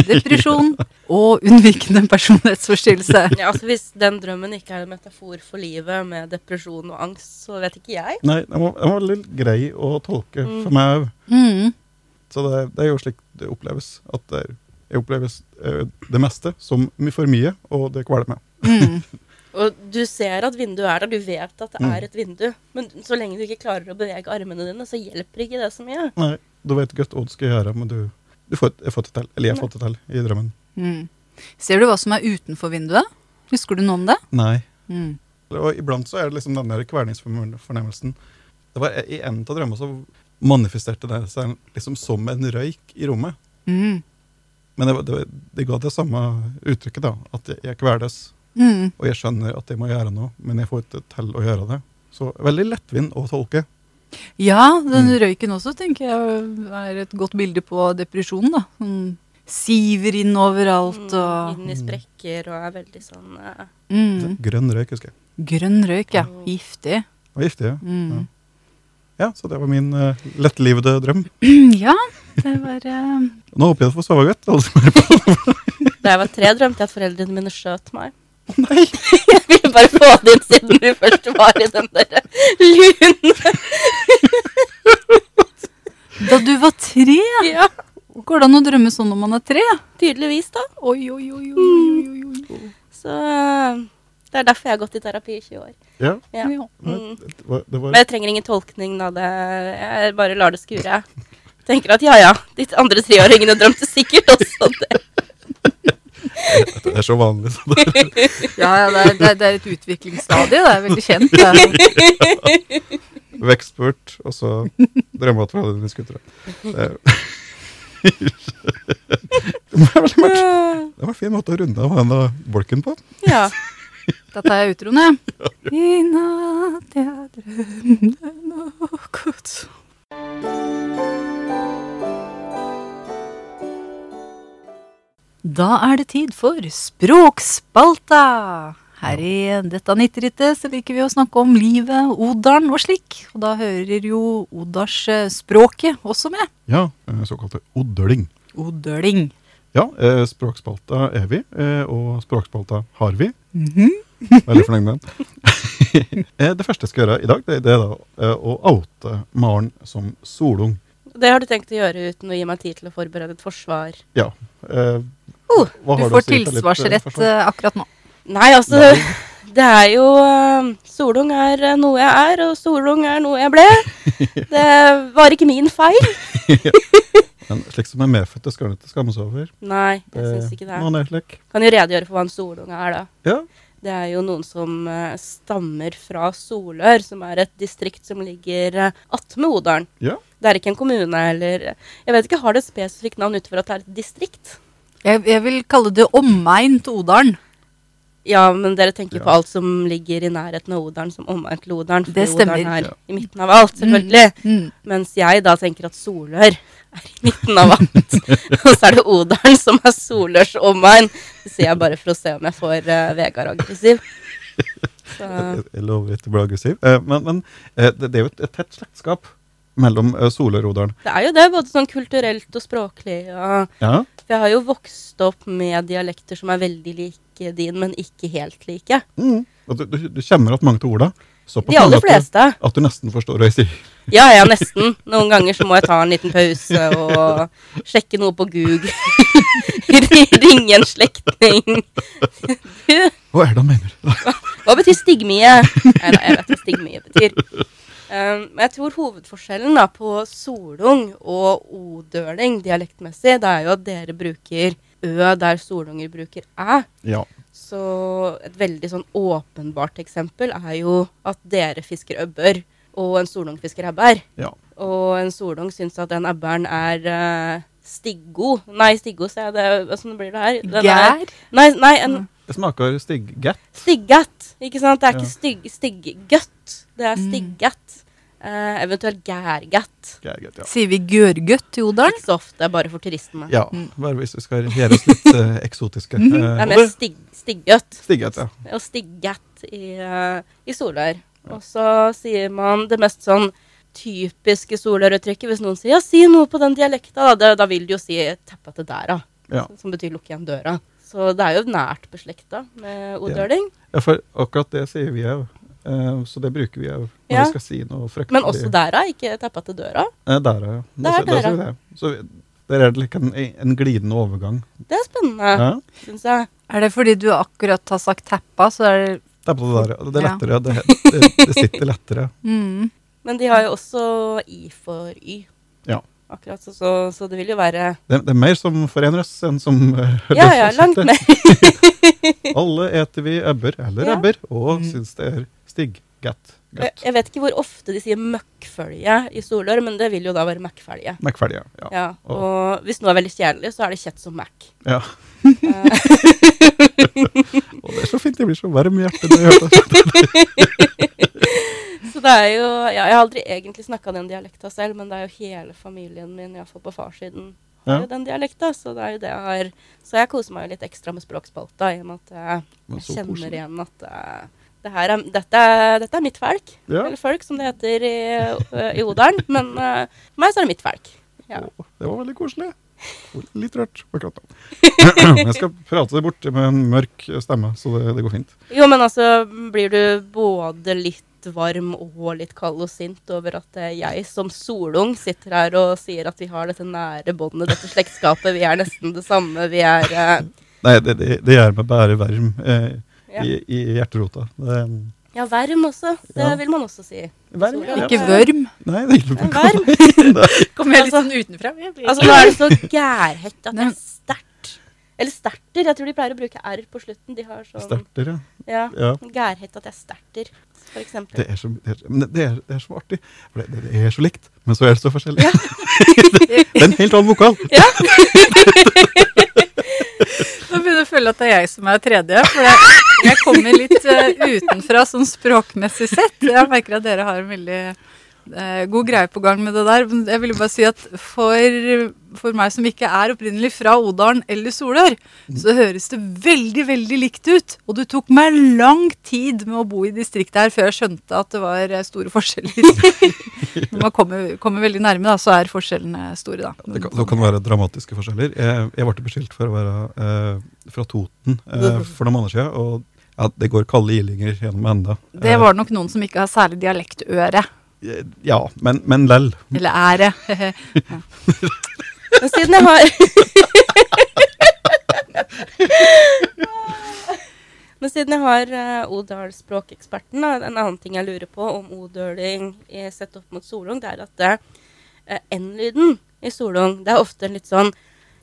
depresjon og unnvikende personlighetsforstyrrelse. Ja, altså Hvis den drømmen ikke er en metafor for livet med depresjon og angst, så vet ikke jeg. Nei, den var, den var litt grei å tolke Mm. for meg òg. Mm. Så det, det er jo slik det oppleves. At det, er- oppleves eh, det meste som for mye, og det kveler meg. Mm. Og du ser at vinduet er der, du vet at det Mm. er et vindu. Men så lenge du ikke klarer å bevege armene dine, så hjelper ikke det så mye. Nei, du vet godt hva du skal gjøre, men du, du får, jeg får det til. Eller jeg får det til i drømmen. Mm. Ser du hva som er utenfor vinduet? Husker du noe om det? Nei. Mm. Og iblant så er det liksom den der kvelningsfornemmelsen. Det var I en av drømmene så manifesterte det seg liksom som en røyk i rommet. Mm. Men det, var- det, det ga det samme uttrykket, da. At jeg, jeg kveles. Mm. Og jeg skjønner at jeg må gjøre noe, men jeg får ikke til å gjøre det. Så veldig lettvint å tolke. Ja, den Mm. røyken også tenker jeg er et godt bilde på depresjonen. da. Sånn siver inn overalt og Mm, Inn i sprekker og er veldig sånn uh... mm. Grønn røyk, husker jeg. Grønn røyk, ja. Mm. Giftig. Og giftig, ja. Mm. ja. Så det var min uh, lettlivede drøm. Ja, det var uh... Nå håper jeg du får sove godt. alle som hører på. Da jeg var tre, drømte jeg at foreldrene mine skjøt meg. Nei! Jeg ville bare få det inn siden du først var i den der lune. Da du var tre! Ja, Går det an å drømme sånn når man er tre? tydeligvis, da. Oi, oi, oi, oi, oi, oi, oi. Så eh, det er derfor jeg har gått i terapi i 20 år. Ja, Ja. Ja. Mm. det var, det var Men jeg trenger ingen tolkning av det. Jeg bare lar det skure. Tenker at ja ja, de andre treåringene drømte sikkert også det. Det er så vanlig. Så det, Ja, ja det, er, det, er, det er et utviklingsstadie. Det er veldig kjent. Det er. Vekstspurt, og så drømme at foreldrene skulle dra. Det, var. Det var en fin måte å runde av denne bolken på. Ja. Da tar jeg utroen, jeg. I natt jeg drømte noe godt. Da er det tid for Språkspalta. Her i dette nittrittet så liker vi å snakke om livet, odalen og slik. Og da hører jo odalsspråket også med. Ja, eh, såkalte odøling. Odeling. Ja, eh, språkspalta er vi, eh, og språkspalta har vi. Mhm. Veldig fornøyd med den. Eh, det første jeg skal gjøre i dag, det, det er da å oute Maren som solung. Det har du tenkt å gjøre uten å gi meg tid til å forberede et forsvar? Ja. Oh, Du får tilsvarsrett eh, akkurat nå. Nei, altså Nei. Det er jo eh, Solung er eh, noe jeg er, og solung er noe jeg ble. Det var ikke min feil. Men slik som er medfødte, skal en ikke skamme seg over. Nei, jeg syns ikke det. Man er slik. Kan jo redegjøre for hva en solung er, da. Ja. Det er jo noen som uh, stammer fra Solør, som er et distrikt som ligger uh, attmed Odalen. ja. Det er ikke en kommune eller Jeg vet ikke, har det et spesifikt navn utover at det er et distrikt? Jeg, jeg vil kalle det omegn til Odalen. Ja, men dere tenker Ja. på alt som ligger i nærheten av Odalen som omegn til Odalen. for Det stemmer. Odalen er Ja. i midten av alt, selvfølgelig. Mm. Mens jeg da tenker at Solør er i midten av alt. og så er det Odalen som er Solørs omegn. Det sier jeg bare for å se om jeg får uh, Vegard aggressiv. Så, Jeg, jeg lover ikke å bli aggressiv. Eh, men men eh, det, det er jo et, et tett slektskap mellom uh, Solør og Odalen. det er jo det, både sånn kulturelt og språklig. Og Ja. Jeg har jo vokst opp med dialekter som er veldig like din, men ikke helt like. Mm. Og du, du, du kjenner at mange til orda. De aller fleste. at du- At du nesten forstår hva jeg sier. Ja, ja, nesten. Noen ganger så må jeg ta en liten pause og sjekke noe på Google. Ringe en slektning. Hva er det han mener? hva betyr stigmie? Nei da, jeg vet hva stigmie betyr. Um, jeg tror hovedforskjellen da på solung og odøling dialektmessig, det er jo at dere bruker ø der solunger bruker æ. Ja. Så et veldig sånn åpenbart eksempel er jo at dere fisker øbber, og en solung fisker ebbær. ja. Og en solung syns at den ebberen er uh, stiggo. Nei, stiggo, sier jeg. Det, Åssen blir det her? Den er- Gær. Nei, nei, en Det smaker stiggatt. Stiggat, ikke sant? Det er ikke Ja. stygg, styggøtt. Det er Mm. Uh, Eh, eventuelt gærgatt. Ja. Sier vi gørgøtt i Odalen? Ikke så ofte, bare for turistene. ja. Mm. Bare hvis vi skal gjøre oss litt uh, eksotiske. Eh, Det er mer mest stigg, styggøtt. Stiggatt, ja. Og stiggat i, uh, i Solør. Og så sier man det mest sånn typiske soløruttrykket. Hvis noen sier ja, si noe på den dialekta, da, da, da vil de jo si 'teppa til dæra', Ja. som betyr 'lukk igjen døra'. Så det er jo nært beslekta med odøling. ja. For akkurat det sier vi òg. så det bruker vi òg når Ja. vi skal si noe fryktelig. Men også dæra, ikke 'teppa til døra'. Eh, der, ja. Da, Der, der, vi det. Så vi, der er det like en, en glidende overgang. Det er spennende, Ja. syns jeg. Er det fordi du akkurat har sagt teppa, så er det Teppa til døra, det der, ja. Det er Ja. lettere. Det, det, det sitter lettere. mm. Men de har jo også i for y. Akkurat, så, så, så det vil jo være Det, det er mer som forenres enn som uh, Ja, ja, langt mer. Alle eter vi ebber eller Ja. ebber, og Mm. syns det er stig. Gatt. Gatt. jeg vet ikke hvor ofte de sier møkkfølge i Solør, men det vil jo da være Mac-følge. Ja. Ja, og hvis noe er veldig kjedelig, så er det kjett som møkk. ja. Og det er så fint. Jeg blir så varm i hjertet når jeg hører det. så det er jo ja, Jeg har aldri egentlig snakka den dialekta selv, men det er jo hele familien min, iallfall på farssiden, har Ja. jo den dialekta. Så det er jo det jeg har Så jeg koser meg jo litt ekstra med språkspalta, i og med at jeg, jeg kjenner koselig. igjen at uh, det her er, dette, dette er mitt folk. Ja. Eller folk, som det heter i, i Odalen. Men uh, for meg så er det mitt folk. Ja. Å, det var veldig koselig. Litt rørt akkurat nå. Jeg skal prate det bort med en mørk stemme, så det, det går fint. Jo, men altså, blir du både litt varm og litt kald og sint over at eh, jeg som solung sitter her og sier at vi har dette nære båndet, dette slektskapet, vi er nesten det samme, vi er eh, Nei, det, det, det gjør meg bare varm eh, ja. i, i hjerterota. Det, ja, varm også. Det Ja. vil man også si. Verm, ja. Ikke vørm. Nei, det er ikke varm. Kommer jeg litt sånn utenfra? Altså, nå er det så gærhett at det er sterkt. Eller sterter. Jeg tror de pleier å bruke R på slutten. De har sånn Sterter, ja. Ja. ja. Gærhett at jeg sterter, for eksempel. Det er så, det er, det er, det er så artig. For det, det er så likt, men så er det så forskjellig. Ja. det er en helt annen vokal. Nå at det er jeg som er tredje. For jeg, jeg kommer litt eh, utenfra sånn språkmessig sett. Jeg merker at dere har en veldig god greie på gang med det der. Men jeg ville bare si at for, for meg som ikke er opprinnelig fra Odalen eller Solør, så høres det veldig, veldig likt ut. Og det tok meg lang tid med å bo i distriktet her før jeg skjønte at det var eh, store forskjeller. Når man kommer, kommer veldig nærme, da, så er forskjellene store, da. Det kan, det kan være dramatiske forskjeller. Jeg, jeg ble beskyldt for å være eh, fra Toten eh, for noen måneder siden. Og ja, det går kalde ilinger gjennom enda. Det var nok noen som ikke har særlig dialektøre. Eh, ja, men, men lell. Eller ære. Men siden jeg har Men siden jeg har uh, Odal-språkeksperten, da, en annen ting jeg lurer på om odøling eh, sett opp mot solung, det er at uh, N-lyden i solung. Det er ofte en litt sånn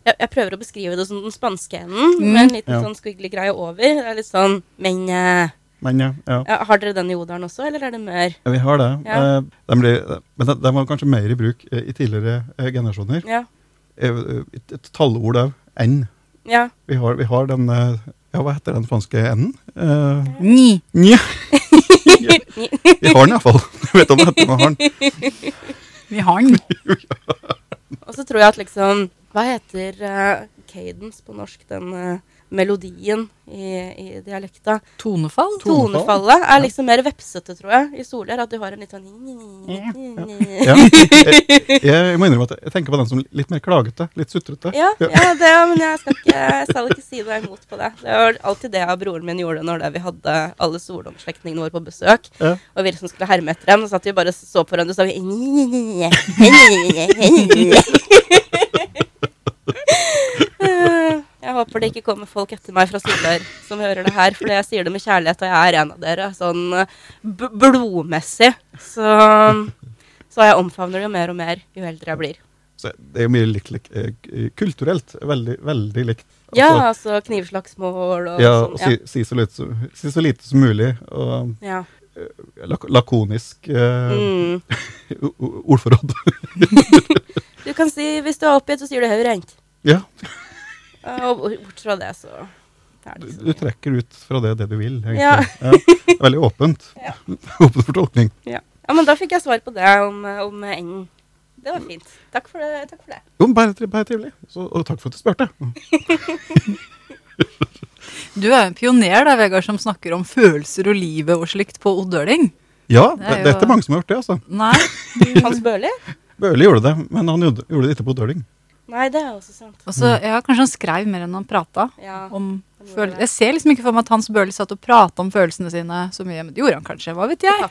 jeg, jeg prøver å beskrive det som den spanske enden, Mm. med en liten Ja. sånn squiggly-greie over. Det er litt sånn Men eh, Men ja, ja. ja, har dere den i Odalen også, eller er det mør? Ja, Vi har det. Ja. Eh, den blir, men den, den, var kanskje mer i bruk eh, i tidligere eh, generasjoner. Ja. Eh, Et, et tallord av n. ja. Vi har, vi har den eh, Ja, hva heter den franske n-en? Eh, Ni. Nja. Vi har den iallfall. Du vet om det heter, men har den. Vi har den. Og så tror jeg at liksom Hva heter uh, cadence på norsk? Den eh, melodien i, i dialekta. Tonefall. Tonefall. Tonefallet er liksom mer vepsete, tror jeg, i Solør. At du har en litt sånn Ja, jeg, jeg må innrømme at jeg tenker på den som litt mer klagete. Litt sutrete. Ja, ja det, men jeg skal, ikke, jeg skal ikke si noe imot på det. Det var alltid det broren min gjorde når det vi hadde alle solomslektningene våre på besøk. Ja. Og vi liksom skulle herme etter dem. Og satt vi bare så på hverandre og sa vi Eh, Jeg håper det ikke kommer folk etter meg fra Solør som hører det her, for jeg sier det med kjærlighet, og jeg er en av dere. Sånn eh, blodmessig. Så, så jeg omfavner det jo mer og mer jo eldre jeg blir. Så det er jo mye likt, lik- eh, kulturelt. Veldig, veldig likt. Ja, Altså, altså knivslagsmål og ja, sånn. og si, si, så lite, si så lite som mulig. Og Ja. lak lakonisk eh, Mm. ordforråd. Du kan si hvis du er oppgitt, så sier du høyrehendt. ja, Og bort fra det, så du, det du trekker ut fra det det du vil, egentlig. Ja. Ja, veldig åpent. Ja. Åpen for tolkning. Ja. ja, men da fikk jeg svar på det om, om enden. Det var fint. Takk for det. Takk for det. Jo, bare, bare trivelig. Så, og takk for at du spurte. Du er en pioner da, Vegard, som snakker om følelser og livet og slikt på oddøling. Ja, Det det, er det er ikke mange som har gjort det, altså. Nei. Hans Børli? Bøhler gjorde det, men han gjorde, det ikke på døling. Nei, det er også sant. Også, ja, Kanskje han skrev mer enn han prata. Ja. Om jeg ser liksom ikke for meg at Hans Børli satt og prata om følelsene sine så mye. Men det gjorde han kanskje. Hva vet jeg?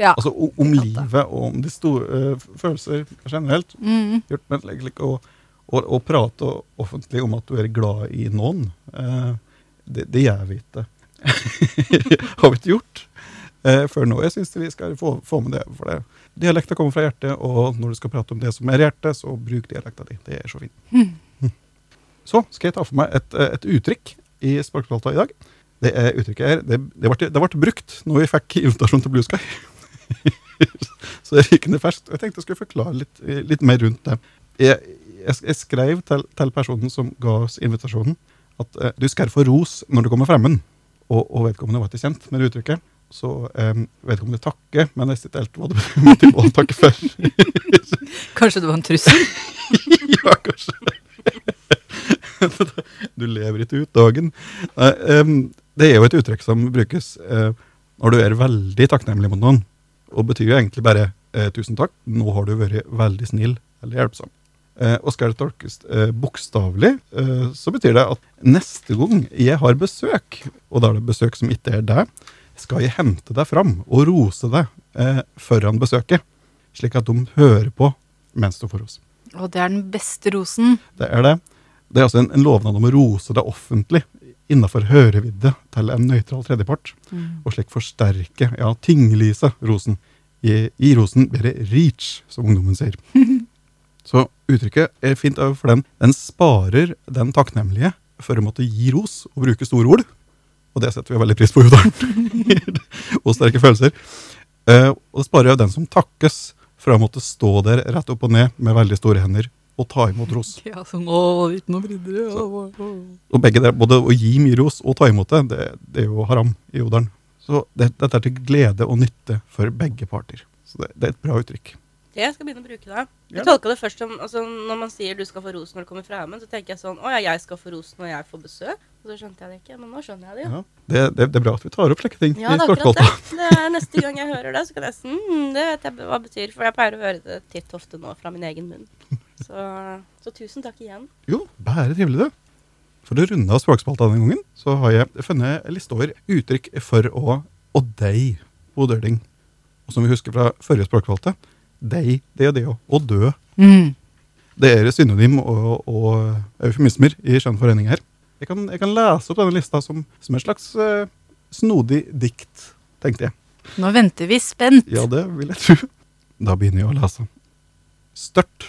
Ja. Altså om livet og om de store uh, følelser generelt. Mm. Gjort, men like, like, å, å, å prate offentlig om at du er glad i noen, uh, det, det gjør vi ikke. Har vi ikke gjort uh, før nå. Jeg syns vi skal få, få med det. For det. Dialekta kommer fra hjertet, og når du skal prate om det som er hjertet, så bruk dialekta di. Det er så fint. Mm. Så skal jeg ta for meg et, et uttrykk i Språkspalta i dag. Det er uttrykket her, det, det, ble, det ble brukt når vi fikk invitasjon til Blue Sky. så det er rykende ferskt. Jeg tenkte jeg skulle forklare litt, litt mer rundt det. Jeg, jeg, jeg skrev til, til personen som ga oss invitasjonen, at eh, du skal få ros når du kommer fremmen. Og, og vedkommende var ikke kjent med det uttrykket. Så um, vet ikke om vedkommende takker, men jeg sitter helt hva det måtte å takke for. Kanskje det var en trussel? ja, kanskje. du lever ikke ut dagen. Nei, um, det er jo et uttrykk som brukes uh, når du er veldig takknemlig mot noen. Og betyr jo egentlig bare uh, 'tusen takk, nå har du vært veldig snill eller hjelpsom'. Uh, og skal det tolkes eh, bokstavelig, så betyr det at neste gang jeg har besøk, og da er det besøk som ikke er deg, skal jeg hente deg fram og rose deg eh, foran besøket, slik at de hører på mens du får ros. Og det er den beste rosen. Det er det. Det er altså en, en lovnad om å rose deg offentlig innenfor hørevidde til en nøytral tredjepart, og slik forsterke, ja, tinglise rosen. Gi, i rosen bedre reach, som ungdommen sier. Så uttrykket er fint for den. Den sparer den takknemlige for å måtte gi ros og bruke store ord. Og det setter vi veldig pris på i Udalen. og sterke følelser. Eh, og det sparer jo den som takkes fra å måtte stå der rett opp og ned med veldig store hender og ta imot ros. Ja, sånn å, uten å brydde Og begge der, både å gi mye ros og ta imot det, det, det er jo haram i Jodalen. Så det, dette er til glede og nytte for begge parter. Så det, det er et bra uttrykk. Det jeg skal begynne å bruke da. Jeg Ja. tolka det først som altså, Når man sier du skal få ros når du kommer fra Amund, så tenker jeg sånn Å ja, jeg skal få ros når jeg får besøk. Og så skjønte jeg det ikke. Men nå skjønner jeg det jo. Ja. Det, det, det er bra at vi tar opp slike ting Ja, det er akkurat det. det er neste gang jeg hører det, så kan jeg si mm, det vet jeg hva det betyr. For jeg pleier å høre det titt ofte nå fra min egen munn. Så, så tusen takk igjen. Jo, bare trivelig, det. For å runde av Språkspalta denne gangen, så har jeg funnet en liste over uttrykk for å og deg på døling. Og som vi husker fra forrige Språkspalte, deg, det og det og, dø. Mm. Det er synonym og, og eufemismer i skjønn forening her. Jeg kan, jeg kan lese opp denne lista som, som et slags uh, snodig dikt, tenkte jeg. Nå venter vi spent. Ja, det vil jeg tro. Da begynner jeg å lese. Størt.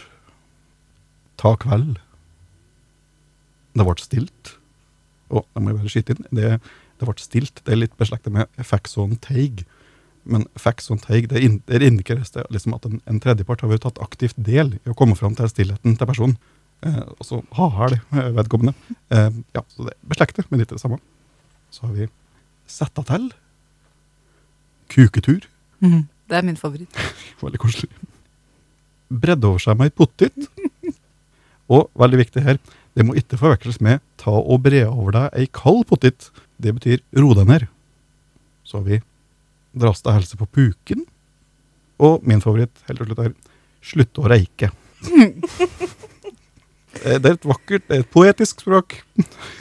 ta kveld. Det ble stilt. Og da må jeg bare skyte inn. Det, det ble stilt. Det er litt beslektet med facts on teig. Men facts on take det, in, det indikeres det liksom at en, en tredjepart har vært tatt aktivt del i å komme fram til stillheten til personen. Eh, og så har det eh, vedkommende. Eh, ja, så det er beslektet, men litt det samme. Så har vi setta til. Kuketur. Mm, Det er min favoritt. Veldig koselig. Bredde over seg med ei pottit. Og veldig viktig her, det må ikke forveksles med ta og bre over deg ei kald pottit. Det betyr ro deg ned. Så har vi dras til helse på puken. Og min favoritt helt til slutt er slutte å reike. Eh, Det er et vakkert, det er et poetisk språk.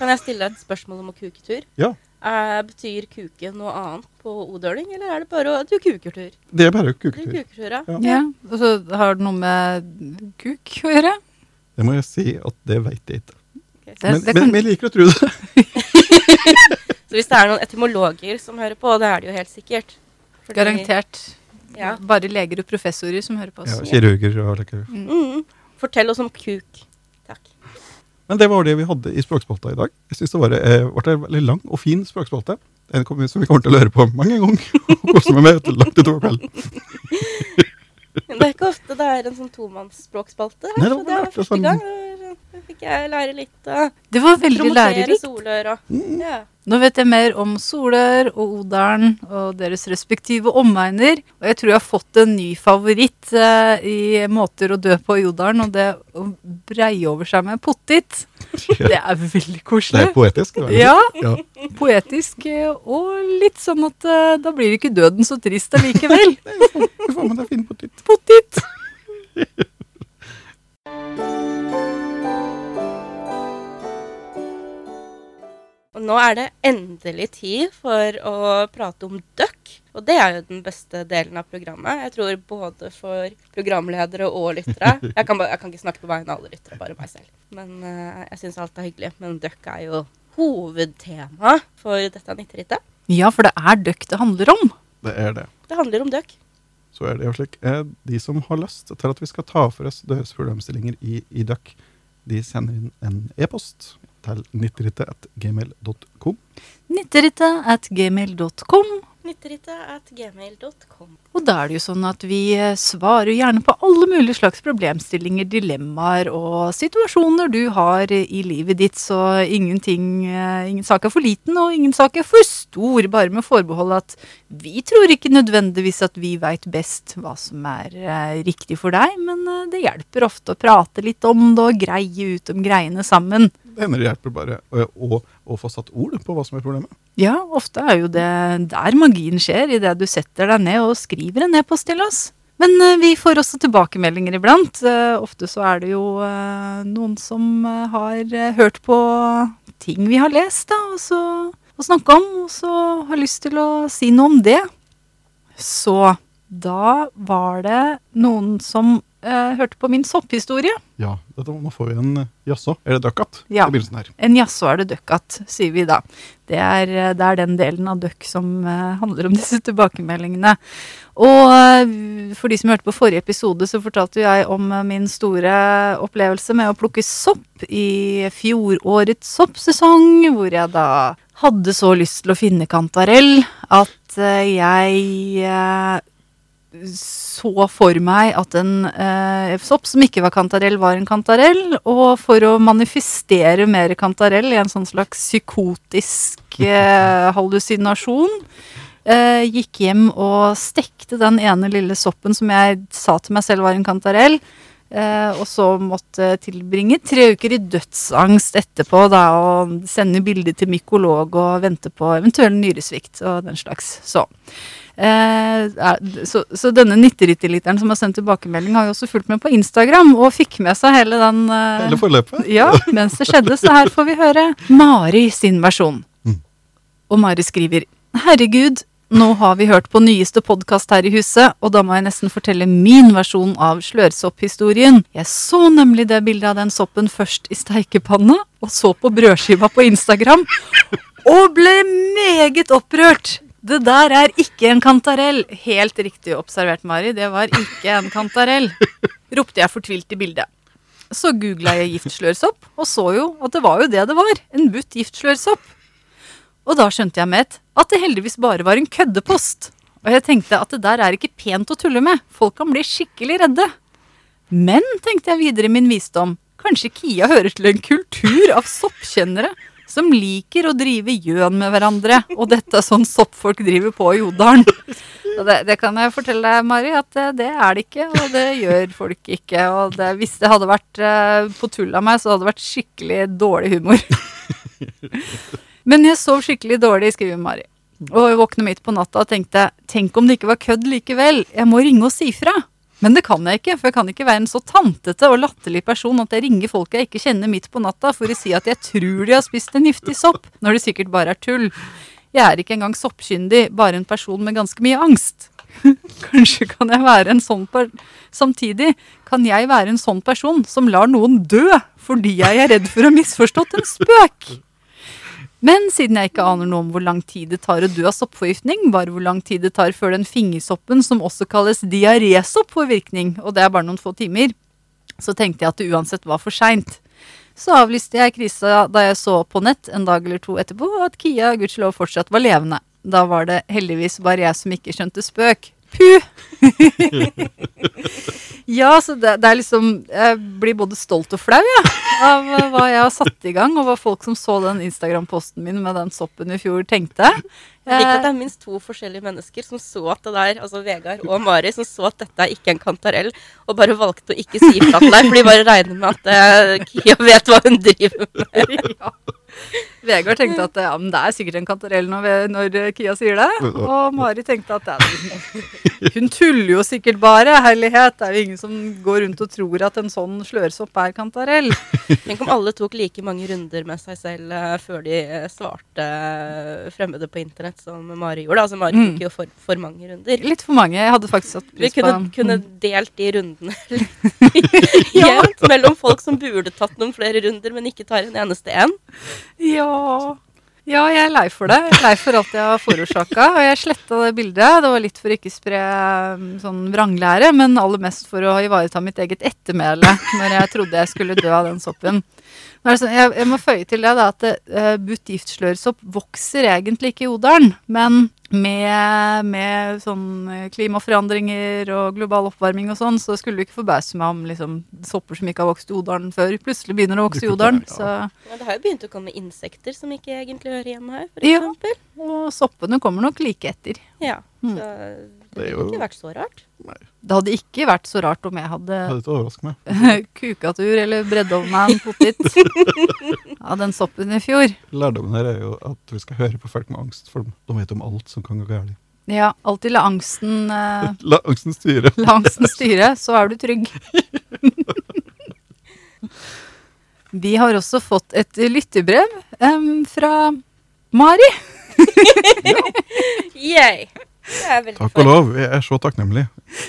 Kan jeg stille deg et spørsmål om å kuketur? Ja. Uh, betyr kuke noe annet på odøling, eller er det bare å Du kukertur? Det er bare kuketur. kuketur. ja. Ja. Ja, Og så har det noe med kuk å gjøre. Det må jeg si at det veit jeg ikke. Okay. Det- Men, det men, kan- men jeg liker å tro det. så hvis det er noen etymologer som hører på, det er det jo helt sikkert. Fordi- Garantert. Ja. Bare leger og professorer som hører på oss. Ja, kirurger og leger. Mm. Fortell oss om kuk. Takk. Men det var det vi hadde i språkspalta i dag. Jeg synes det var, eh, ble en veldig lang og fin språkspalte. En kommer- som vi kommer til å høre på mange ganger. og kose meg med til langt utover kvelden. Men det er ikke ofte det er en sånn tomannsspråkspalte. Nei, det var det var første sånn. gang. og Da fikk jeg lære litt og Det var veldig lærerikt. Solør og Mm. ja. Nå vet jeg mer om Solør og Odalen og deres respektive omegner. Og jeg tror jeg har fått en ny favoritt eh, i måter å dø på i Odalen, og det er å breie over seg med pottit. Det er veldig Det koselig. er poetisk. det er Ja, ja. poetisk, eh, og litt sånn at eh, da blir ikke døden så trist allikevel. Du får med deg fin pottit. Pottit! Og nå er det endelig tid for å prate om duck. Og det er jo den beste delen av programmet. Jeg tror både for programledere og lyttere. Jeg kan, jeg kan ikke snakke på vegne av alle lyttere, bare meg selv. Men uh, jeg syns alt er hyggelig. Men duck er jo hovedtema for dette nitterittet. Ja, for det er døkk det handler om. Det er det. Det handler om duck. Så er det jo slik. Eh, De som har lyst til at vi skal ta for oss deres problemstillinger i, i Duck, de sender inn en e-post til nitterittet.gmail.com. Nitterittet.gmail.com. at gmail.com. Nitterittet at gmail.com. Og da er det jo sånn at vi eh, svarer gjerne på alle mulige slags problemstillinger, dilemmaer og situasjoner du har eh, i livet ditt, så ingenting, eh, ingen sak er for liten og ingen sak er for stor, bare med forbehold at vi tror ikke nødvendigvis at vi veit best hva som er riktig for deg, men det hjelper ofte å prate litt om det og greie ut om greiene sammen. Det hender det hjelper bare å, å, få satt ord på hva som er problemet. Ja, ofte er jo det der magien skjer, idet du setter deg ned og skriver en e-post til oss. Men eh, vi får også tilbakemeldinger iblant. Eh, ofte så er det jo eh, noen som har hørt på ting vi har lest, da, og så og snakka om, og så har lyst til å si noe om det. Så da var det noen som eh, hørte på min sopphistorie. Ja, dette, nå får vi en eh, jaså. Er det duckat? Ja. I begynnelsen her. En jaså er det duckat, sier vi da. Det er, eh, det er den delen av døkk som eh, handler om disse tilbakemeldingene. Og eh, for de som hørte på forrige episode, så fortalte jeg om eh, min store opplevelse med å plukke sopp i fjorårets soppsesong, hvor jeg da hadde så lyst til å finne kantarell at jeg så for meg at en eh, sopp som ikke var kantarell, var en kantarell. Og for å manifestere mer kantarell i en sånn slags psykotisk eh, hallusinasjon, eh, gikk hjem og stekte den ene lille soppen som jeg sa til meg selv var en kantarell. Eh, og så måtte tilbringe tre uker i dødsangst etterpå da, og sende bilder til mykolog og vente på eventuell nyresvikt og den slags. Så. Eh, så, så denne 90-literen som har sendt tilbakemelding, har jo også fulgt med på Instagram og fikk med seg hele den eh, Hele forløpet. ja, mens det skjedde, så her får vi høre Mari sin versjon. Mm. Og Mari skriver Herregud, nå har vi hørt på nyeste podkast her i huset, og da må jeg nesten fortelle min versjon av slørsopphistorien. Jeg så nemlig det bildet av den soppen først i steikepanna, og så på brødskiva på Instagram, og ble meget opprørt. Det der er ikke en kantarell. Helt riktig observert, Mari. Det var ikke en kantarell. Ropte jeg fortvilt i bildet. Så googla jeg giftslørsopp, og så jo at det var jo det det var. En butt giftslørsopp. Og da skjønte jeg med ett at det heldigvis bare var en køddepost. Og jeg tenkte at det der er ikke pent å tulle med. Folk kan bli skikkelig redde. Men, tenkte jeg videre i min visdom, kanskje Kia hører til en kultur av soppkjennere som liker å drive gjøn med hverandre. Og dette er sånn soppfolk driver på i Odalen. Det, det kan jeg fortelle deg, Mari, at det, det er det ikke. Og det gjør folk ikke. Og det, hvis det hadde vært uh, på tull av meg, så hadde det vært skikkelig dårlig humor. Men jeg sov skikkelig dårlig, skriver Mari. Og jeg våkner midt på natta og tenkte tenk om det ikke var kødd likevel. Jeg må ringe og si fra. Men det kan jeg ikke, for jeg kan ikke være en så tantete og latterlig person at jeg ringer folk jeg ikke kjenner midt på natta for å si at jeg tror de har spist en giftig sopp, når det sikkert bare er tull. Jeg er ikke engang soppkyndig, bare en person med ganske mye angst. Kanskje kan jeg være en sånn per Samtidig kan jeg være en sånn person som lar noen dø fordi jeg er redd for å ha misforstått en spøk. Men siden jeg ikke aner noe om hvor lang tid det tar å dø av soppforgiftning, bare hvor lang tid det tar før den fingersoppen som også kalles diarésopp får virkning, og det er bare noen få timer, så tenkte jeg at det uansett var for seint. Så avlyste jeg krisa da jeg så på nett en dag eller to etterpå at Kia gudskjelov fortsatt var levende. Da var det heldigvis bare jeg som ikke skjønte spøk. Puh! ja, så det, det, er liksom Jeg blir både stolt og flau, ja, av hva jeg har satt i gang, og hva folk som så den Instagram-posten min med den soppen i fjor, tenkte. Liker at det er minst to forskjellige mennesker som så at det der, altså Vegard og Mari, som så at dette er ikke en kantarell, og bare valgte å ikke si fra til deg, for de bare regner med at uh, Kia vet hva hun driver med. ja. Vegard tenkte at ja, det er sikkert en kantarell når, når, Kia sier det. Og Mari tenkte at ja, hun tuller jo sikkert bare. Herlighet. Det er jo ingen som går rundt og tror at en sånn slørsopp er kantarell. Tenk om alle tok like mange runder med seg selv før de svarte fremmede på internett som Mari gjorde. Altså Mari mm. jo for, for, mange runder. Litt for mange. Jeg hadde faktisk satt pris på Vi kunne, kunne delt de rundene jevnt mellom folk som burde tatt noen flere runder, men ikke tar en eneste en. Ja. ja, jeg er lei for det. Jeg er lei for alt jeg har forårsaka. Og jeg sletta det bildet. Det var litt for å ikke spre mm, sånn vranglære, men aller mest for å ivareta mitt eget ettermæle når jeg trodde jeg skulle dø av den soppen. Sånn, jeg, jeg, må føye til det da, at uh, butt vokser egentlig ikke i Odalen. Men med, med sånn eh, klimaforandringer og global oppvarming og sånn, så skulle du ikke forbause meg om liksom, sopper som ikke har vokst i Odalen før, plutselig begynner å vokse i Odalen. Ja. Ja, det har jo begynt å komme insekter som ikke egentlig hører hjemme her, f.eks. Ja, og soppene kommer nok like etter. Ja, mm. Det hadde ikke vært så rart. Nei. Det hadde ikke vært så rart om jeg hadde kukatur eller breddovnan potet av den soppen i fjor. Lærdommen her er jo at vi skal høre på folk med angst, for de vet om alt som kan gå galt. Ja, alltid la angsten uh, La angsten styre. La angsten styre, så er du trygg. vi har også fått et lyttebrev um, fra Mari. Yay. Takk og lov. Jeg er så takknemlig.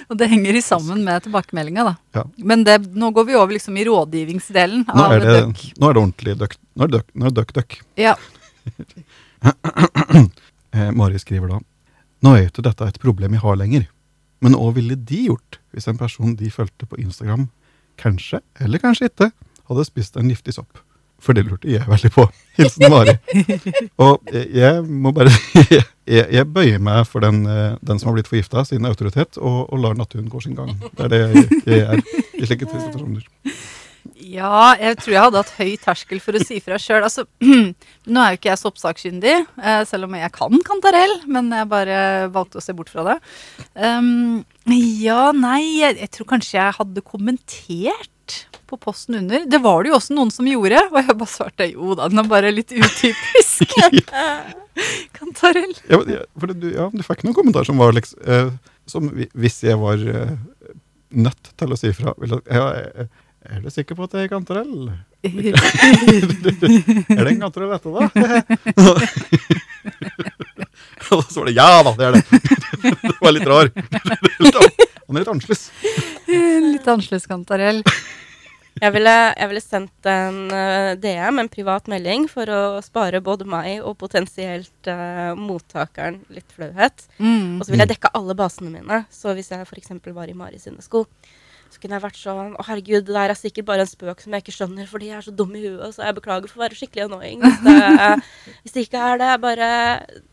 Og det henger i sammen med tilbakemeldinga, da. Ja. Men det, nå går vi over liksom i rådgivningsdelen nå av det, Nå er det ordentlig duck. Nå er det duck, nå er det duck, duck. Ja. eh, Mari skriver da Nå er jo ikke dette et problem jeg har lenger. Men hva ville de gjort hvis en person de fulgte på Instagram, kanskje, eller kanskje ikke, hadde spist en giftig sopp? For det lurte jeg veldig på. Hilsen Mari. Og jeg, må bare jeg, jeg, bøyer meg for den, eh, den som har blitt forgifta, sin autoritet, og, og, lar naturen gå sin gang. Det er det jeg, jeg er i slike situasjoner. Ja, jeg tror jeg hadde hatt høy terskel for å si fra sjøl. Altså, nå er jo ikke jeg soppsakkyndig, eh, selv om jeg kan kantarell, men jeg bare valgte å se bort fra det. Um, ja, nei, jeg, jeg tror kanskje jeg hadde kommentert på posten under. Det var det jo også noen som gjorde, og jeg bare svarte jo da, den er bare litt utypisk. Kantarell. Ja, for du, ja, du fikk noen kommentarer som var liksom eh, Som hvis jeg var eh, nødt til å si fra ja, Er du sikker på at det er kantarell? er det en kantarell dette, da? Og så var det ja da, det er det. det var litt rar. Han er litt annerledes. Litt annerledes kantarell. Jeg ville, jeg ville, sendt en uh, DM, en privat melding, for å spare både meg og potensielt uh, mottakeren litt flauhet. Mm. Og så ville jeg dekka alle basene mine. Så hvis jeg f.eks. var i Mari sine sko, Så kunne jeg vært sånn Å, herregud, det der er sikkert bare en spøk som jeg ikke skjønner fordi jeg er så dum i huet, så jeg beklager for å være skikkelig annoying. Hvis det, hvis det ikke er det. Bare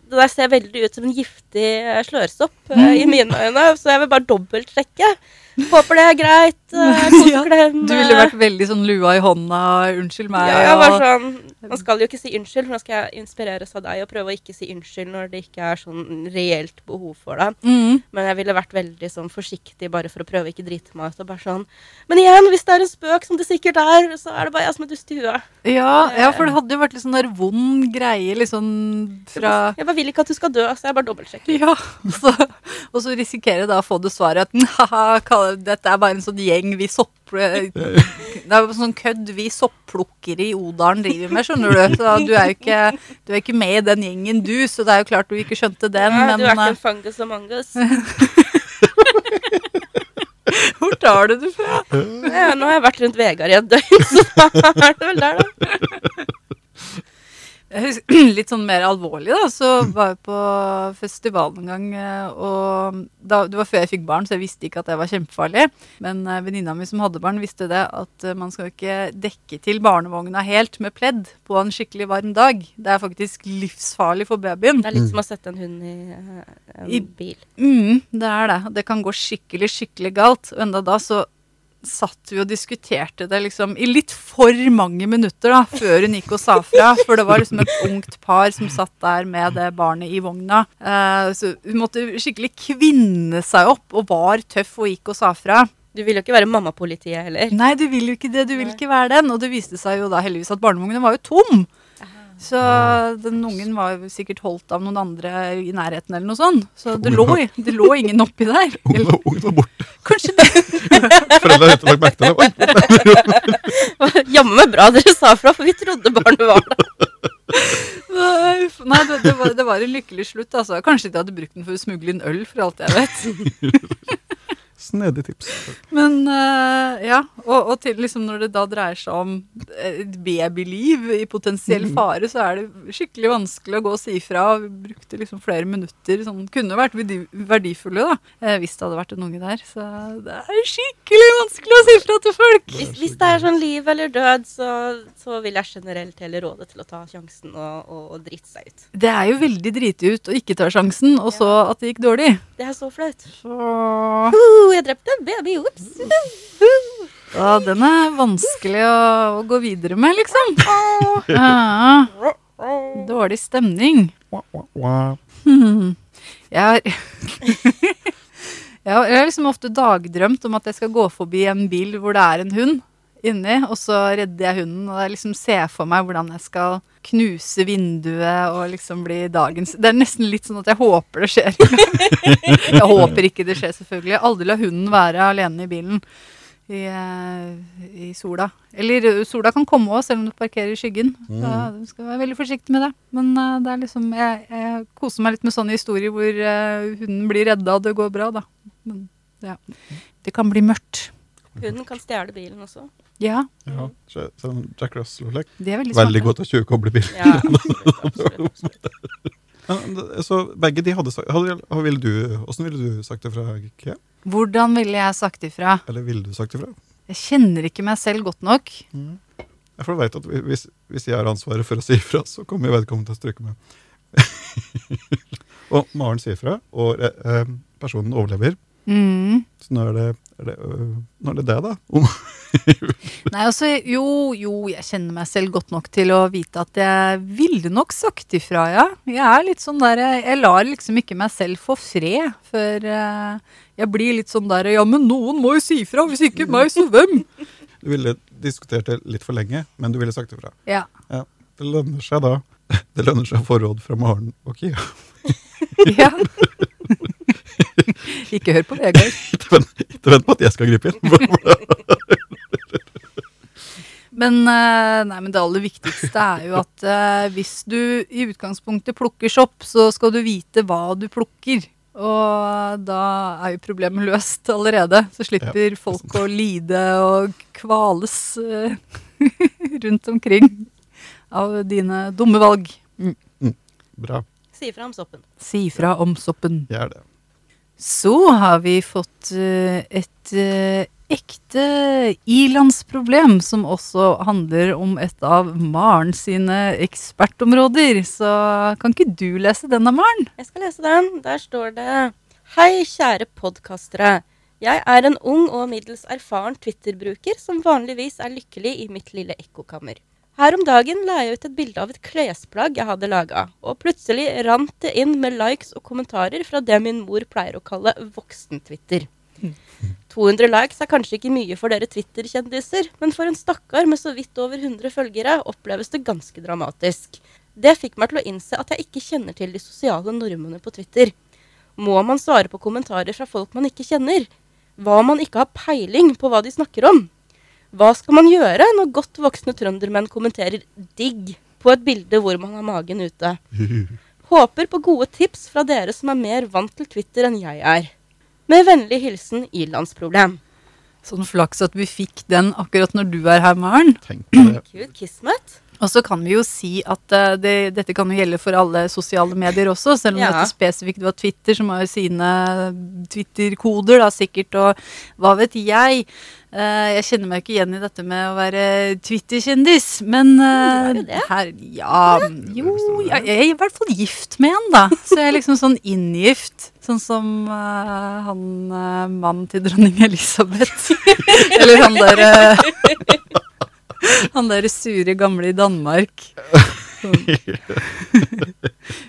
Det der ser veldig ut som en giftig eh, slørsopp mm. i mine øyne, så jeg vil bare dobbeltsjekke. Håper det er greit. Koseklem. Ja. Du ville vært veldig sånn lua i hånda, unnskyld meg. ja, jeg var sånn, Man skal jo ikke si unnskyld, for nå skal jeg inspireres av deg og prøve å ikke si unnskyld når det ikke er sånn reelt behov for det. Mm. Men jeg ville vært veldig sånn forsiktig bare for å prøve å ikke drite meg ut. og bare sånn, Men igjen, hvis det er en spøk, som det sikkert er, så er det bare jeg som er dust i huet. ja, ja, for det hadde jo vært litt sånn der vond greie liksom fra Jeg bare vil ikke at du skal dø, så jeg bare dobbeltsjekker. Ja, så, og så risikere da å få det svaret at haha, dette er bare en sånn gjeng vi sopp... Det er sånn kødd vi sopplukkere i Odalen driver med, skjønner du. Så du er jo ikke, du er ikke med i den gjengen du, så det er jo klart du ikke skjønte den. Ja, men du er ikke eh, en fangus og mangus. hvor tar du det fra? Ja, nå har jeg vært rundt Vegard i et døgn, så da er det vel der, da. Litt sånn mer alvorlig, da. Så var jeg på festival en gang, eh, og da, det var før jeg fikk barn, så jeg visste ikke at det var kjempefarlig. Men eh, venninna mi som hadde barn, visste det at eh, man skal ikke dekke til barnevogna helt med pledd på en skikkelig varm dag. Det er faktisk livsfarlig for babyen. Det er litt som å sette en hund i en en I- bil. Mm, det er det. Det kan gå skikkelig, skikkelig galt. Og enda da så satt vi og diskuterte det liksom i litt for mange minutter da, før hun gikk og sa fra. For det var liksom et ungt par som satt der med det barnet i vogna. Uh, så hun måtte skikkelig kvinne seg opp og var tøff og gikk og sa fra. Du vil jo ikke være mammapolitiet heller. Nei, du vil jo ikke det. Du vil ikke være den. Og det viste seg jo da heldigvis at barnevognen var jo tom. Så den ungen var sikkert holdt av noen andre i nærheten eller noe sånt. Så det lå, det lå ingen oppi der. Ungen var, ungen var borte. Kanskje det Foreldra hadde lagt merke til det. Jammen bra dere sa fra, for vi trodde barnet var der. Nei. Nei det, det, var, det var en lykkelig slutt. Altså. Kanskje de hadde brukt den for å smugle inn øl, for alt jeg vet. Snedig tips. Men uh, ja, og, og til liksom når det da dreier seg om et babyliv i potensiell fare, så er det skikkelig vanskelig å gå og si fra. Vi brukte liksom flere minutter. Sånn, kunne vært verdifulle da, eh, hvis det hadde vært en unge der. Så det er skikkelig vanskelig å si fra til folk. Hvis, hvis det er sånn liv eller død, så, så vil jeg generelt heller råde til å ta sjansen og, og, og drite seg ut. Det er jo veldig driti ut å ikke ta sjansen, og så at det gikk dårlig. Det er så flaut. Så jeg drepte en baby, ops. Ja, den er vanskelig å, å gå videre med, liksom. Ja, dårlig stemning. Hmm. Jeg har jeg har liksom ofte dagdrømt om at jeg skal gå forbi en bil hvor det er en hund inni, og så redder jeg hunden. Og jeg liksom ser for meg hvordan jeg skal knuse vinduet og liksom bli dagens Det er nesten litt sånn at jeg håper det skjer. jeg håper ikke det skjer, selvfølgelig. Aldri la hunden være alene i bilen i, eh, i sola. Eller sola kan komme òg, selv om du parkerer i skyggen. Så du skal være veldig forsiktig med det. Men uh, det er liksom, jeg, jeg koser meg litt med sånne historier hvor uh, hunden blir redda og det går bra, da. Men ja. Det kan bli mørkt. Hunden kan stjele bilen også. Ja, Ja, så- sånn Jack er veldig Veldig godt å tjuvkoble bilen. Ja, absolutt, absolutt, Så begge de hadde sagt hadde, ville du, Hvordan ville du sagt det fra, Hvordan ville jeg sagt ifra? Eller ville du sagt det fra? Jeg kjenner ikke meg selv godt nok. Jeg for vet at hvis, hvis jeg har ansvaret for å si ifra, så kommer vedkommende til å stryke med. og Maren sier fra, og eh, personen overlever. Mm. Så nå er det, er det, øh, nå er det det, da. Nei, altså, jo, jo, jeg kjenner meg selv godt nok til å vite at jeg ville nok sagt ifra, ja. Jeg er litt sånn der, jeg, lar liksom ikke meg selv få fred før eh, jeg blir litt sånn der, ja, men noen må jo si ifra, hvis ikke meg, så hvem? du ville diskutert det litt for lenge, men du ville sagt ifra. Ja. Ja. Det lønner seg da. Det lønner seg å få råd fra Maren og Kia. ja. Ikke hør på Vegard. Ikke vent, ikke vent på at jeg skal gripe inn. Men, eh, nei, men det aller viktigste er jo at eh, hvis du i utgangspunktet plukker sopp, så skal du vite hva du plukker. Og da er jo problemet løst allerede. Så slipper folk å lide og kvales eh, rundt omkring av dine dumme valg. Bra. Si fra om soppen. Si fra om soppen. Gjør det. Så har vi fått eh, et eh, ekte ilandsproblem, som også handler om et av Maren sine ekspertområder. Så kan ikke du lese den da, Maren? Jeg skal lese den. Der står det Hei, kjære podkastere. Jeg er en ung og middels erfaren Twitter-bruker som vanligvis er lykkelig i mitt lille ekkokammer. Her om dagen la jeg ut et bilde av et klesplagg jeg hadde laga, og plutselig rant det inn med likes og kommentarer fra det min mor pleier å kalle voksen-Twitter. 200 likes er kanskje ikke mye for dere Twitter-kjendiser, men for en stakkar med så vidt over 100 følgere oppleves det ganske dramatisk. Det fikk meg til å innse at jeg ikke kjenner til de sosiale normene på Twitter. Må man svare på kommentarer fra folk man ikke kjenner? Hva om man ikke har peiling på hva de snakker om? Hva skal man gjøre når godt voksne trøndermenn kommenterer 'digg' på et bilde hvor man har magen ute? Håper på gode tips fra dere som er mer vant til Twitter enn jeg er. Med vennlig hilsen ilandsproblem. Sånn flaks at vi fikk den akkurat når du er her, Maren. Tenk på det. Gud, kismet. Og så kan vi jo si at eh, det, dette kan jo gjelde for alle sosiale medier også, selv om Ja. dette spesifikt var Twitter, som har jo sine Twitter-koder da sikkert, og hva vet jeg. Eh, jeg kjenner meg ikke igjen i dette med å være Twitter-kjendis, men uh, er her Ja, jo, jeg, jeg er i hvert fall gift med en, da. Så jeg er liksom sånn inngift. Sånn som uh, han uh, mannen til dronning Elisabeth. Eller han der eh, Han der sure gamle i Danmark.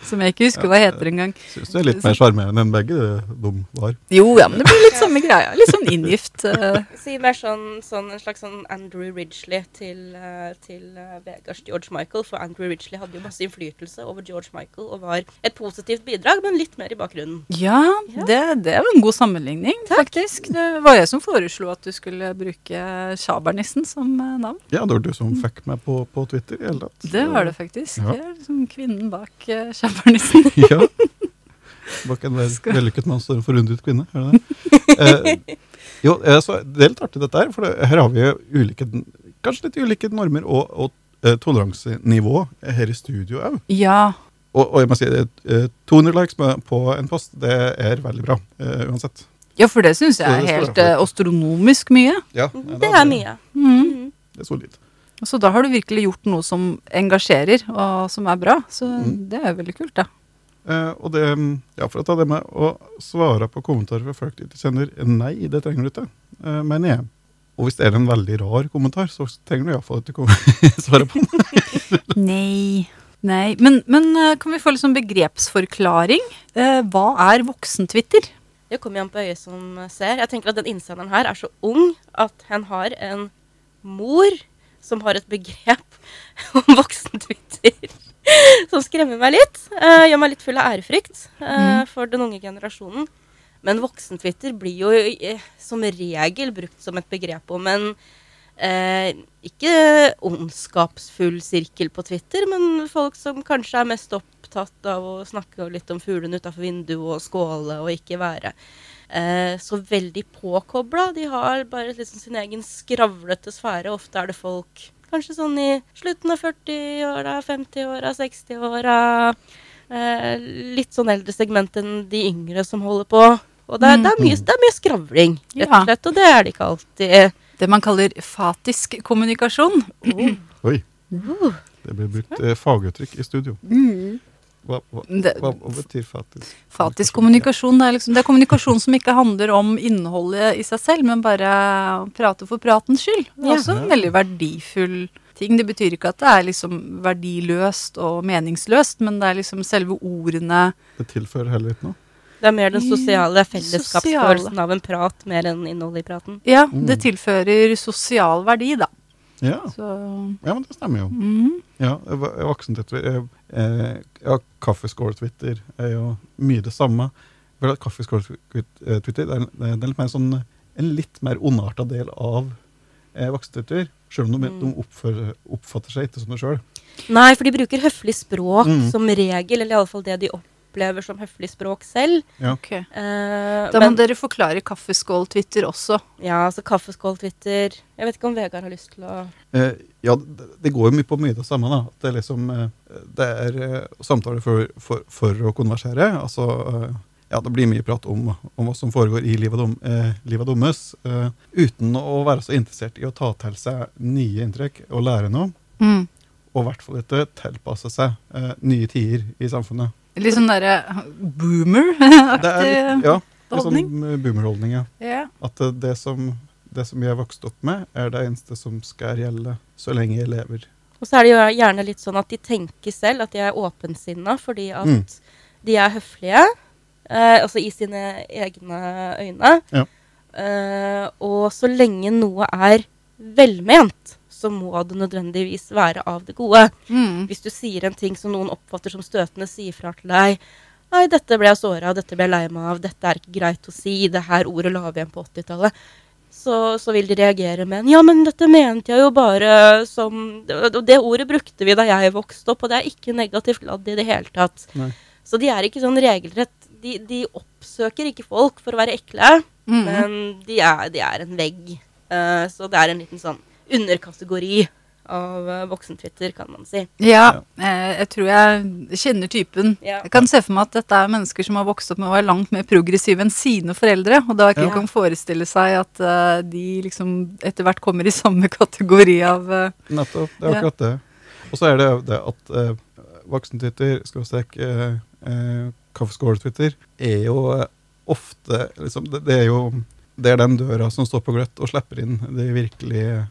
Som, jeg ikke husker hva heter engang. Syns du er litt mer sjarmerende enn begge de var. Jo, ja, men det blir litt samme greia. Litt sånn inngift. Uh. Si mer sånn, sånn en slags sånn Andrew Ridgely til, eh, til eh, Vegards George Michael. For Andrew Ridgely hadde jo masse innflytelse over George Michael og var et positivt bidrag, men litt mer i bakgrunnen. Ja, Ja. det, det er jo en god sammenligning, faktisk. Det var jeg som foreslo at du skulle bruke Sjabernissen som navn. Ja, det var du som fikk meg på, på Twitter i hele tatt. Det var det faktisk. Ja. Det er liksom kvinnen bak uh, sjampernissen. ja. Bak en vellykket mann står en forundret kvinne. Er det det? Eh, jo, eh, så det er litt artig dette her, for det, her har vi jo ulike, kanskje litt ulike normer og, og eh, toleransenivå her i studio òg. Ja. Og, og jeg må si, eh, 200 likes på en post, det er veldig bra eh, uansett. ja, for det syns jeg er helt eh, astronomisk mye. Ja, Det er mye. Mm. Mhm. Det er solid. Så da har du virkelig gjort noe som engasjerer, og som er bra. Så Mm. det er veldig kult, da. Eh, og det, ja, for å ta det med å svare på kommentarer fra folk de ikke kjenner, nei, det trenger du ikke, eh, mener jeg. Og hvis det er en veldig rar kommentar, så trenger du iallfall ikke svare på den. Nei. Nei. Men, men eh, kan vi få litt sånn begrepsforklaring? Eh, hva er voksen-Twitter? Det kommer igjen an på øyet som ser. Jeg tenker at den innsenderen her er så ung at han har en mor som har et begrep om voksen-Twitter som skremmer meg litt. Uh, gjør meg litt full av ærefrykt eh, for den unge generasjonen. Men voksen-Twitter blir jo eh, som regel brukt som et begrep om en eh, ikke ondskapsfull sirkel på Twitter, men folk som kanskje er mest opptatt av å snakke litt om fuglene utafor vinduet og skåle og ikke være eh, så veldig påkobla. De har bare liksom sin egen skravlete sfære. Ofte er det folk kanskje sånn i slutten av 40-åra, 50-åra, 60-åra. Eh, litt sånn eldre segment enn de yngre som holder på. Og det, er- det, er, mye, det er mye skravling, rett og slett. Og det er det ikke alltid. Det man kaller fatisk kommunikasjon. Oi, Uh. det blir brukt eh, faguttrykk i studio. Hva, hva, hva, hva betyr fatisk? fatisk kommunikasjon det er, liksom, det er kommunikasjon som ikke handler om innholdet i seg selv, men bare prate for pratens skyld. Det er også en veldig verdifull ting. Det betyr ikke at det er liksom verdiløst og meningsløst, men det er liksom selve ordene Det tilfører heller ikke noe. Det er mer den Mm, sosiale fellesskapsfølelsen av en prat, mer enn innholdet i praten. Ja, Mm. det tilfører sosial verdi, da. Ja, Så ja men det stemmer jo. Mm. Ja, voksen-Twitter eh, Ja, kaffeskål-Twitter er jo mye det samme. For Kaffeskål-Twitter er, det er litt mer sånn, en litt mer ondarta del av eh, voksen-Twitter. Selv om de, Mm. de oppfører, oppfatter seg ikke som det sjøl. Nei, for de bruker høflig språk Mm. som regel, eller iallfall det de opplever som høflig språk selv. Ja. Okay. Uh, Da må men dere forklare kaffeskål-Twitter også. ja, altså kaffeskål-Twitter Jeg vet ikke om Vegard har lyst til å uh, ja, det, det går jo mye på mye det samme. da. Det er liksom, eh, det er samtaler for, for, for å konversere. Altså, ja, det blir mye prat om, om hva som foregår i livet, dom, eh, livet dommes, eh, uten å være så interessert i å ta til seg nye inntrykk og lære noe. Mm. Og i hvert fall ikke tilpasse seg eh, nye tider i samfunnet. Litt sånn derre er boomer-aktig holdning. ja, litt sånn holdning. eh, ja. Yeah. At eh, det som, det som jeg vokste opp med, er det eneste som skal gjelde så lenge jeg lever. Og så er det jo gjerne litt sånn at de tenker selv at de er åpensinna fordi at Mm. de er høflige. Eh, altså i sine egne øyne. Ja. Eh, og så lenge noe er velment, så må det nødvendigvis være av det gode. Mm. Hvis du sier en ting som noen oppfatter som støtende, sier fra til deg Nei, dette ble jeg såra av, dette ble jeg lei meg av, dette er ikke greit å si, det her ordet la vi igjen på 80-tallet. Så, så vil de reagere med en Ja, men dette mente jeg jo bare som Og det ordet brukte vi da jeg vokste opp, og det er ikke negativt ladd i det hele tatt. Nei. Så de er ikke sånn regelrett De, de oppsøker ikke folk for å være ekle, Mm. men de er, de er en vegg. Uh, så det er en liten sånn underkategori av uh, voksentwitter, kan man si. Ja, eh, jeg tror jeg kjenner typen. Ja. Jeg kan se for meg at dette er mennesker som har vokst opp med å være langt mer progressive enn sine foreldre, og da ikke Ja. kan forestille seg at uh, de liksom etter hvert kommer i samme kategori av uh, Nettopp. Det er Ja. akkurat det. Og så er det det at eh, voksentwitter, skråstrek uh, eh, kaffeskål-twitter, er jo eh, ofte liksom, det, det er jo det er den døra som står på gløtt og slipper inn de virkelige eh,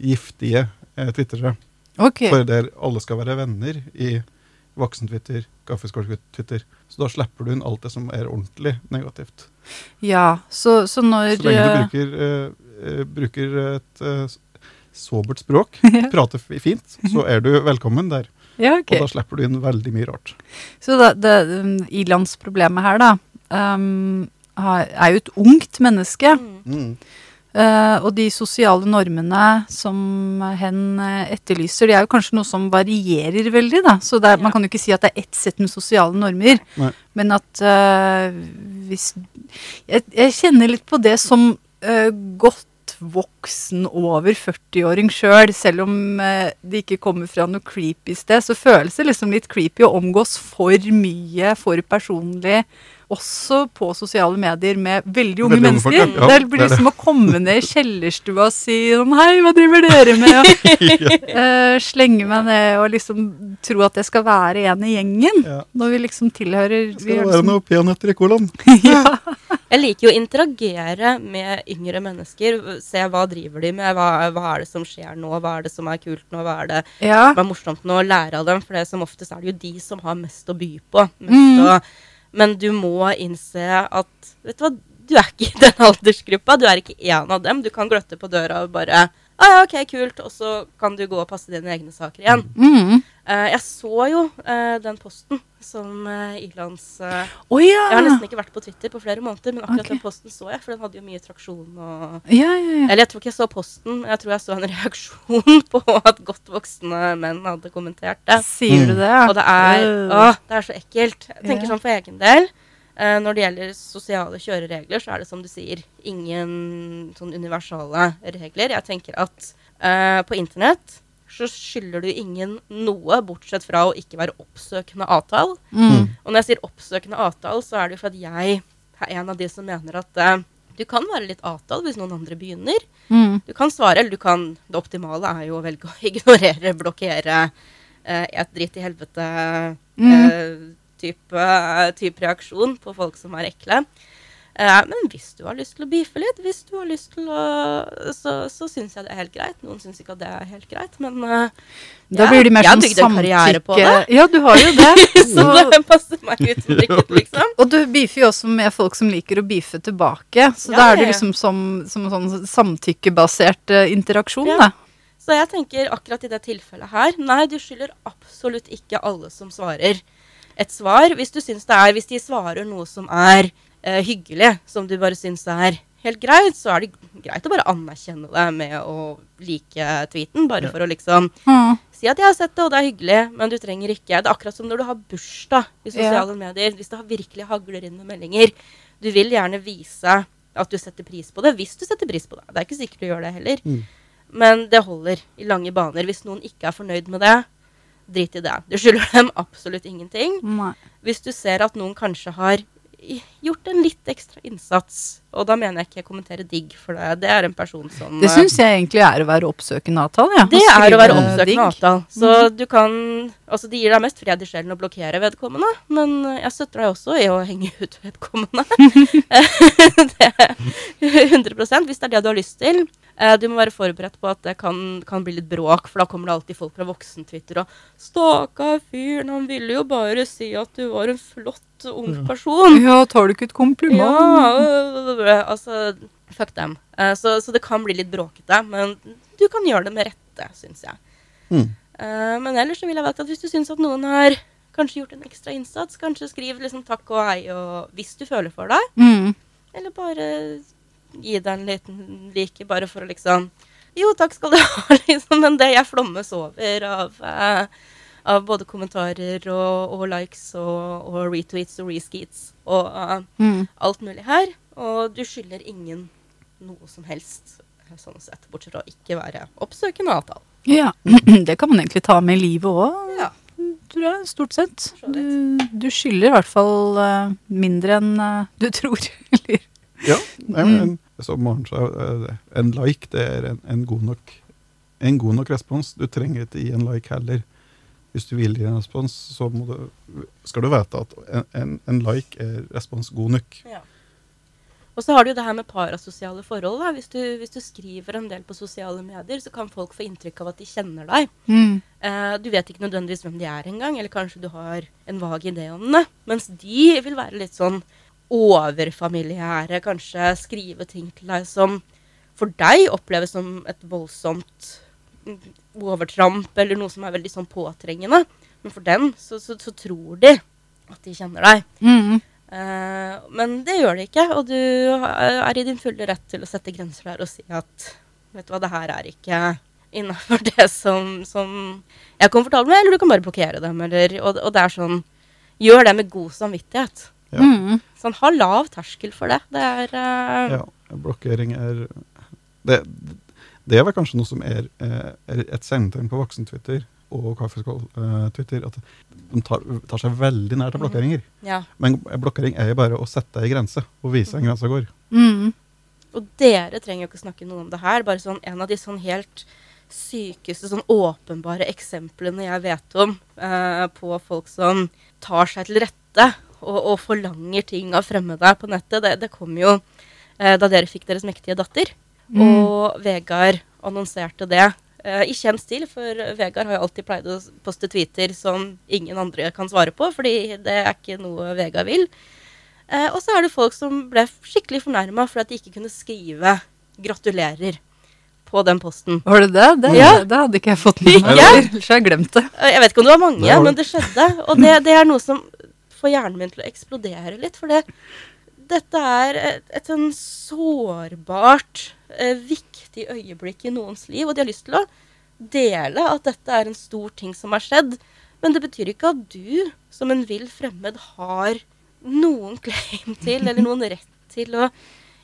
giftige eh, twittere. Okay. For der alle skal være venner i voksen-Twitter, kaffeskål-twitter. Så da slipper du inn alt det som er ordentlig negativt. Ja, så, så når Så lenge du eh, bruker, eh, eh, bruker et eh, sobert språk, prater fint, så er du velkommen der. Ja, okay. Og da slipper du inn veldig mye rart. Så da, det, um, ilandsproblemet her, da, um, er jo et ungt menneske. Mm. Eh, og de sosiale normene som hen eh, etterlyser, de er jo kanskje noe som varierer veldig, da. Så det er, man kan jo ikke si at det er ett sett med sosiale normer. Nei. Men at uh, hvis jeg, jeg kjenner litt på det som uh, godt voksen over 40-åring sjøl, selv, selv om det ikke kommer fra noe creepy sted, så føles det liksom litt creepy å omgås for mye, for personlig, også på sosiale medier med veldig unge Veldig unge folk, mennesker. ja. Ja, det blir det er det. liksom å komme ned i kjellerstua og si sånn Hei, hva driver dere med? Og uh, slenge meg ned og liksom tro at jeg skal være en i gjengen. Ja. Når vi liksom tilhører vi Skal det er være liksom, noe peanøtter i colaen? ja. Jeg liker jo å interagere med yngre mennesker. Se hva driver de med, hva, hva er det som skjer nå, hva er det som er kult nå, hva er det ja. som er morsomt nå, lære av dem. For det som oftest er det jo de som har mest å by på. Mest Mm. å, men du må innse at vet du hva, du er ikke i den aldersgruppa. Du er ikke en av dem. Du kan gløtte på døra og bare ah, ja, OK, kult. Og så kan du gå og passe dine egne saker igjen. Mm. Uh, jeg så jo uh, den posten som uh, Ilands eh, Å ja. Jeg har nesten ikke vært på Twitter på flere måneder, men akkurat okay. den posten så jeg, for den hadde jo mye traksjon og ja, ja, ja. Eller jeg tror ikke jeg så posten, jeg tror jeg så en reaksjon på at godt voksne menn hadde kommentert det. Sier du Mm. det? Og det er, åh, det er så ekkelt. Jeg tenker sånn for egen del. Eh, når det gjelder sosiale kjøreregler, så er det som du sier, ingen sånn universale regler. Jeg tenker at eh, på internett så skylder du ingen noe, bortsett fra å ikke være oppsøkende avtale. Mm. Og når jeg sier oppsøkende avtale, så er det jo fordi jeg er en av de som mener at eh, du kan være litt avtale hvis noen andre begynner. Mm. Du kan svare, eller du kan Det optimale er jo å velge å ignorere, blokkere, eh, et dritt i helvete Mm. Type, type reaksjon på folk som er ekle. Eh, men hvis du har lyst til å beefe litt, hvis du har lyst til å Så, så syns jeg det er helt greit. Noen syns ikke at det er helt greit, men eh, Da blir de mer jeg en på samtykke. Ja, du har jo det. Så det passer meg utmerket, liksom. og du beefer jo også med folk som liker å beefe tilbake. Så Ja, da er det liksom som, som sånn samtykkebasert uh, interaksjon, Ja. da. Så jeg tenker akkurat i det tilfellet her Nei, du skylder absolutt ikke alle som svarer et svar. Hvis du syns det er Hvis de svarer noe som er eh, hyggelig, som du bare syns er helt greit, så er det greit å bare anerkjenne det med å like tweeten. Bare Ja. for å liksom Mm. si at 'jeg har sett det, og det er hyggelig', men du trenger ikke Det er akkurat som når du har bursdag i sosiale medier. Hvis det virkelig hagler inn med meldinger. Du vil gjerne vise at du setter pris på det, hvis du setter pris på det. Det er ikke sikkert du gjør det heller. Mm. Men det holder i lange baner. Hvis noen ikke er fornøyd med det, drit i det. Du skylder dem absolutt ingenting. Nei. Hvis du ser at noen kanskje har gjort en litt ekstra innsats. Og da mener jeg ikke jeg kommenterer digg, for det, det er en person som Det eh, syns jeg egentlig er å være oppsøkende avtale. Ja. det er å være oppsøkende digg. avtale. Så du kan Altså, det gir deg mest fred i sjelen å blokkere vedkommende, men jeg støtter deg også i å henge ut vedkommende. det er 100 hvis det er det du har lyst til. Eh, Du må være forberedt på at det kan, kan bli litt bråk, for da kommer det alltid folk fra voksen-Twitter og 'Stakkar fyren, han ville jo bare si at du var en flott ung person'. Ja, tar du ikke et kompliment? Ja, øh, altså Fuck dem. Eh, så, så det kan bli litt bråkete, men du kan gjøre det med rette, syns jeg. Mm. Eh, men ellers så vil jeg vite at hvis du syns at noen har kanskje gjort en ekstra innsats, kanskje skriv liksom takk og hei og hvis du føler for deg, Mm. eller bare gi deg en liten like bare for å liksom Jo, takk skal du ha, liksom. Men det jeg flommes over av, eh, av både kommentarer og, og likes og, og retweets og reskeets og uh, Mm. alt mulig her. Og du skylder ingen noe som helst, eh, sånn sett, bortsett fra å ikke være oppsøkende avtale. Ja, det kan man egentlig ta med i livet òg, Ja. tror jeg, stort sett. Du, du skylder i hvert fall uh, mindre enn uh, du tror. Ja, men som Så eh, en like det er en, en, god nok, en god nok respons. Du trenger ikke gi en like heller. Hvis du vil gi en respons, så må du, skal du vite at en, en, en like er respons god nok. Og så har du jo det her med parasosiale forhold. Da. Hvis, du, hvis du skriver en del på sosiale medier, så kan folk få inntrykk av at de kjenner deg. Mm. Eh, du vet ikke nødvendigvis hvem de er engang, eller kanskje du har en vag idé om det. Mens de vil være litt sånn overfamiliære, kanskje skrive ting til deg som for deg oppleves som et voldsomt overtramp, eller noe som er veldig sånn påtrengende. Men for den så, så, så tror de at de kjenner deg. Mm. Uh, men det gjør de ikke, og du er i din fulle rett til å sette grenser der og si at vet du hva, det her er ikke innafor det som, som jeg er komfortabel med, eller du kan bare blokkere dem. Eller, og, og det er sånn Gjør det med god samvittighet. Ja. Mm. Så han har lav terskel for det. Det er uh... Ja, blokkering er det, det er vel kanskje noe som er, eh, er et kjennetegn på voksen-Twitter og kaffeskål-Twitter. At de tar, tar seg veldig nær til blokkeringer. Ja. Men blokkering er jo bare å sette ei grense og vise en grense går. Mm. Og dere trenger jo ikke snakke noe om det her. Bare sånn en av de sånn helt sykeste, sånn åpenbare eksemplene jeg vet om eh, på folk som tar seg til rette og, og forlanger ting av fremmede på nettet, det, det kom jo eh, da dere fikk deres mektige datter. Mm. Og Vegard annonserte det eh, i kjent stil, for Vegard har jo alltid pleid å poste tweeter som ingen andre kan svare på, fordi det er ikke noe Vegard vil. Eh, og så er det folk som ble skikkelig fornærma for at de ikke kunne skrive 'gratulerer' på den posten. Var det det? Det, Ja. det hadde ikke jeg fått med meg. Ja. Ellers har jeg glemt det. Eh, Jeg vet ikke om det var mange, Det var men det skjedde. Og det, det er noe som får hjernen min til å eksplodere litt. For det, dette er et, et sånn sårbart, eh, viktig øyeblikk i noens liv. Og de har lyst til å dele at dette er en stor ting som har skjedd. Men det betyr ikke at du som en vill fremmed har noen claim til, eller noen rett til å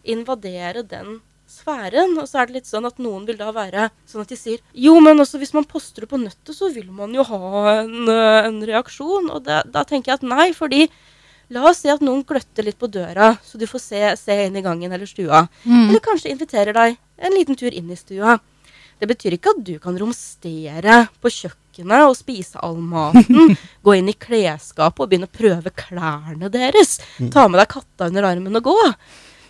invadere den sfæren. Og så er det litt sånn at noen vil da være sånn at de sier jo, men også hvis man poster det på nettet, så vil man jo ha en, eh, en reaksjon. Og da, da tenker jeg at nei, fordi la oss si at noen gløtter litt på døra, så du får se, se inn i gangen eller stua. Mm. Eller kanskje inviterer deg en liten tur inn i stua. Det betyr ikke at du kan romstere på kjøkkenet og spise all maten, gå inn i klesskapet og begynne å prøve klærne deres, ta med deg katta under armen og gå.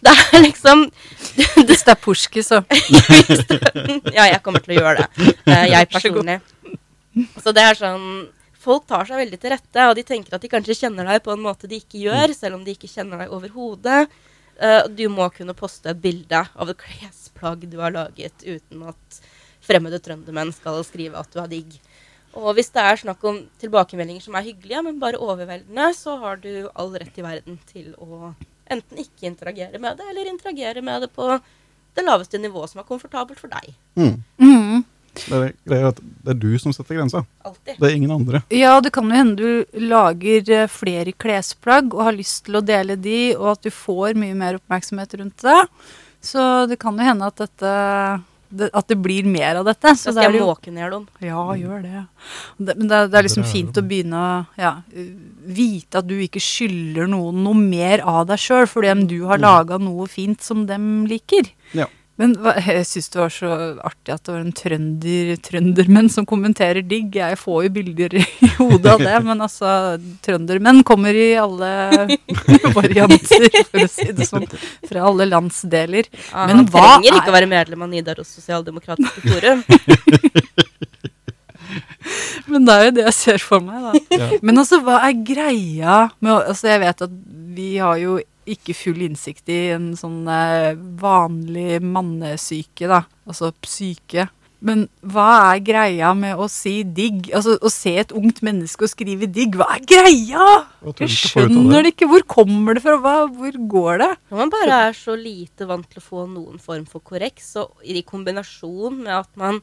Det er liksom Hvis det er Pushki, så. Ja, jeg kommer til å gjøre det. eh, jeg personlig. Så det er sånn Folk tar seg veldig til rette, og de tenker at de kanskje kjenner deg på en måte de ikke gjør, selv om de ikke kjenner deg overhodet. Eh, du må kunne poste et bilde av et klesplagg du har laget, uten at fremmede trøndermenn skal skrive at du er digg. Og hvis det er snakk om tilbakemeldinger som er hyggelige, men bare overveldende, så har du all rett i verden til å enten ikke interagere med det, eller interagere med det på det laveste nivået som er komfortabelt for deg. Mm. Mm. Det, er, det, er det er du som setter grensa. Altid. Det er ingen andre. Ja, det kan jo hende du lager eh, flere klesplagg og har lyst til å dele de, og at du får mye mer oppmerksomhet rundt det. Så det kan jo hende at dette det, at det blir mer av dette. Så jeg skal det måke ned dem. Ja, gjør det. det men det, er- det er liksom fint å begynne å ja, vite at du ikke skylder noen noe mer av deg sjøl fordi om du har laga noe fint som dem liker. Ja. Men hva, jeg syns det var så artig at det var en trønder, trøndermenn som kommenterer digg. Jeg får jo bilder i hodet av det, men altså Trøndermenn kommer i alle varianter, for å si det sånn. Fra alle landsdeler. Ja, Men han er trenger er- ikke å være medlem av Nidaros sosialdemokratiske forum. Men det er jo det jeg ser for meg, da. Ja. Men altså, hva er greia med Altså, jeg vet at vi har jo ikke full innsikt i en sånn eh, vanlig mannesyke, da. Altså psyke. Men hva er greia med å si digg? Altså, å se et ungt menneske og skrive digg, hva er greia? Jeg skjønner det ikke. Hvor kommer det fra? Hva, hvor går det? Når man bare er så lite vant til å få noen form for korreks, og i kombinasjon med at man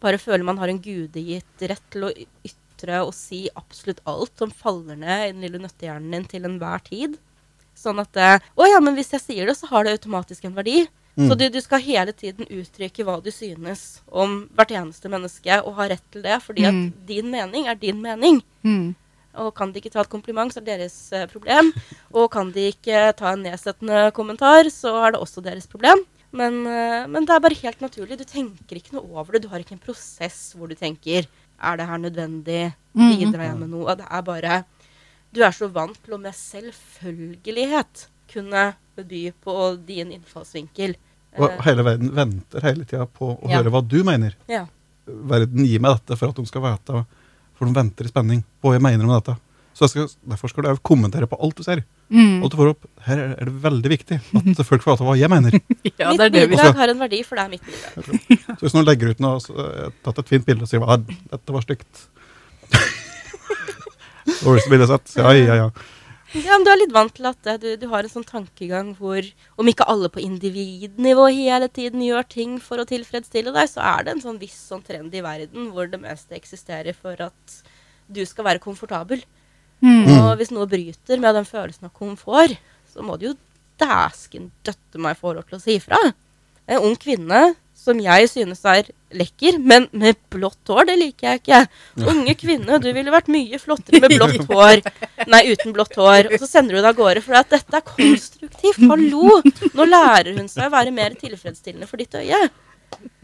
bare føler man har en gudegitt rett til å ytre og si absolutt alt som faller ned i den lille nøttehjernen din til enhver tid. Sånn at eh, Å ja, men hvis jeg sier det, så har det automatisk en verdi. Så du, du skal hele tiden uttrykke hva du synes om hvert eneste menneske, og ha rett til det, fordi at Mm. din mening er din mening. Mm. Og kan de ikke ta et kompliment, så er det deres eh, problem. Og kan de ikke ta en nedsettende kommentar, så er det også deres problem. Men, eh, men det er bare helt naturlig. Du tenker ikke noe over det. Du har ikke en prosess hvor du tenker Er det her nødvendig? Mhm. Bidrar jeg med noe? Det er bare Du er så vant til å med selvfølgelighet kunne by på din innfallsvinkel. Og Eh, hele verden venter hele tida på å Ja. høre hva du mener. ja. Verden gir meg dette for at de skal vite, for de venter i spenning på hva jeg mener om dette. Så jeg skal, Derfor skal du kommentere på alt du ser. Mm. Alt du får opp. Her er det veldig viktig at folk får vite hva jeg mener. Ja, mitt det er det vi bidrag har en verdi, for det er mitt bidrag. Så hvis noen legger ut noe, så jeg har tatt et fint bilde og sier at dette var stygt Bildet. Ja, ja, ja. Ja, men Du er litt vant til at eh, du, du har en sånn tankegang hvor om ikke alle på individnivå hele tiden gjør ting for å tilfredsstille deg, så er det en sånn viss sånn trend i verden hvor det meste eksisterer for at du skal være komfortabel. Mm. Og hvis noe bryter med den følelsen av komfort, så må du jo dæsken døtte meg få lov til å si ifra. En ung kvinne som jeg synes er lekker, men med blått hår, det liker jeg ikke. Unge kvinne, du ville vært mye flottere med blått hår. Nei, uten blått hår. Og så sender du det av gårde, for at dette er konstruktivt. Hallo! Nå lærer hun seg å være mer tilfredsstillende for ditt øye.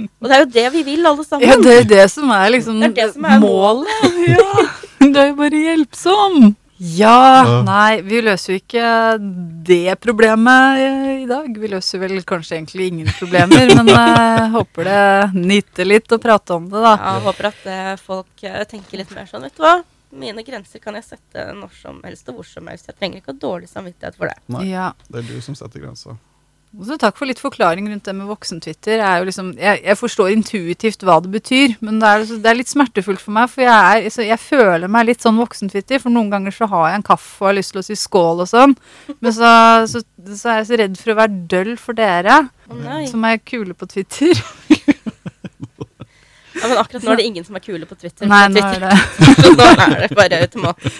Og det er jo det vi vil, alle sammen. Ja, det er det som er liksom Det er det som er målet. Ja, det er jo bare hjelpsom. Ja, nei, vi løser jo ikke det problemet eh, i dag. Vi løser vel kanskje egentlig ingen problemer, men jeg håper det nytter litt å prate om det, da. Ja, jeg håper at eh, folk eh, tenker litt mer sånn, vet du hva. Mine grenser kan jeg sette når som helst og hvor som helst. Jeg trenger ikke ha dårlig samvittighet for det. Nei, Ja. det er du som setter grensa. Så takk for litt forklaring rundt det med voksen-Twitter. Er liksom, jeg, jeg forstår intuitivt hva det betyr, men det er, det er litt smertefullt for meg. For jeg, er, så jeg føler meg litt sånn voksen-Twitter, for noen ganger så har jeg en kaffe og har lyst til å si skål og sånn. Men så, så, så er jeg så redd for å være døll for dere, oh, som er kule på Twitter. Ja, men akkurat nå er det ingen som er kule på Twitter. Nei, på nå er det nå er det bare automatisk.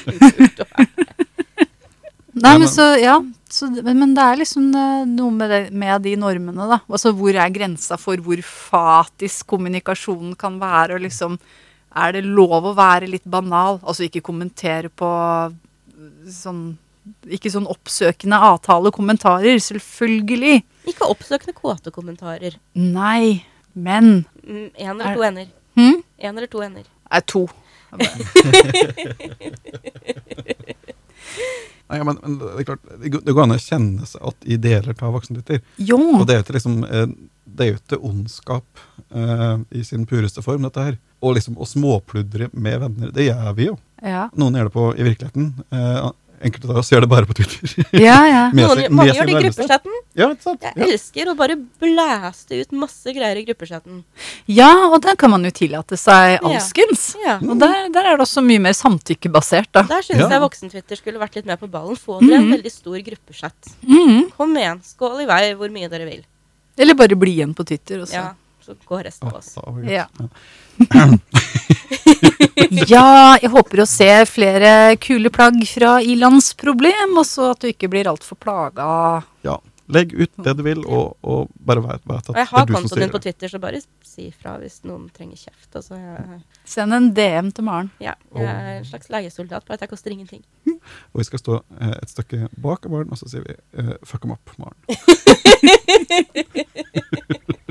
Nei, men- så, ja. Så, men det er liksom noe med, det, med de normene, da. Altså hvor er grensa for hvor fatisk kommunikasjonen kan være, og liksom Er det lov å være litt banal? Altså ikke kommentere på sånn Ikke sånn oppsøkende avtale kommentarer, selvfølgelig. Ikke oppsøkende kåte kommentarer. Nei, men Mm, En eller Er- to ender. Hmm? En eller to ender. er to. Nei, men, men det er klart, det går an å kjenne seg at i deler av voksenlytter. Jo. Og det er jo ikke liksom eh, Det er jo ikke ondskap eh, i sin pureste form, dette her. Og liksom å småpludre med venner, det gjør vi jo. Ja, Noen gjør det på i virkeligheten. Eh, enkelte av oss gjør det bare på Twitter. ja. ja. Med Noen, mange gjør det i gruppechatten. Ja, sant? Jeg Ja. elsker å bare blæste ut masse greier i gruppechatten. ja, og der kan man jo tillate seg alskens. Ja. Og der, der er det også mye mer samtykkebasert, da. Der syns Ja. jeg voksen-Twitter skulle vært litt med på ballen. Få dere en Mhm. veldig stor gruppechat. Mhm. Kom igjen, skål i vei hvor mye dere vil. Eller bare bli igjen på Twitter. Også. Ja, så går resten av oss. Ja. ja, jeg håper å se flere kule plagg fra Ilandsproblem, og så at du ikke blir altfor plaga. Ja. legg ut det du vil, og, og bare vet, vet at det er du som kontoen din styrer. på Twitter, så bare si ifra hvis noen trenger kjeft. Altså, jeg, Send en DM til Maren. ja, jeg er en slags leiesoldat, bare at jeg koster ingenting. Og vi skal stå eh, et stykke bak Maren, og så sier vi eh, 'fuck em up', Maren.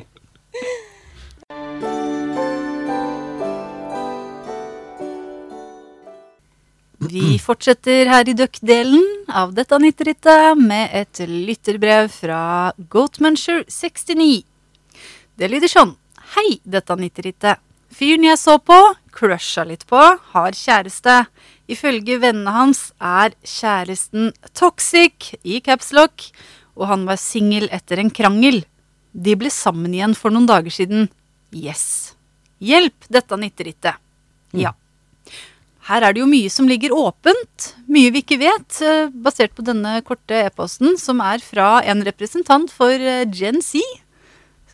Vi fortsetter her i Duck-delen av dette nyttrittet med et lytterbrev fra Goatmuncher69. Det lyder sånn. Hei, dette nyttrittet. Fyren jeg så på, crusha litt på, har kjæreste. Ifølge vennene hans er kjæresten toxic i capslock, og han var singel etter en krangel. De ble sammen igjen for noen dager siden. Yes. Hjelp, dette nytterittet. Ja. Her er det jo mye som ligger åpent, mye vi ikke vet, eh, basert på denne korte e-posten, som er fra en representant for eh, Gen Z,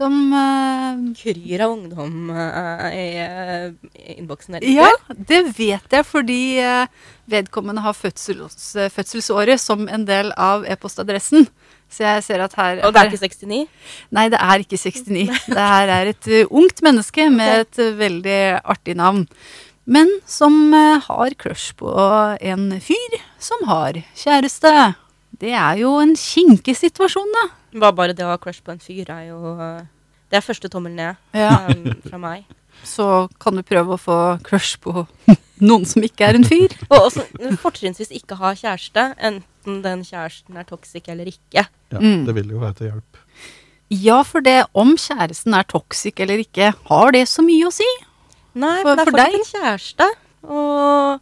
som uh, Kryr av ungdom uh, i eh, innboksen deres. Ja, det vet jeg fordi uh, vedkommende har fødsels, fødselsåret som en del av e-postadressen. Så jeg ser at her Og det er ikke 69? Nei, det er ikke 69. Det her er et uh, ungt menneske med et uh, veldig artig navn. Men som uh, har crush på en fyr som har kjæreste. Det er jo en kinkig situasjon, da. Bare, bare det å ha crush på en fyr er jo eh, Det er første tommel ned Ja. um, fra meg. Så kan du prøve å få crush på noen som ikke er en fyr. Og også fortrinnsvis ikke ha kjæreste, enten den kjæresten er toxic eller ikke. Ja, Mm. Det vil jo være til hjelp. Ja, for det om kjæresten er toxic eller ikke, har det så mye å si? Nei, For- for, det er for deg? en kjæreste. Og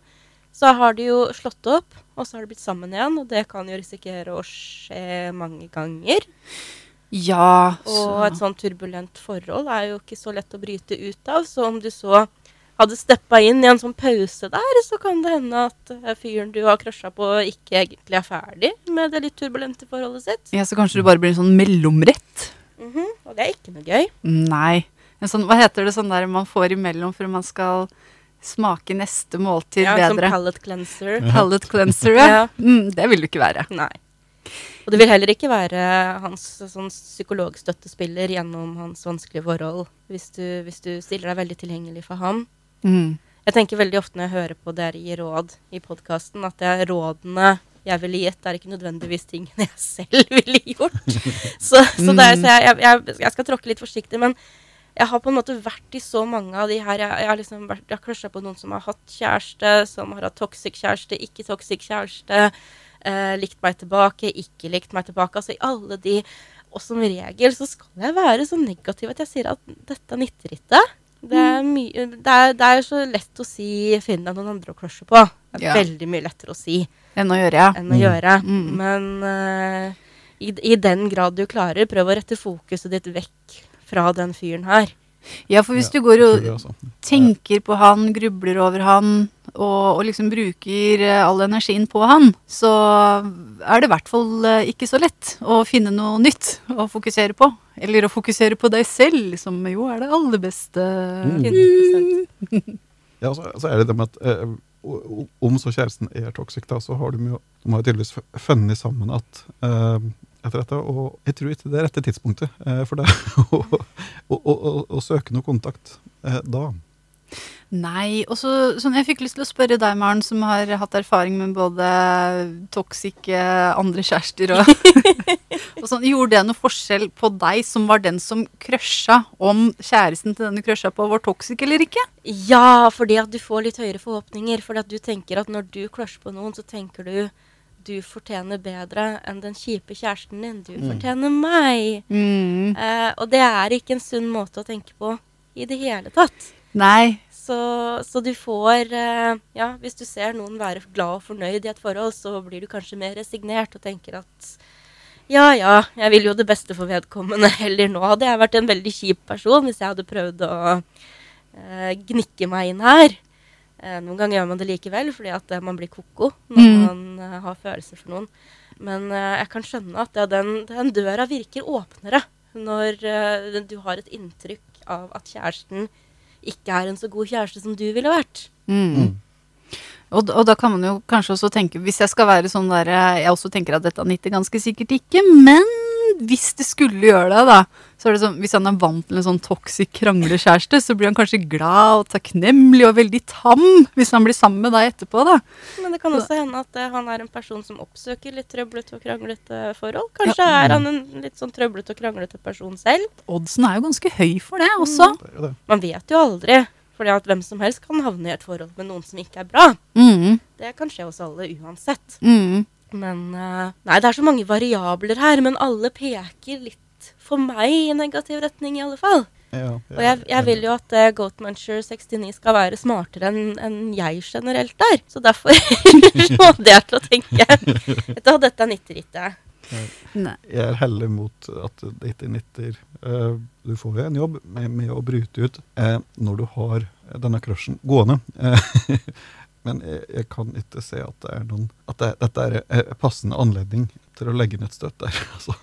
så har de jo slått opp, og så har de blitt sammen igjen. Og det kan jo risikere å skje mange ganger. Ja, Og et sånn turbulent forhold er jo ikke så lett å bryte ut av. Så om du så hadde steppa inn i en sånn pause der, så kan det hende at eh, fyren du har krasja på, ikke egentlig er ferdig med det litt turbulente forholdet sitt. ja, så kanskje du bare blir en sånn mellomrett? Mhm, Og det er ikke noe gøy. Nei. En sånn, hva heter det sånn der man får imellom for man skal smake neste måltid Ja, Som bedre? palate cleanser. Palate cleanser, ja. Ja. Mm, det vil du ikke være. Nei. Og det vil heller ikke være hans sånn psykologstøttespiller gjennom hans vanskelige forhold, hvis du, hvis du stiller deg veldig tilgjengelig for ham. Mm. Jeg tenker veldig ofte når jeg hører på dere gi råd i podkasten, at det er rådene jeg ville gitt, er ikke nødvendigvis tingene jeg selv ville gjort. Så, så, det er, så jeg, jeg, jeg, skal tråkke litt forsiktig, men jeg har på en måte vært i så mange av de her Jeg, jeg har liksom vært, på noen som har hatt kjæreste, som har hatt toxic kjæreste, ikke toxic kjæreste. Eh, likt meg tilbake, ikke likt meg tilbake. Altså i alle de Og som regel så skal jeg være så negativ at jeg sier at dette nytter ikke. Det er, mye, det, er, det er så lett å si 'finn deg noen andre å crushe på'. Det er Ja. veldig mye lettere å si Enn å gjøre, ja. enn å gjøre. Mm. Men uh, i, i den grad du klarer, prøv å rette fokuset ditt vekk fra den fyren her. Ja, for hvis Ja, du går og jeg tenker på han, grubler over han, og, og liksom bruker eh, all energien på han, så er det i hvert fall eh, ikke så lett å finne noe nytt å fokusere på. Eller å fokusere på deg selv, som jo er det aller beste. Mm. Ja, så, så er det det med at eh, om så kjæresten er toxic, da, så har de jo de har tydeligvis funnet sammen at eh, etter dette, og jeg tror ikke det er rette tidspunktet eh, for det å, å, å, å, søke noe kontakt eh, da. Nei, og så sånn, Jeg fikk lyst til å spørre deg, Maren, som har hatt erfaring med både toxic eh, andre kjærester og, og sånn. Gjorde det noe forskjell på deg, som var den som crusha, om kjæresten til den du crusha på, var toxic eller ikke? Ja, fordi at du får litt høyere forhåpninger. Fordi at du tenker at når du crusher på noen, så tenker du du fortjener bedre enn den kjipe kjæresten din. Du fortjener meg. Mm. Eh, og det er ikke en sunn måte å tenke på i det hele tatt. Nei. Så, så du får eh, Ja, hvis du ser noen være glad og fornøyd i et forhold, så blir du kanskje mer resignert og tenker at ja, ja, jeg vil jo det beste for vedkommende. heller nå hadde jeg vært en veldig kjip person hvis jeg hadde prøvd å eh, gnikke meg inn her. Eh, noen ganger gjør man det likevel fordi at eh, man blir ko-ko når Mm. man eh, har følelser for noen. Men eh, jeg kan skjønne at ja, den, den døra virker åpnere når eh, du har et inntrykk av at kjæresten ikke er en så god kjæreste som du ville vært. Mm. Og, og da kan man jo kanskje også tenke, hvis jeg skal være sånn der Jeg også tenker at dette er nitte ganske sikkert ikke, men hvis det skulle gjøre det, da, så er det sånn, hvis han er vant til en sånn toxic kranglekjæreste, så blir han kanskje glad og takknemlig og veldig tam hvis han blir sammen med deg etterpå, da. Men det kan også hende at uh, han er en person som oppsøker litt trøblete og kranglete forhold. Kanskje er han en litt sånn trøblete og kranglete person selv. Oddsen er jo ganske høy for det også. Det det. Man vet jo aldri. Fordi at hvem som helst kan havne i et forhold med noen som ikke er bra. Mm. Det kan skje hos alle uansett. Mm. Men eh, Nei, det er så mange variabler her, men alle peker litt for meg i negativ retning, i alle fall. Ja, Og jeg, jeg vil jo at uh, Goatmuncher 69 skal være smartere enn en jeg generelt er. Så derfor få det til å tenke Vet du hva, dette er nitterittet. Nei. Jeg er heller mot at det ikke nitter. Uh, du får jo en jobb med, med å bryte ut uh, når du har denne crushen gående. Eh, men jeg, jeg kan ikke se at det er noen At det, dette er en passende anledning til å legge inn et støt der. Altså.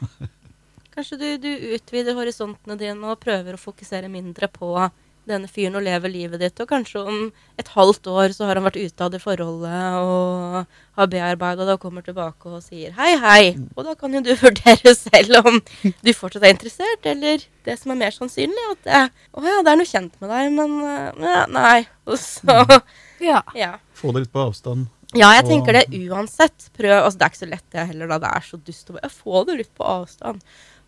Kanskje du, du utvider horisontene dine og prøver å fokusere mindre på denne fyren og lever livet ditt. Og kanskje om et halvt år så har han vært ute av det forholdet og har bearbeida det og kommer tilbake og sier hei, hei. Og da kan jo du vurdere selv om du fortsatt er interessert, eller det som er mer sannsynlig, at det, å ja, det er noe kjent med deg, men eh, ja, nei. Og så Ja. ja. Få det litt på avstand. Ja, jeg tenker det uansett. Prøv, altså Det er ikke så lett det heller, da. Det er så dust å bare få det litt på avstand.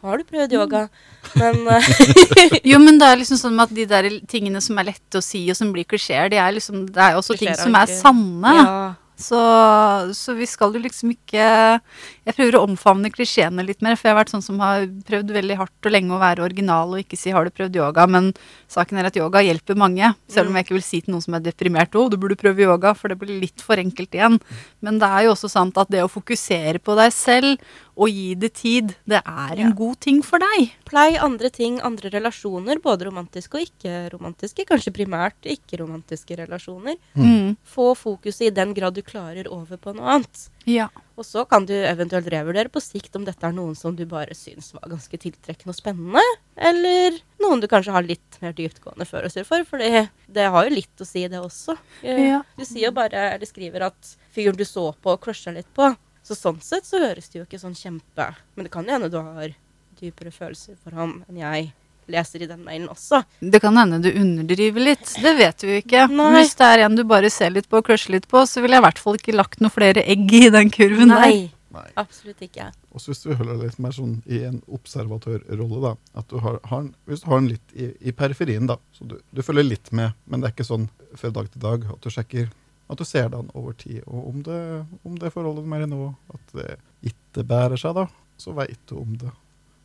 Har du prøvd yoga? Men eh, Jo, men det er liksom sånn at de der tingene som er lette å si, og som blir klisjeer, det er liksom Det er jo også ting som er sanne. ja. Så, så vi skal jo liksom ikke Jeg prøver å omfavne klisjeene litt mer, for jeg har vært sånn som har prøvd veldig hardt og lenge å være original og ikke si 'har du prøvd yoga', men saken er at yoga hjelper mange. Selv om jeg ikke vil si til noen som er deprimert 'å, du burde prøve yoga', for det blir litt for enkelt igjen. Men det er jo også sant at det å fokusere på deg selv og gi det tid, det er en Ja. god ting for deg. Plei andre ting, andre relasjoner, både romantiske og ikke-romantiske. Kanskje primært ikke-romantiske relasjoner. Mm. Få fokuset i den grad du klarer over på noe annet. Ja. Og så kan du eventuelt revurdere på sikt om dette er noen som du bare syns var ganske tiltrekkende og spennende, eller noen du kanskje har litt mer dyptgående følelser for, for det har jo litt å si, det også. Eh, Ja. Du sier jo bare, eller skriver at fyren du så på og crusha litt på, så sånn sett så høres det jo ikke sånn kjempe Men det kan jo hende du har dypere følelser for ham enn jeg leser i den mailen også. Det kan hende du underdriver litt. Det vet vi jo ikke. Nei. Hvis det er en du bare ser litt på og crusher litt på, så ville jeg i hvert fall ikke lagt noen flere egg i den kurven der. Nei, Nei. absolutt ikke. Og hvis du holder litt mer sånn i en observatørrolle, da, at du har, har hvis du har den litt i, i periferien, da, så du, du følger litt med, men det er ikke sånn fra dag til dag at du sjekker at du ser den over tid. Og om det, om det forholdet mer nå, at det ikke bærer seg, da, så veit du om det.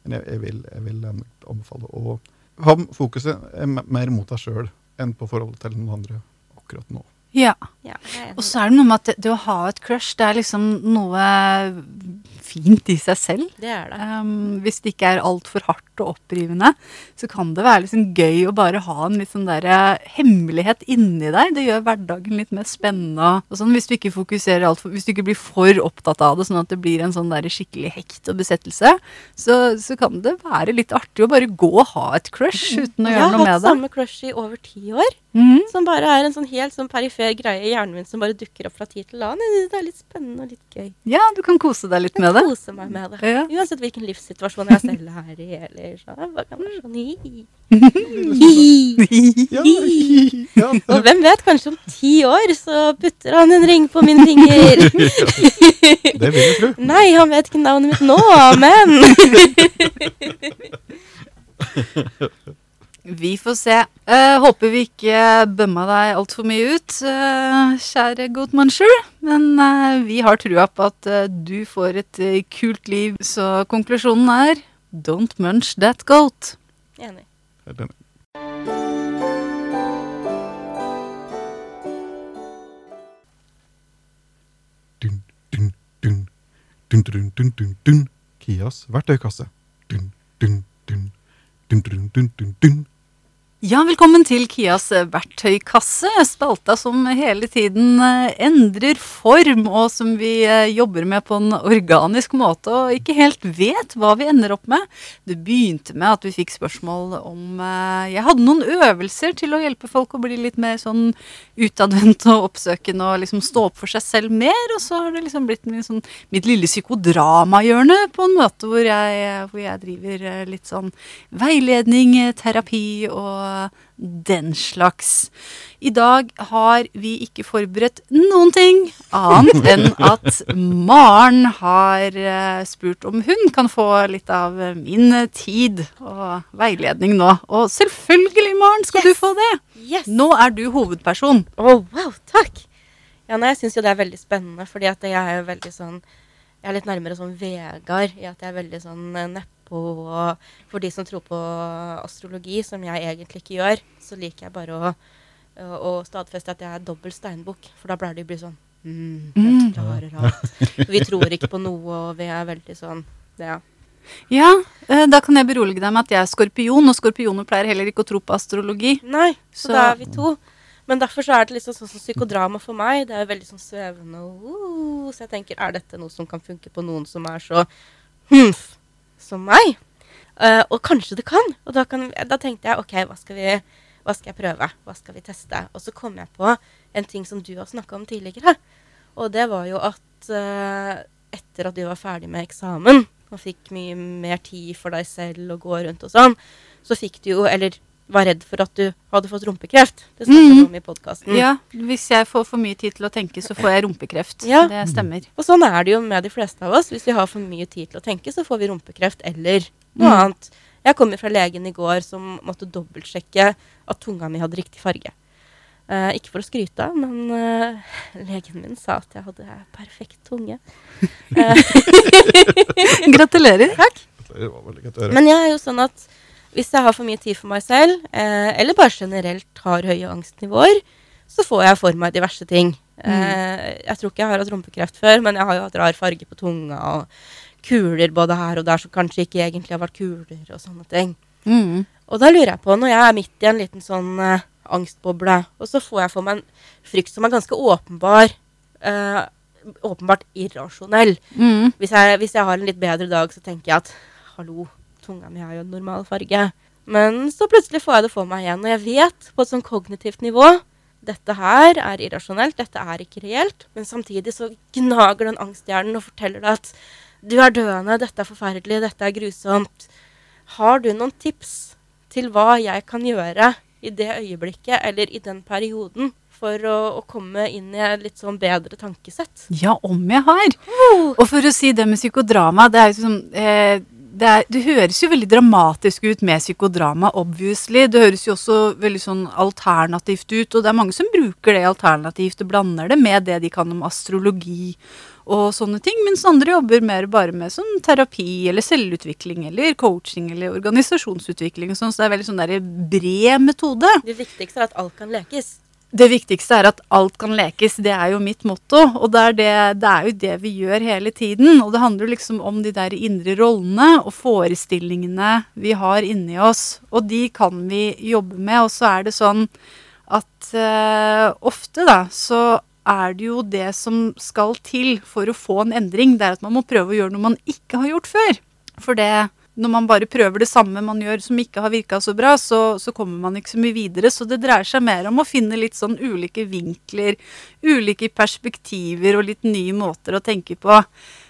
Men jeg, jeg, vil, jeg vil anbefale å ha fokuset eh, mer mot deg sjøl enn på forholdet til noen andre akkurat nå. Ja. Ja. Og så er det noe med at det, det å ha et crush, det er liksom noe fint i seg selv. det er det. Um, hvis det ikke er altfor hardt og opprivende, så kan det være liksom gøy å bare ha en litt sånn der eh, hemmelighet inni deg. Det gjør hverdagen litt mer spennende. Og sånn, hvis du ikke fokuserer alt for, hvis du ikke blir for opptatt av det, sånn at det blir en sånn der skikkelig hekt og besettelse, så, så kan det være litt artig å bare gå og ha et crush uten å gjøre noe med det. Jeg har hatt samme crush i over ti år. Mm. Som bare er en sånn helt sånn perifer greie i hjernen min som bare dukker opp fra tid til annen. Det er litt spennende og litt gøy. Ja, du kan kose deg litt med det. Kose meg med det. Ja. Uansett hvilken livssituasjon jeg selv er i. Eller være sånn, hi. Ja, ja, Og hvem vet, kanskje om ti år så putter han en ring på min finger. det vil jeg tro. Nei, han vet ikke navnet mitt nå, men Vi får se. Uh, håper vi ikke bømma deg altfor mye ut, uh, kjære Goatmuncher. Men uh, vi har trua på at du får et kult liv, så konklusjonen er don't munch that goat. Enig. Helt enig. Dun, dun, dun. Dun, dun, dun, dun, dun. Kias verktøykasse. Dun, dun, dun. Dun, dun, dun, dun, dun. Ja, velkommen til Kias verktøykasse. Spalta som hele tiden eh, endrer form, og som vi eh, jobber med på en organisk måte og ikke helt vet hva vi ender opp med. Det begynte med at vi fikk spørsmål om eh, Jeg hadde noen øvelser til å hjelpe folk å bli litt mer sånn utadvendt og oppsøkende og liksom stå opp for seg selv mer. Og så har det liksom blitt min, sånn, mitt lille psykodramahjørne på en måte hvor jeg, hvor jeg driver litt sånn veiledning, terapi og den slags. I dag har vi ikke forberedt noen ting annet enn at Maren har eh, spurt om hun kan få litt av min tid og veiledning nå. Og selvfølgelig, Maren, skal yes. du få det! Yes. Nå er du hovedperson. Å, oh, wow, takk! Ja, nei, jeg syns jo det er veldig spennende, fordi at jeg er jo veldig sånn Jeg er litt nærmere sånn Vegard i at jeg er veldig sånn nedpå. og for de som tror på astrologi, som jeg egentlig ikke gjør, så liker jeg bare å, å, stadfeste at jeg er dobbel steinbukk. For da pleier de å bli sånn mm, helt rare, rart. Vi tror ikke på noe, og vi er veldig sånn Ja. Ja, eh, da kan jeg berolige deg med at jeg er skorpion, og skorpioner pleier heller ikke å tro på astrologi. Nei, så, så da er vi to. Men derfor så er det liksom sånn som psykodrama for meg. Det er jo veldig sånn svevende. Uh, så jeg tenker, er dette noe som kan funke på noen som er så humf? som meg. Uh, og kanskje det kan. Og da, kan, da, tenkte jeg OK, hva skal, vi, hva skal jeg prøve? Hva skal vi teste? Og så kom jeg på en ting som du har snakka om tidligere. Og det var jo at uh, etter at du var ferdig med eksamen og fikk mye mer tid for deg selv og gå rundt og sånn, så fikk du jo Eller var redd for at du hadde fått rumpekreft. Det snakket vi mm. om i podkasten. Ja, hvis jeg får for mye tid til å tenke, så får jeg rumpekreft. Ja. Det stemmer. Og sånn er det jo med de fleste av oss. Hvis vi har for mye tid til å tenke, så får vi rumpekreft eller noe mm. annet. Jeg kom fra legen i går som måtte dobbeltsjekke at tunga mi hadde riktig farge. Uh, ikke for å skryte, men uh, legen min sa at jeg hadde perfekt tunge. Gratulerer. Takk. Det var veldig godt å høre. Men jeg er jo sånn at hvis jeg har for mye tid for meg selv, eh, eller bare generelt har høye angstnivåer, så får jeg for meg diverse ting. Mm. Eh, jeg tror ikke jeg har hatt rumpekreft før, men jeg har jo hatt rar farge på tunga og kuler både her og der som kanskje ikke egentlig har vært kuler, og sånne ting. Mm. Og da lurer jeg på, når jeg er midt i en liten sånn eh, angstboble, og så får jeg for meg en frykt som er ganske åpenbar, eh, åpenbart irrasjonell. Mm. Hvis, jeg, hvis jeg har en litt bedre dag, så tenker jeg at hallo, tunga mi har jo en normal farge. Men så plutselig får jeg det for meg igjen. Og jeg vet på et sånn kognitivt nivå dette her er irrasjonelt, dette er ikke reelt. Men samtidig så gnager den angsthjernen og forteller deg at du er døende, dette er forferdelig, dette er grusomt. Har du noen tips til hva jeg kan gjøre i det øyeblikket eller i den perioden for å, å, komme inn i et litt sånn bedre tankesett. Ja, om jeg har. Og for å si det med psykodrama, det er jo sånn eh, det, er, det, høres jo veldig dramatisk ut med psykodrama, obviously. Det høres jo også veldig sånn alternativt ut, og det er mange som bruker det alternativt og blander det med det de kan om astrologi og sånne ting, mens andre jobber mer bare med sånn terapi eller selvutvikling eller coaching eller organisasjonsutvikling og sånn, så det er veldig sånn der bred metode. Det viktigste er at alt kan lekes. Det viktigste er at alt kan lekes. Det er jo mitt motto. Og det er, det, det er, jo det vi gjør hele tiden. Og det handler liksom om de der indre rollene og forestillingene vi har inni oss. Og de kan vi jobbe med. Og så er det sånn at uh, ofte, da, så er det jo det som skal til for å få en endring. Det er at man må prøve å gjøre noe man ikke har gjort før. For det når man bare prøver det samme man gjør som ikke har virka så bra, så, så, kommer man ikke så mye videre. Så det dreier seg mer om å finne litt sånn ulike vinkler, ulike perspektiver og litt nye måter å tenke på.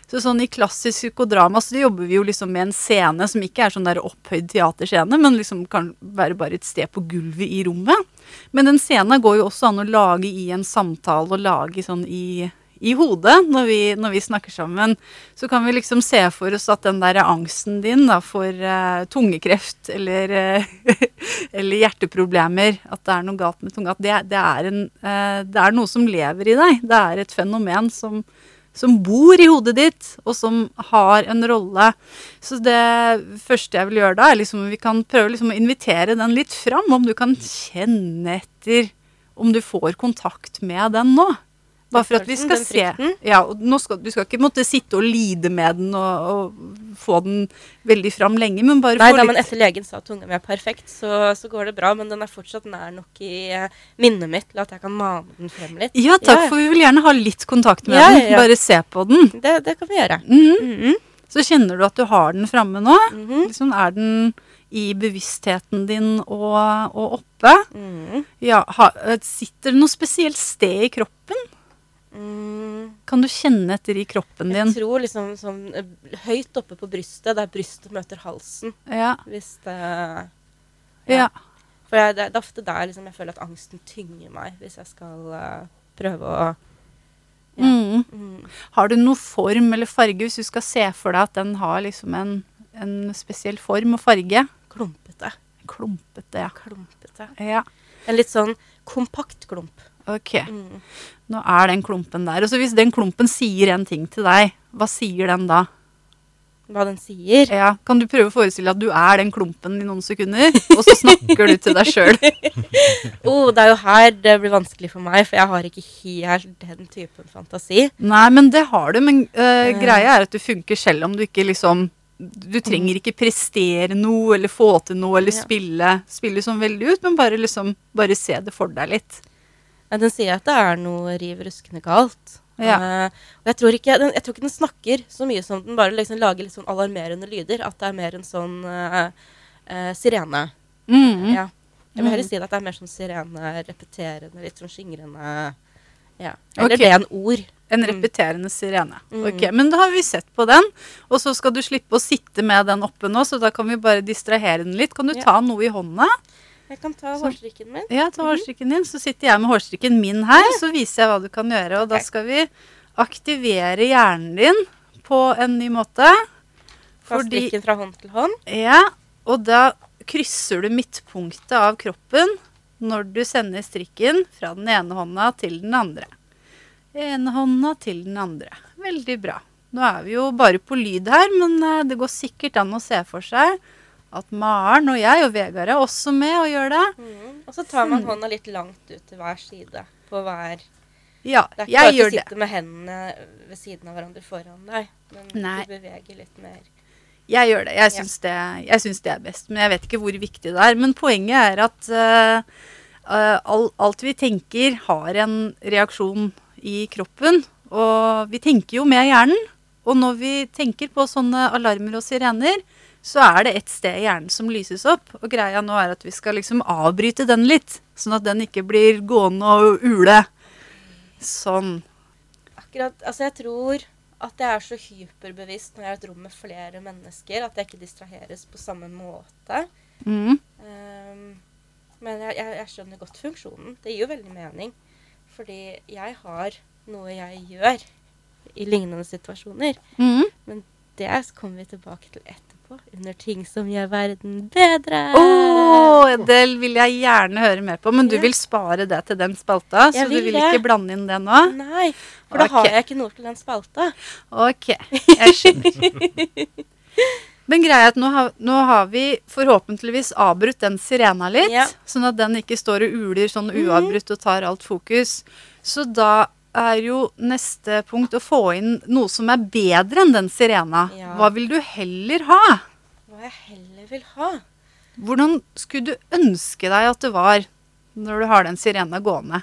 Så sånn I klassisk psykodrama så jobber vi jo liksom med en scene som ikke er sånn der opphøyd teaterscene, men liksom kan være bare et sted på gulvet i rommet. Men den scenen går jo også an å lage i en samtale og lage sånn i i hodet når vi, når vi, snakker sammen. Så kan vi liksom se for oss at den der angsten din da, for uh, tungekreft eller, uh, eller, hjerteproblemer, at det er noe galt med tunga, at det, det, er en, uh, det, er noe som lever i deg. Det er et fenomen som, som bor i hodet ditt, og som har en rolle. Så det første jeg vil gjøre da, er liksom vi kan prøve liksom å invitere den litt fram. Om du kan kjenne etter om du får kontakt med den nå. Bare for at vi skal se. Ja, og skal, du skal ikke måtte sitte og lide med den og, og få den veldig fram lenge, men bare Nei få da, litt men etter legen sa at tunga mi er perfekt, så, så går det bra. Men den er fortsatt nær nok i eh, minnet mitt til at jeg kan mane den frem litt. Ja takk, Ja, for vi vil gjerne ha litt kontakt med Ja, den. Bare se på den. Det, det kan vi gjøre. Mhm. Mhm, Så kjenner du at du har den framme nå. mhm, Liksom er den i bevisstheten din og, og oppe. mhm, Ja, ha, sitter det noe spesielt sted i kroppen? Mm. Kan du kjenne etter i kroppen din? Jeg tror liksom sånn eh, høyt oppe på brystet, der brystet møter halsen. Ja. Hvis det ja. For jeg, det, det er ofte der liksom, jeg føler at angsten tynger meg, hvis jeg skal uh, prøve å Ja. Mm. mm. Har du noen form eller farge, hvis du skal se for deg at den har liksom en, en spesiell form og farge? Klumpete. Klumpete, ja. Klumpete. Ja, En litt sånn kompakt klump. Ok. Mm. Nå er den klumpen der. Og så hvis den klumpen sier en ting til deg, hva sier den da? Hva den sier. Ja, Kan du prøve å forestille at du er den klumpen i noen sekunder, og så snakker du til deg sjøl? Oh, det er jo her det blir vanskelig for meg, for jeg har ikke helt den typen fantasi. Nei, men det har du. Men Eh. greia er at du funker selv om du ikke liksom Du trenger ikke prestere noe eller få til noe eller Ja. spille, spille sånn veldig ut, men bare liksom Bare se det for deg litt. Den sier at det er noe riv ruskende galt. Ja. Uh, og jeg tror, ikke, den, jeg tror ikke den snakker så mye som den bare liksom lager litt sånn alarmerende lyder. At det er mer en sånn uh, uh, sirene. Mm. Ja. Jeg vil heller Mm. si at det er mer sånn sirene, repeterende, litt sånn skingrende Ja. Eller okay. det er en ord. En Mm. repeterende sirene. Mm. Ok, Men da har vi sett på den, og så skal du slippe å sitte med den oppe nå, så da kan vi bare distrahere den litt. Kan du ta noe i hånda? Jeg kan ta hårstrikken min. Ja, ta Mhm. hårstrikken din. Så sitter jeg med hårstrikken min her, så viser jeg hva du kan gjøre. Og da skal vi aktivere hjernen din på en ny måte. Ta strikken fra hånd til hånd. Ja, og da krysser du midtpunktet av kroppen når du sender strikken fra den ene hånda til den andre. Ene hånda til den andre. Veldig bra. Nå er vi jo bare på lyd her, men eh, det går sikkert an å se for seg at Maren og jeg og Vegard er også med og gjør det. Mm. Og så tar man hånda litt langt ut til hver side. På hver Ja, Det er ikke bare å sitte det. med hendene ved siden av hverandre foran deg, men Nei. du beveger litt mer. Jeg gjør det. Jeg Ja. det. det er best. Men jeg vet ikke hvor viktig det er. Men poenget er at uh, eh, all, alt vi tenker, har en reaksjon i kroppen. Og vi tenker jo med hjernen. Og når vi tenker på sånne alarmer og sirener, så er det et sted i hjernen som lyses opp. Og greia nå er at vi skal liksom avbryte den litt, sånn at den ikke blir gående og ule. Sånn. Akkurat, altså jeg tror at jeg er så hyperbevisst når jeg er i et rom med flere mennesker, at jeg ikke distraheres på samme måte. Mm. Um, men jeg, jeg, jeg skjønner godt funksjonen. Det gir jo veldig mening. Fordi jeg har noe jeg gjør i lignende situasjoner. Mm. Det kommer vi tilbake til etterpå, under ting som gjør verden bedre. Oh, det vil jeg gjerne høre mer på, men du vil spare det til den spalta, så vil du vil det. ikke blande inn det nå? Nei, for da har jeg ikke noe til den spalta. Ok, jeg skjønner. Men greia er at nå har, nå har vi forhåpentligvis avbrutt den sirena litt, Ja. sånn at den ikke står og uler sånn Mhm. uavbrutt og tar alt fokus. Så da er jo neste punkt å få inn noe som er bedre enn den sirena. Ja. Hva vil du heller ha? Hva jeg heller vil ha. Hvordan skulle du ønske deg at det var når du har den sirena gående?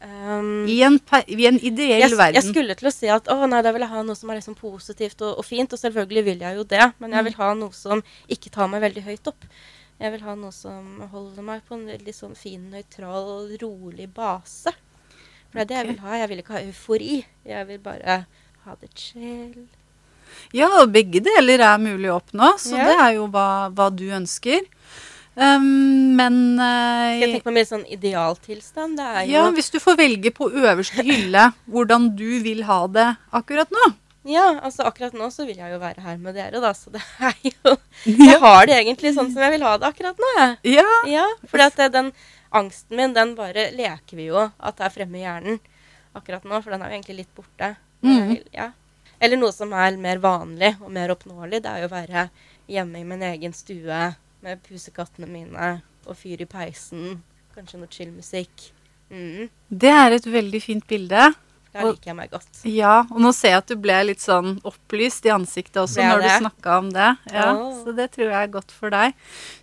Um, I en, i en ideell jeg, verden. jeg skulle til å si at å nei, da vil jeg ha noe som er liksom positivt og, og fint, og selvfølgelig vil jeg jo det, men Mm. jeg vil ha noe som ikke tar meg veldig høyt opp. Jeg vil ha noe som holder meg på en veldig sånn fin, nøytral, rolig base. For det er det jeg vil ha. Jeg vil ikke ha eufori. Jeg vil bare ha det chill. Ja, og begge deler er mulig å oppnå, så Ja. det er jo hva, hva du ønsker. Um, men Skal jeg eh, tenke på mer sånn idealtilstand? Ja, hvis du får velge på øverste hylle hvordan du vil ha det akkurat nå. Ja, altså akkurat nå så vil jeg jo være her med dere, da, så det er jo Jeg har det egentlig sånn som jeg vil ha det akkurat nå, jeg. Ja. Ja, for at det- den angsten min, den bare leker vi jo at det er fremme i hjernen akkurat nå, for den er jo egentlig litt borte. Mm. Ja. Eller noe som er mer vanlig og mer oppnåelig, det er jo å være hjemme i min egen stue med pusekattene mine og fyr i peisen, kanskje noe chill-musikk. Mm. Det er et veldig fint bilde. Da liker jeg meg godt. Ja, og nå ser jeg at du ble litt sånn opplyst i ansiktet også når du snakka om det. Ja, oh. Så det tror jeg er godt for deg.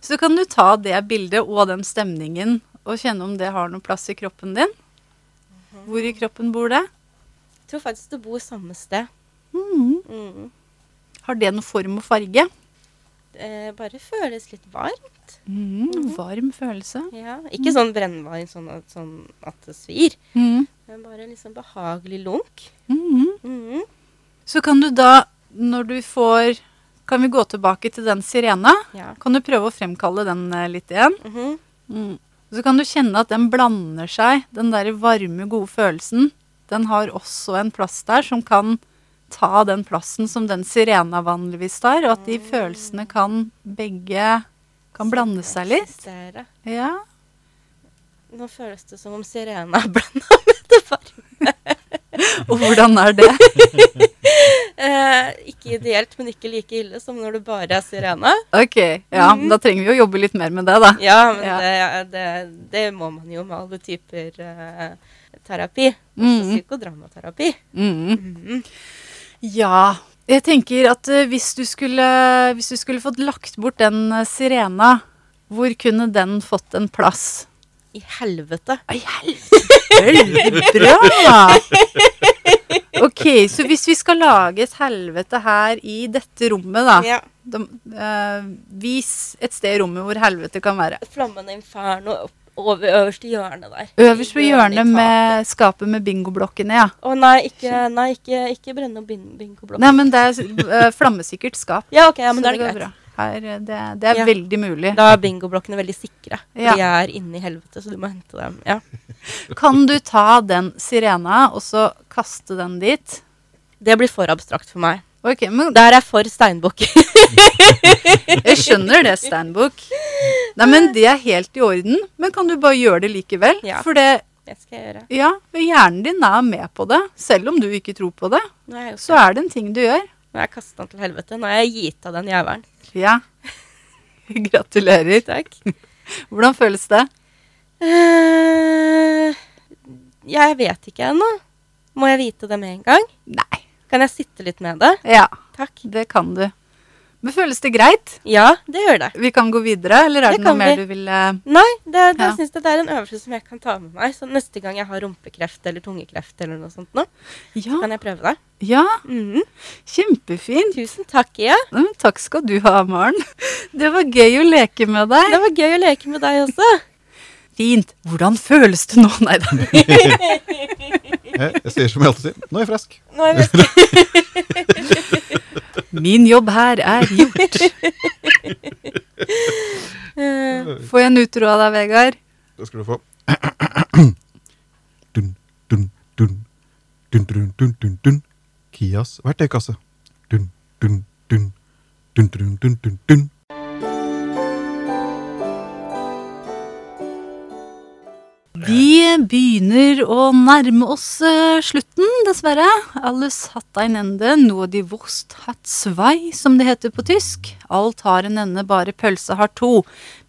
Så kan du ta det bildet og den stemningen og kjenne om det har noen plass i kroppen din. Mhm. Hvor i kroppen bor det? Jeg tror faktisk det bor samme sted. Mm. Mm. Har det noen form og farge? Det bare føles litt varmt. Mm. Varm følelse. Ja. Ikke sånn brennvarm sånn at, sånn at det svir, Mhm. men bare liksom behagelig lunk. Så kan du da, når du får Kan vi gå tilbake til den sirena? Ja. Kan du prøve å fremkalle den eh, litt igjen? Mm. Så kan du kjenne at den blander seg, den der varme, gode følelsen. Den har også en plass der som kan ta den plassen som den sirena vanligvis tar, og at de følelsene kan begge kan blande seg litt. Ja. Nå føles det som om sirena er blanda med det varme. Og hvordan er det? Eh, ikke ideelt, men ikke like ille som når det bare er sirena. Ok, ja, mm. da trenger vi å jobbe litt mer med det, da. Ja, men Ja. Det, det, det må man jo med alle typer eh, terapi. Også mm. psykodramaterapi. Mm. Ja. Jeg tenker at eh, hvis, du skulle, hvis du skulle fått lagt bort den eh, sirena, hvor kunne den fått en plass? I helvete. Ai, helvete! Veldig bra! Ok, så hvis vi skal lage et helvete her i dette rommet, da, Ja. de, uh, Vis et sted i rommet hvor helvete kan være. Flammende inferno opp, over øverste hjørne hjørnet der. Øverst på hjørnet med skapet med bingoblokkene, ja. Å nei, ikke, nei, ikke, ikke brenne opp bingoblokkene. bingoblokken. Nei, men det er uh, flammesikkert skap. Ja, ok, ja, men da er det greit. bra. Her, eh, det, det er Ja. veldig mulig. Da er bingoblokkene veldig sikre. Ja. De er inne i helvete, så du må hente dem. Ja. Kan du ta den sirena og så kaste den dit? Det blir for abstrakt for meg. Ok, men Der er jeg for steinbukk. Jeg skjønner det, Steinbukk. Nei, men det er helt i orden. Men kan du bare gjøre det likevel? Ja. For det, det skal jeg gjøre. ja, hjernen din er med på det. Selv om du ikke tror på det, Nei, så er det en ting du gjør. Nå har jeg kasta den til helvete. Nå har jeg gitt av den jævelen. Ja. Gratulerer. Takk. Hvordan føles det? Uh, jeg vet ikke ennå. Må jeg vite det med en gang? Nei. Kan jeg sitte litt med det? Ja, Takk. det kan du. Men føles det greit? Ja, det gjør det. Vi kan gå videre, eller er Det det, noe mer vi. du vil Nei, det, det Ja. synes jeg det er en øvelse som jeg kan ta med meg. Så neste gang jeg har rumpekreft eller tungekreft eller noe sånt nå, Ja, kan jeg prøve det. ja Mhm. kjempefint. Tusen takk, Ia. Ja. men Takk skal du ha, Maren. Det var gøy å leke med deg. Det var gøy å leke med deg også. Fint. Hvordan føles det nå? Nei da. Jeg, jeg sier som jeg alltid sier, nå er jeg frisk. Nå er vi Min jobb her er gjort. Eh, Får jeg en utro av deg, Vegard? Det skal du få. Dun, dun, dun. Dun, dun, dun, dun, dun. Kias verktøykasse. Dun, dun, dun. Dun, dun, dun, dun, dun. Vi begynner å nærme oss eh, slutten, dessverre. Alles hat ein ende, noe de wurst hat zwei, som det heter på tysk. Alt har en ende, bare pølse har to.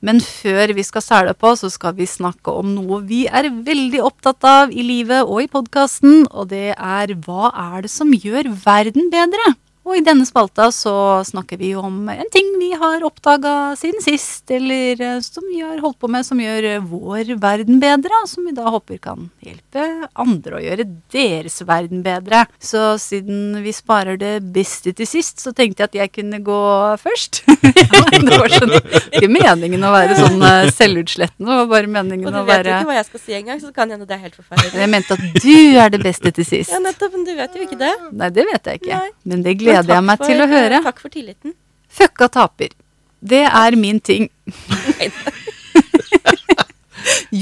Men før vi skal sæle på, så skal vi snakke om noe vi er veldig opptatt av i livet og i podkasten, og det er hva er det som gjør verden bedre? Og i denne spalta så snakker vi om en ting vi har oppdaga siden sist, eller eh, som vi har holdt på med som gjør eh, vår verden bedre, og som vi da håper kan hjelpe andre å gjøre deres verden bedre. Så siden vi sparer det beste til sist, så tenkte jeg at jeg kunne gå først. det var sånn, ikke meningen å være sånn eh, selvutslettende, det var bare meningen å være og du vet jo ikke hva jeg skal si engang, så det kan hende det er helt forferdelig. Jeg mente at du er det beste til sist. Ja, nettopp, men du vet jo ikke det. Nei, det vet jeg ikke. Nei. Men det Men gleder jeg meg for, til å eh, høre. Takk for tilliten. Fucka taper. Det er min ting.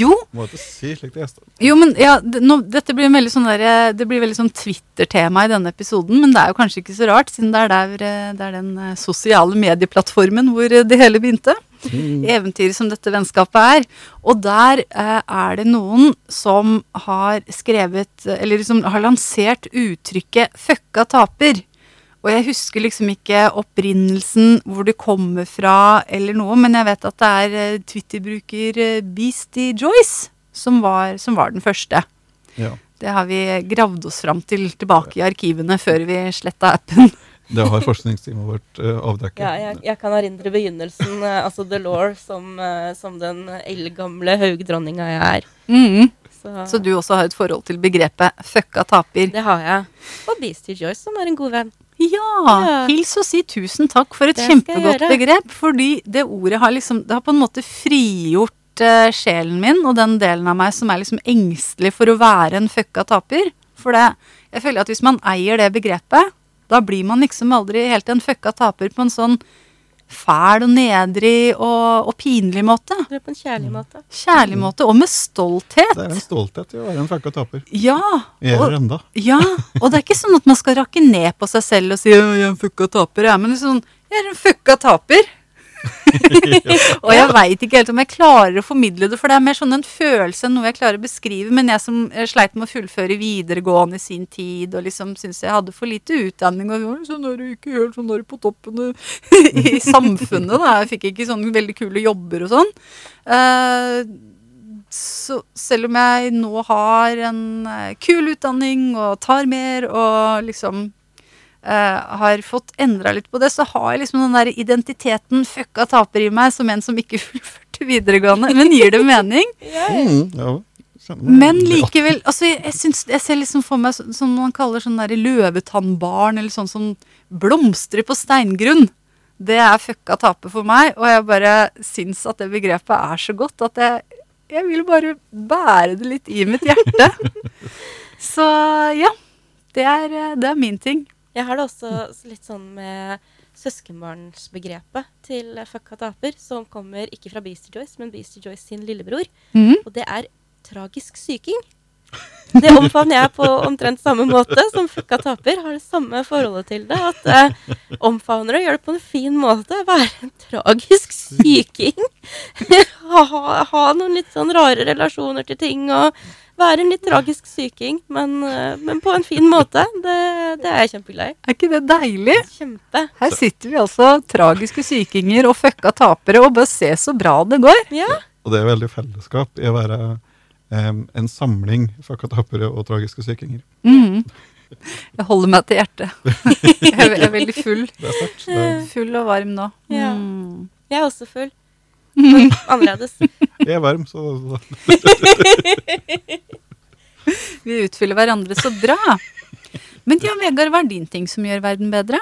jo, Må ikke si slikt til gjester. jo, men ja, det, nå, dette blir veldig sånn der, det blir veldig sånn Twitter-tema i denne episoden, men det er jo kanskje ikke så rart, siden det er, der, eh, det er den eh, sosiale medieplattformen hvor eh, det hele begynte. Eventyret som dette vennskapet er. Og der eh, er det noen som har skrevet, eh, eller som har lansert uttrykket 'fucka taper'. Og jeg husker liksom ikke opprinnelsen, hvor det kommer fra eller noe, men jeg vet at det er eh, Twitter-bruker eh, Beastie Joyce som var, som var den første. Ja. Det har vi gravd oss fram til tilbake i arkivene før vi sletta appen. Det har forskningsteamet vårt uh, avdekket. Ja, jeg, jeg kan erindre begynnelsen, uh, altså The Law, som, uh, som den eldgamle haugdronninga jeg er. Mm. Så, Så du også har et forhold til begrepet 'fucka taper'. Det har jeg. Og Beastie Joyce, som er en god venn. Ja! Hils og si tusen takk for et Det kjempegodt begrep. Fordi det ordet har liksom Det har på en måte frigjort uh, sjelen min og den delen av meg som er liksom engstelig for å være en fucka taper. For det, jeg føler at hvis man eier det begrepet, da blir man liksom aldri helt en fucka taper på en sånn fæl og nedrig og, og pinlig måte. Det er på en kjærlig måte. Kjærlig måte, og med stolthet. Det er en stolthet i å være en fucka taper. Ja. Jeg og- er enda. Ja, og det er ikke sånn at man skal rakke ned på seg selv og si 'jeg er en fucka taper', jeg. Men det er sånn 'jeg er en fucka taper'. og jeg veit ikke helt om jeg klarer å formidle det, for det er mer sånn en følelse enn noe jeg klarer å beskrive. Men jeg som eh, sleit med å fullføre videregående i sin tid, og liksom syntes jeg hadde for lite utdanning, og sånn er du ikke helt sånn der på toppen i samfunnet, da. Jeg fikk ikke sånne veldig kule jobber og sånn. Uh, så selv om jeg nå har en eh, kul utdanning og tar mer og liksom har fått endra litt på det, så har jeg liksom den der identiteten fucka taper i meg som en som ikke fullførte videregående. Men gir det mening? Mm, ja. Men likevel altså jeg, jeg, syns, jeg ser liksom for meg sånn som man kaller sånn der løvetannbarn, eller sånn som blomstrer på steingrunn. Det er fucka tape for meg, og jeg bare syns at det begrepet er så godt at jeg, jeg vil bare bære det litt i mitt hjerte. Så ja. Det er, det er min ting. Jeg har det også litt sånn med søskenbarnsbegrepet til fucka taper, som kommer ikke fra Beastie Joyce, men Beastie Joyce sin lillebror. Mm. Og det er tragisk syking. Det omfavner jeg på omtrent samme måte som fucka taper. Har det samme forholdet til det. At eh, omfavner det, gjør det på en fin måte. Være en tragisk syking. ha, ha, ha noen litt sånn rare relasjoner til ting og være en litt tragisk syking, men, eh, men på en fin måte. Det, det er jeg kjempeglad i. Er ikke det deilig? Kjempe. Her sitter vi altså, tragiske sykinger og fucka tapere, og bare se så bra det går. Ja. Og det er veldig fellesskap i å være um, en samling fucka tapere og tragiske sykinger. Mm. Jeg holder meg til hjertet. Jeg er, veldig full. Det er sterkt. Det er- Full og varm nå. Ja. Mm. Jeg er også full. Men annerledes. Jeg er varm, så, Vi utfyller hverandre så bra. Men ja, Vegard, hva er din ting som gjør verden bedre?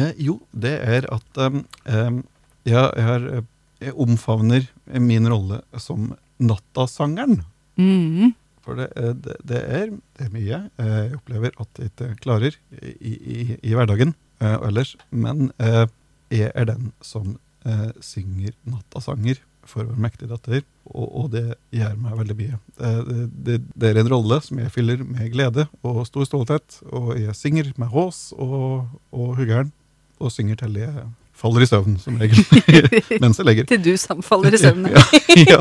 Eh, jo, det er at em, jeg, jeg, har, eh, jeg omfavner min rolle som nattasangeren. Mm. For det, eh, det, det, er, det er mye eh, jeg opplever at jeg ikke klarer i, i, i hverdagen eh, og ellers. Men eh, jeg er den som eh, synger nattasanger for vår mektige datter, og, og det gjør meg veldig mye. Det, det, det er en rolle som jeg fyller med glede og stor stolthet, og jeg synger med hås og, og huggeren, og synger til jeg faller i søvn, som regel, mens jeg legger. Til du samfaller i søvn. ja, ja.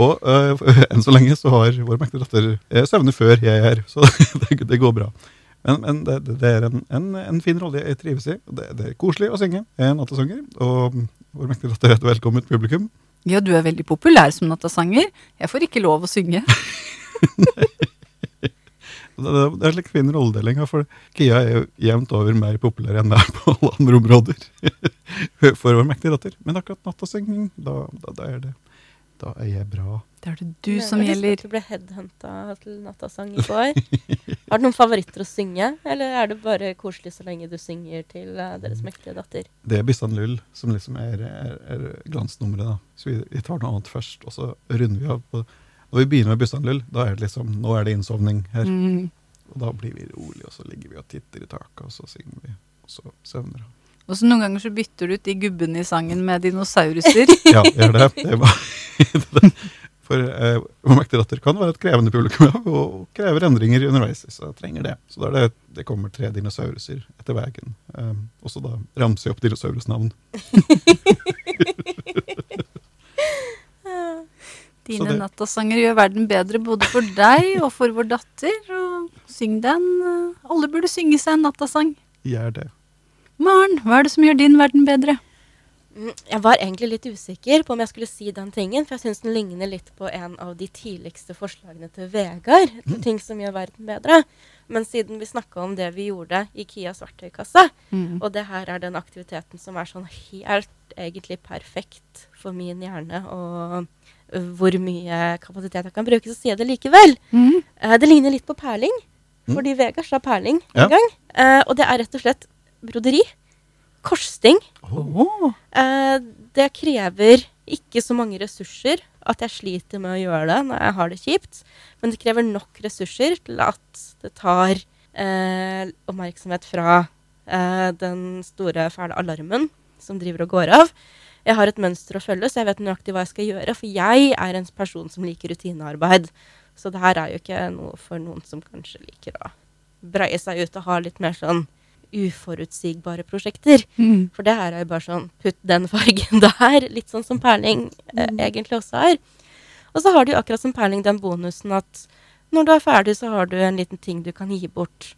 Og øh, enn så lenge så har vår mektige datter eh, søvner før jeg er, så det, det går bra. Men, men det, det er en, en, en fin rolle jeg trives i. Det, det er koselig å synge. Jeg er nattasanger, og vår at datter heter velkommen publikum. Ja, du er veldig populær som nattasanger. Jeg får ikke lov å synge. Det, det, det er en fin rolledeling, for Kia er jo jevnt over mer populær enn det er på alle andre områder for vår mektige datter. Men akkurat nattasynging, da, da, da er det Da er jeg bra. Det er det du Men som jeg visste gjelder. at Du ble headhunta til nattasang i går. Har du noen favoritter å synge, eller er det bare koselig så lenge du synger til eh, deres mektige datter? Det er Bistan Lull som liksom er, er, er glansnummeret. da. Så vi, vi tar noe annet først, og så runder vi av. på Når vi begynner med Bistan Lull, da er det liksom, nå er det innsovning her. Mm. Og da blir vi rolige, og så ligger vi og titter i taket, og så synger vi, og så søvner vi. Og så noen ganger så bytter du ut de gubbene i sangen med dinosauruser. Ja, gjør det. det bare, For eh, Vår mektige datter kan være et krevende publikum ja, og krever endringer underveis. Så jeg trenger det. Så da er det, det kommer tre dinosauruser etter veien. Um, og så da ramser jeg opp dinosaurusnavn. Dine nattasanger gjør verden bedre både for deg og for vår datter. Og syng den. eh, Alle burde synge seg en nattasang. Gjør det. Maren, hva er det som gjør din verden bedre? Mm, Jeg var egentlig litt usikker på om jeg skulle si den tingen, for jeg syns den ligner litt på en av de tidligste forslagene til Vegard. til Ting som gjør verden bedre. Men siden vi snakka om det vi gjorde i Kias verktøykasse, Mm. og det her er den aktiviteten som er sånn helt egentlig perfekt for min hjerne, og hvor mye kapasitet jeg kan bruke, så sier jeg det likevel. Mm. Eh, det ligner litt på perling, Mm. fordi Vegard sa perling Ja. en gang. Eh, og det er rett og slett broderi. Korsting. Oh. Eh, det krever ikke så mange ressurser at jeg sliter med å gjøre det når jeg har det kjipt. Men det krever nok ressurser til at det tar eh, oppmerksomhet fra eh, den store, fæle alarmen som driver og går av. Jeg har et mønster å følge, så jeg vet nøyaktig hva jeg skal gjøre. For jeg er en person som liker rutinearbeid. Så det her er jo ikke noe for noen som kanskje liker å breie seg ut og ha litt mer sånn uforutsigbare prosjekter. Mm. For det her er jo bare sånn Putt den fargen der. Litt sånn som perling eh, egentlig også er. Og så har du jo akkurat som perling den bonusen at når du er ferdig, så har du en liten ting du kan gi bort.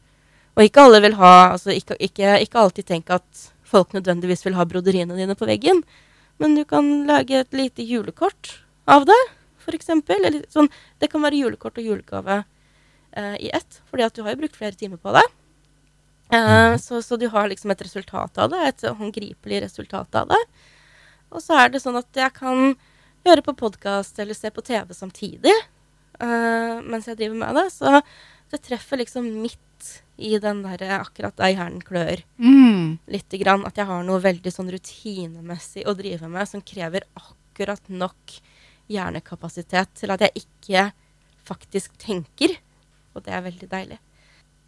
Og ikke alle vil ha altså ikke, ikke, ikke alltid tenk at folk nødvendigvis vil ha broderiene dine på veggen. Men du kan lage et lite julekort av det, f.eks. Eller sånn Det kan være julekort og julegave eh, i ett, fordi at du har jo brukt flere timer på det. Eh, så, så du har liksom et resultat av det, et håndgripelig resultat av det. Og så er det sånn at jeg kan høre på podkast eller se på TV samtidig uh, mens jeg driver med det. Så det treffer liksom midt i den derre akkurat der hjernen klør Mm. lite grann. At jeg har noe veldig sånn rutinemessig å drive med som krever akkurat nok hjernekapasitet til at jeg ikke faktisk tenker. Og det er veldig deilig.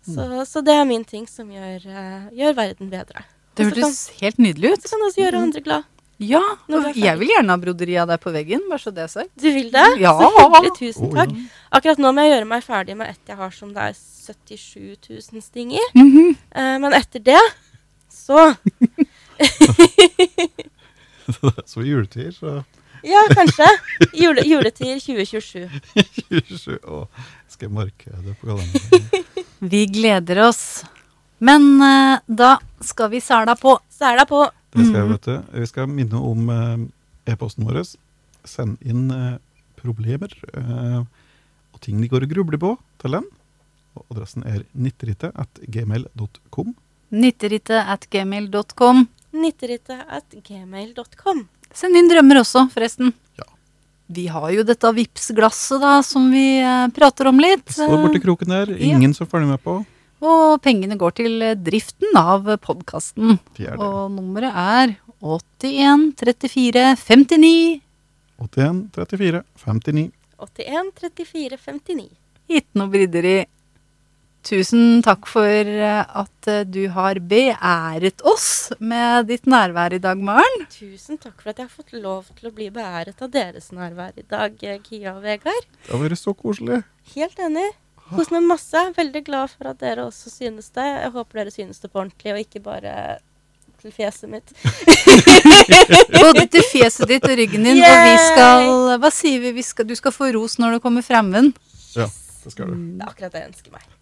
Så, så det er min ting som gjør, eh, gjør verden bedre. Det hørtes helt nydelig ut. Så kan det også gjøre andre glad. Ja, og jeg vil gjerne ha broderi av deg på veggen, bare så det er sagt. Du vil det? Ja. Så hyggelig. Tusen takk. Akkurat nå må jeg gjøre meg ferdig med et jeg har som det er 77 000 sting i. Mhm. Eh, men etter det så Så i juletider, så Ja, kanskje. Jule, juletider 2027. 2027. Å, skal jeg markere det på kalenderen? Vi gleder oss. Men eh, da skal vi sæla på. Er på. Det skal jeg, vet du. Vi skal minne om eh, e-posten vår. Send inn eh, problemer eh, og ting de går og grubler på til den. Og adressen er nitterittet at gmail.com. Nitterittet at gmail.com. Nitterittet at gmail.com. Send inn drømmer også, forresten. Ja. Vi har jo dette Vipps-glasset da, som vi eh, prater om litt. Det står borti kroken der. ja. Ingen som følger med på. Og pengene går til eh, driften av podkasten. De. Og nummeret er 81 34 59. 81 34 59. 81 34 59. Ikke noe bryderi. Tusen takk for eh, at eh, du har beæret oss med ditt nærvær i dag, Maren. Tusen takk for at jeg har fått lov til å bli beæret av deres nærvær i dag, eh, Kia og Vegard. Det har vært så koselig. Helt enig. Kos meg masse. Veldig glad for at dere også synes det. Jeg håper dere synes det på ordentlig, og ikke bare til fjeset mitt. Både til fjeset ditt og ryggen din. Og vi skal Hva sier vi? vi skal, du skal få ros når du kommer fremmen. Ja, det skal du. Det er akkurat det jeg ønsker meg.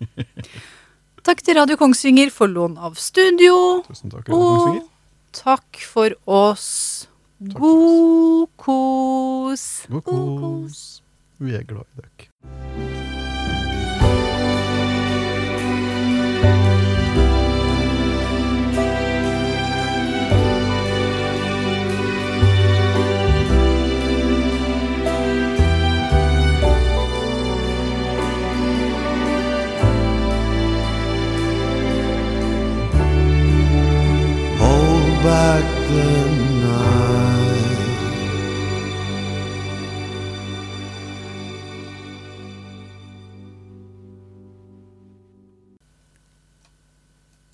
Takk til Radio Kongsvinger for lån av studio. Tusen takk. Kongsvinger. Og takk for oss. Takk for God kos. God kos. Vi er glad i dere. good.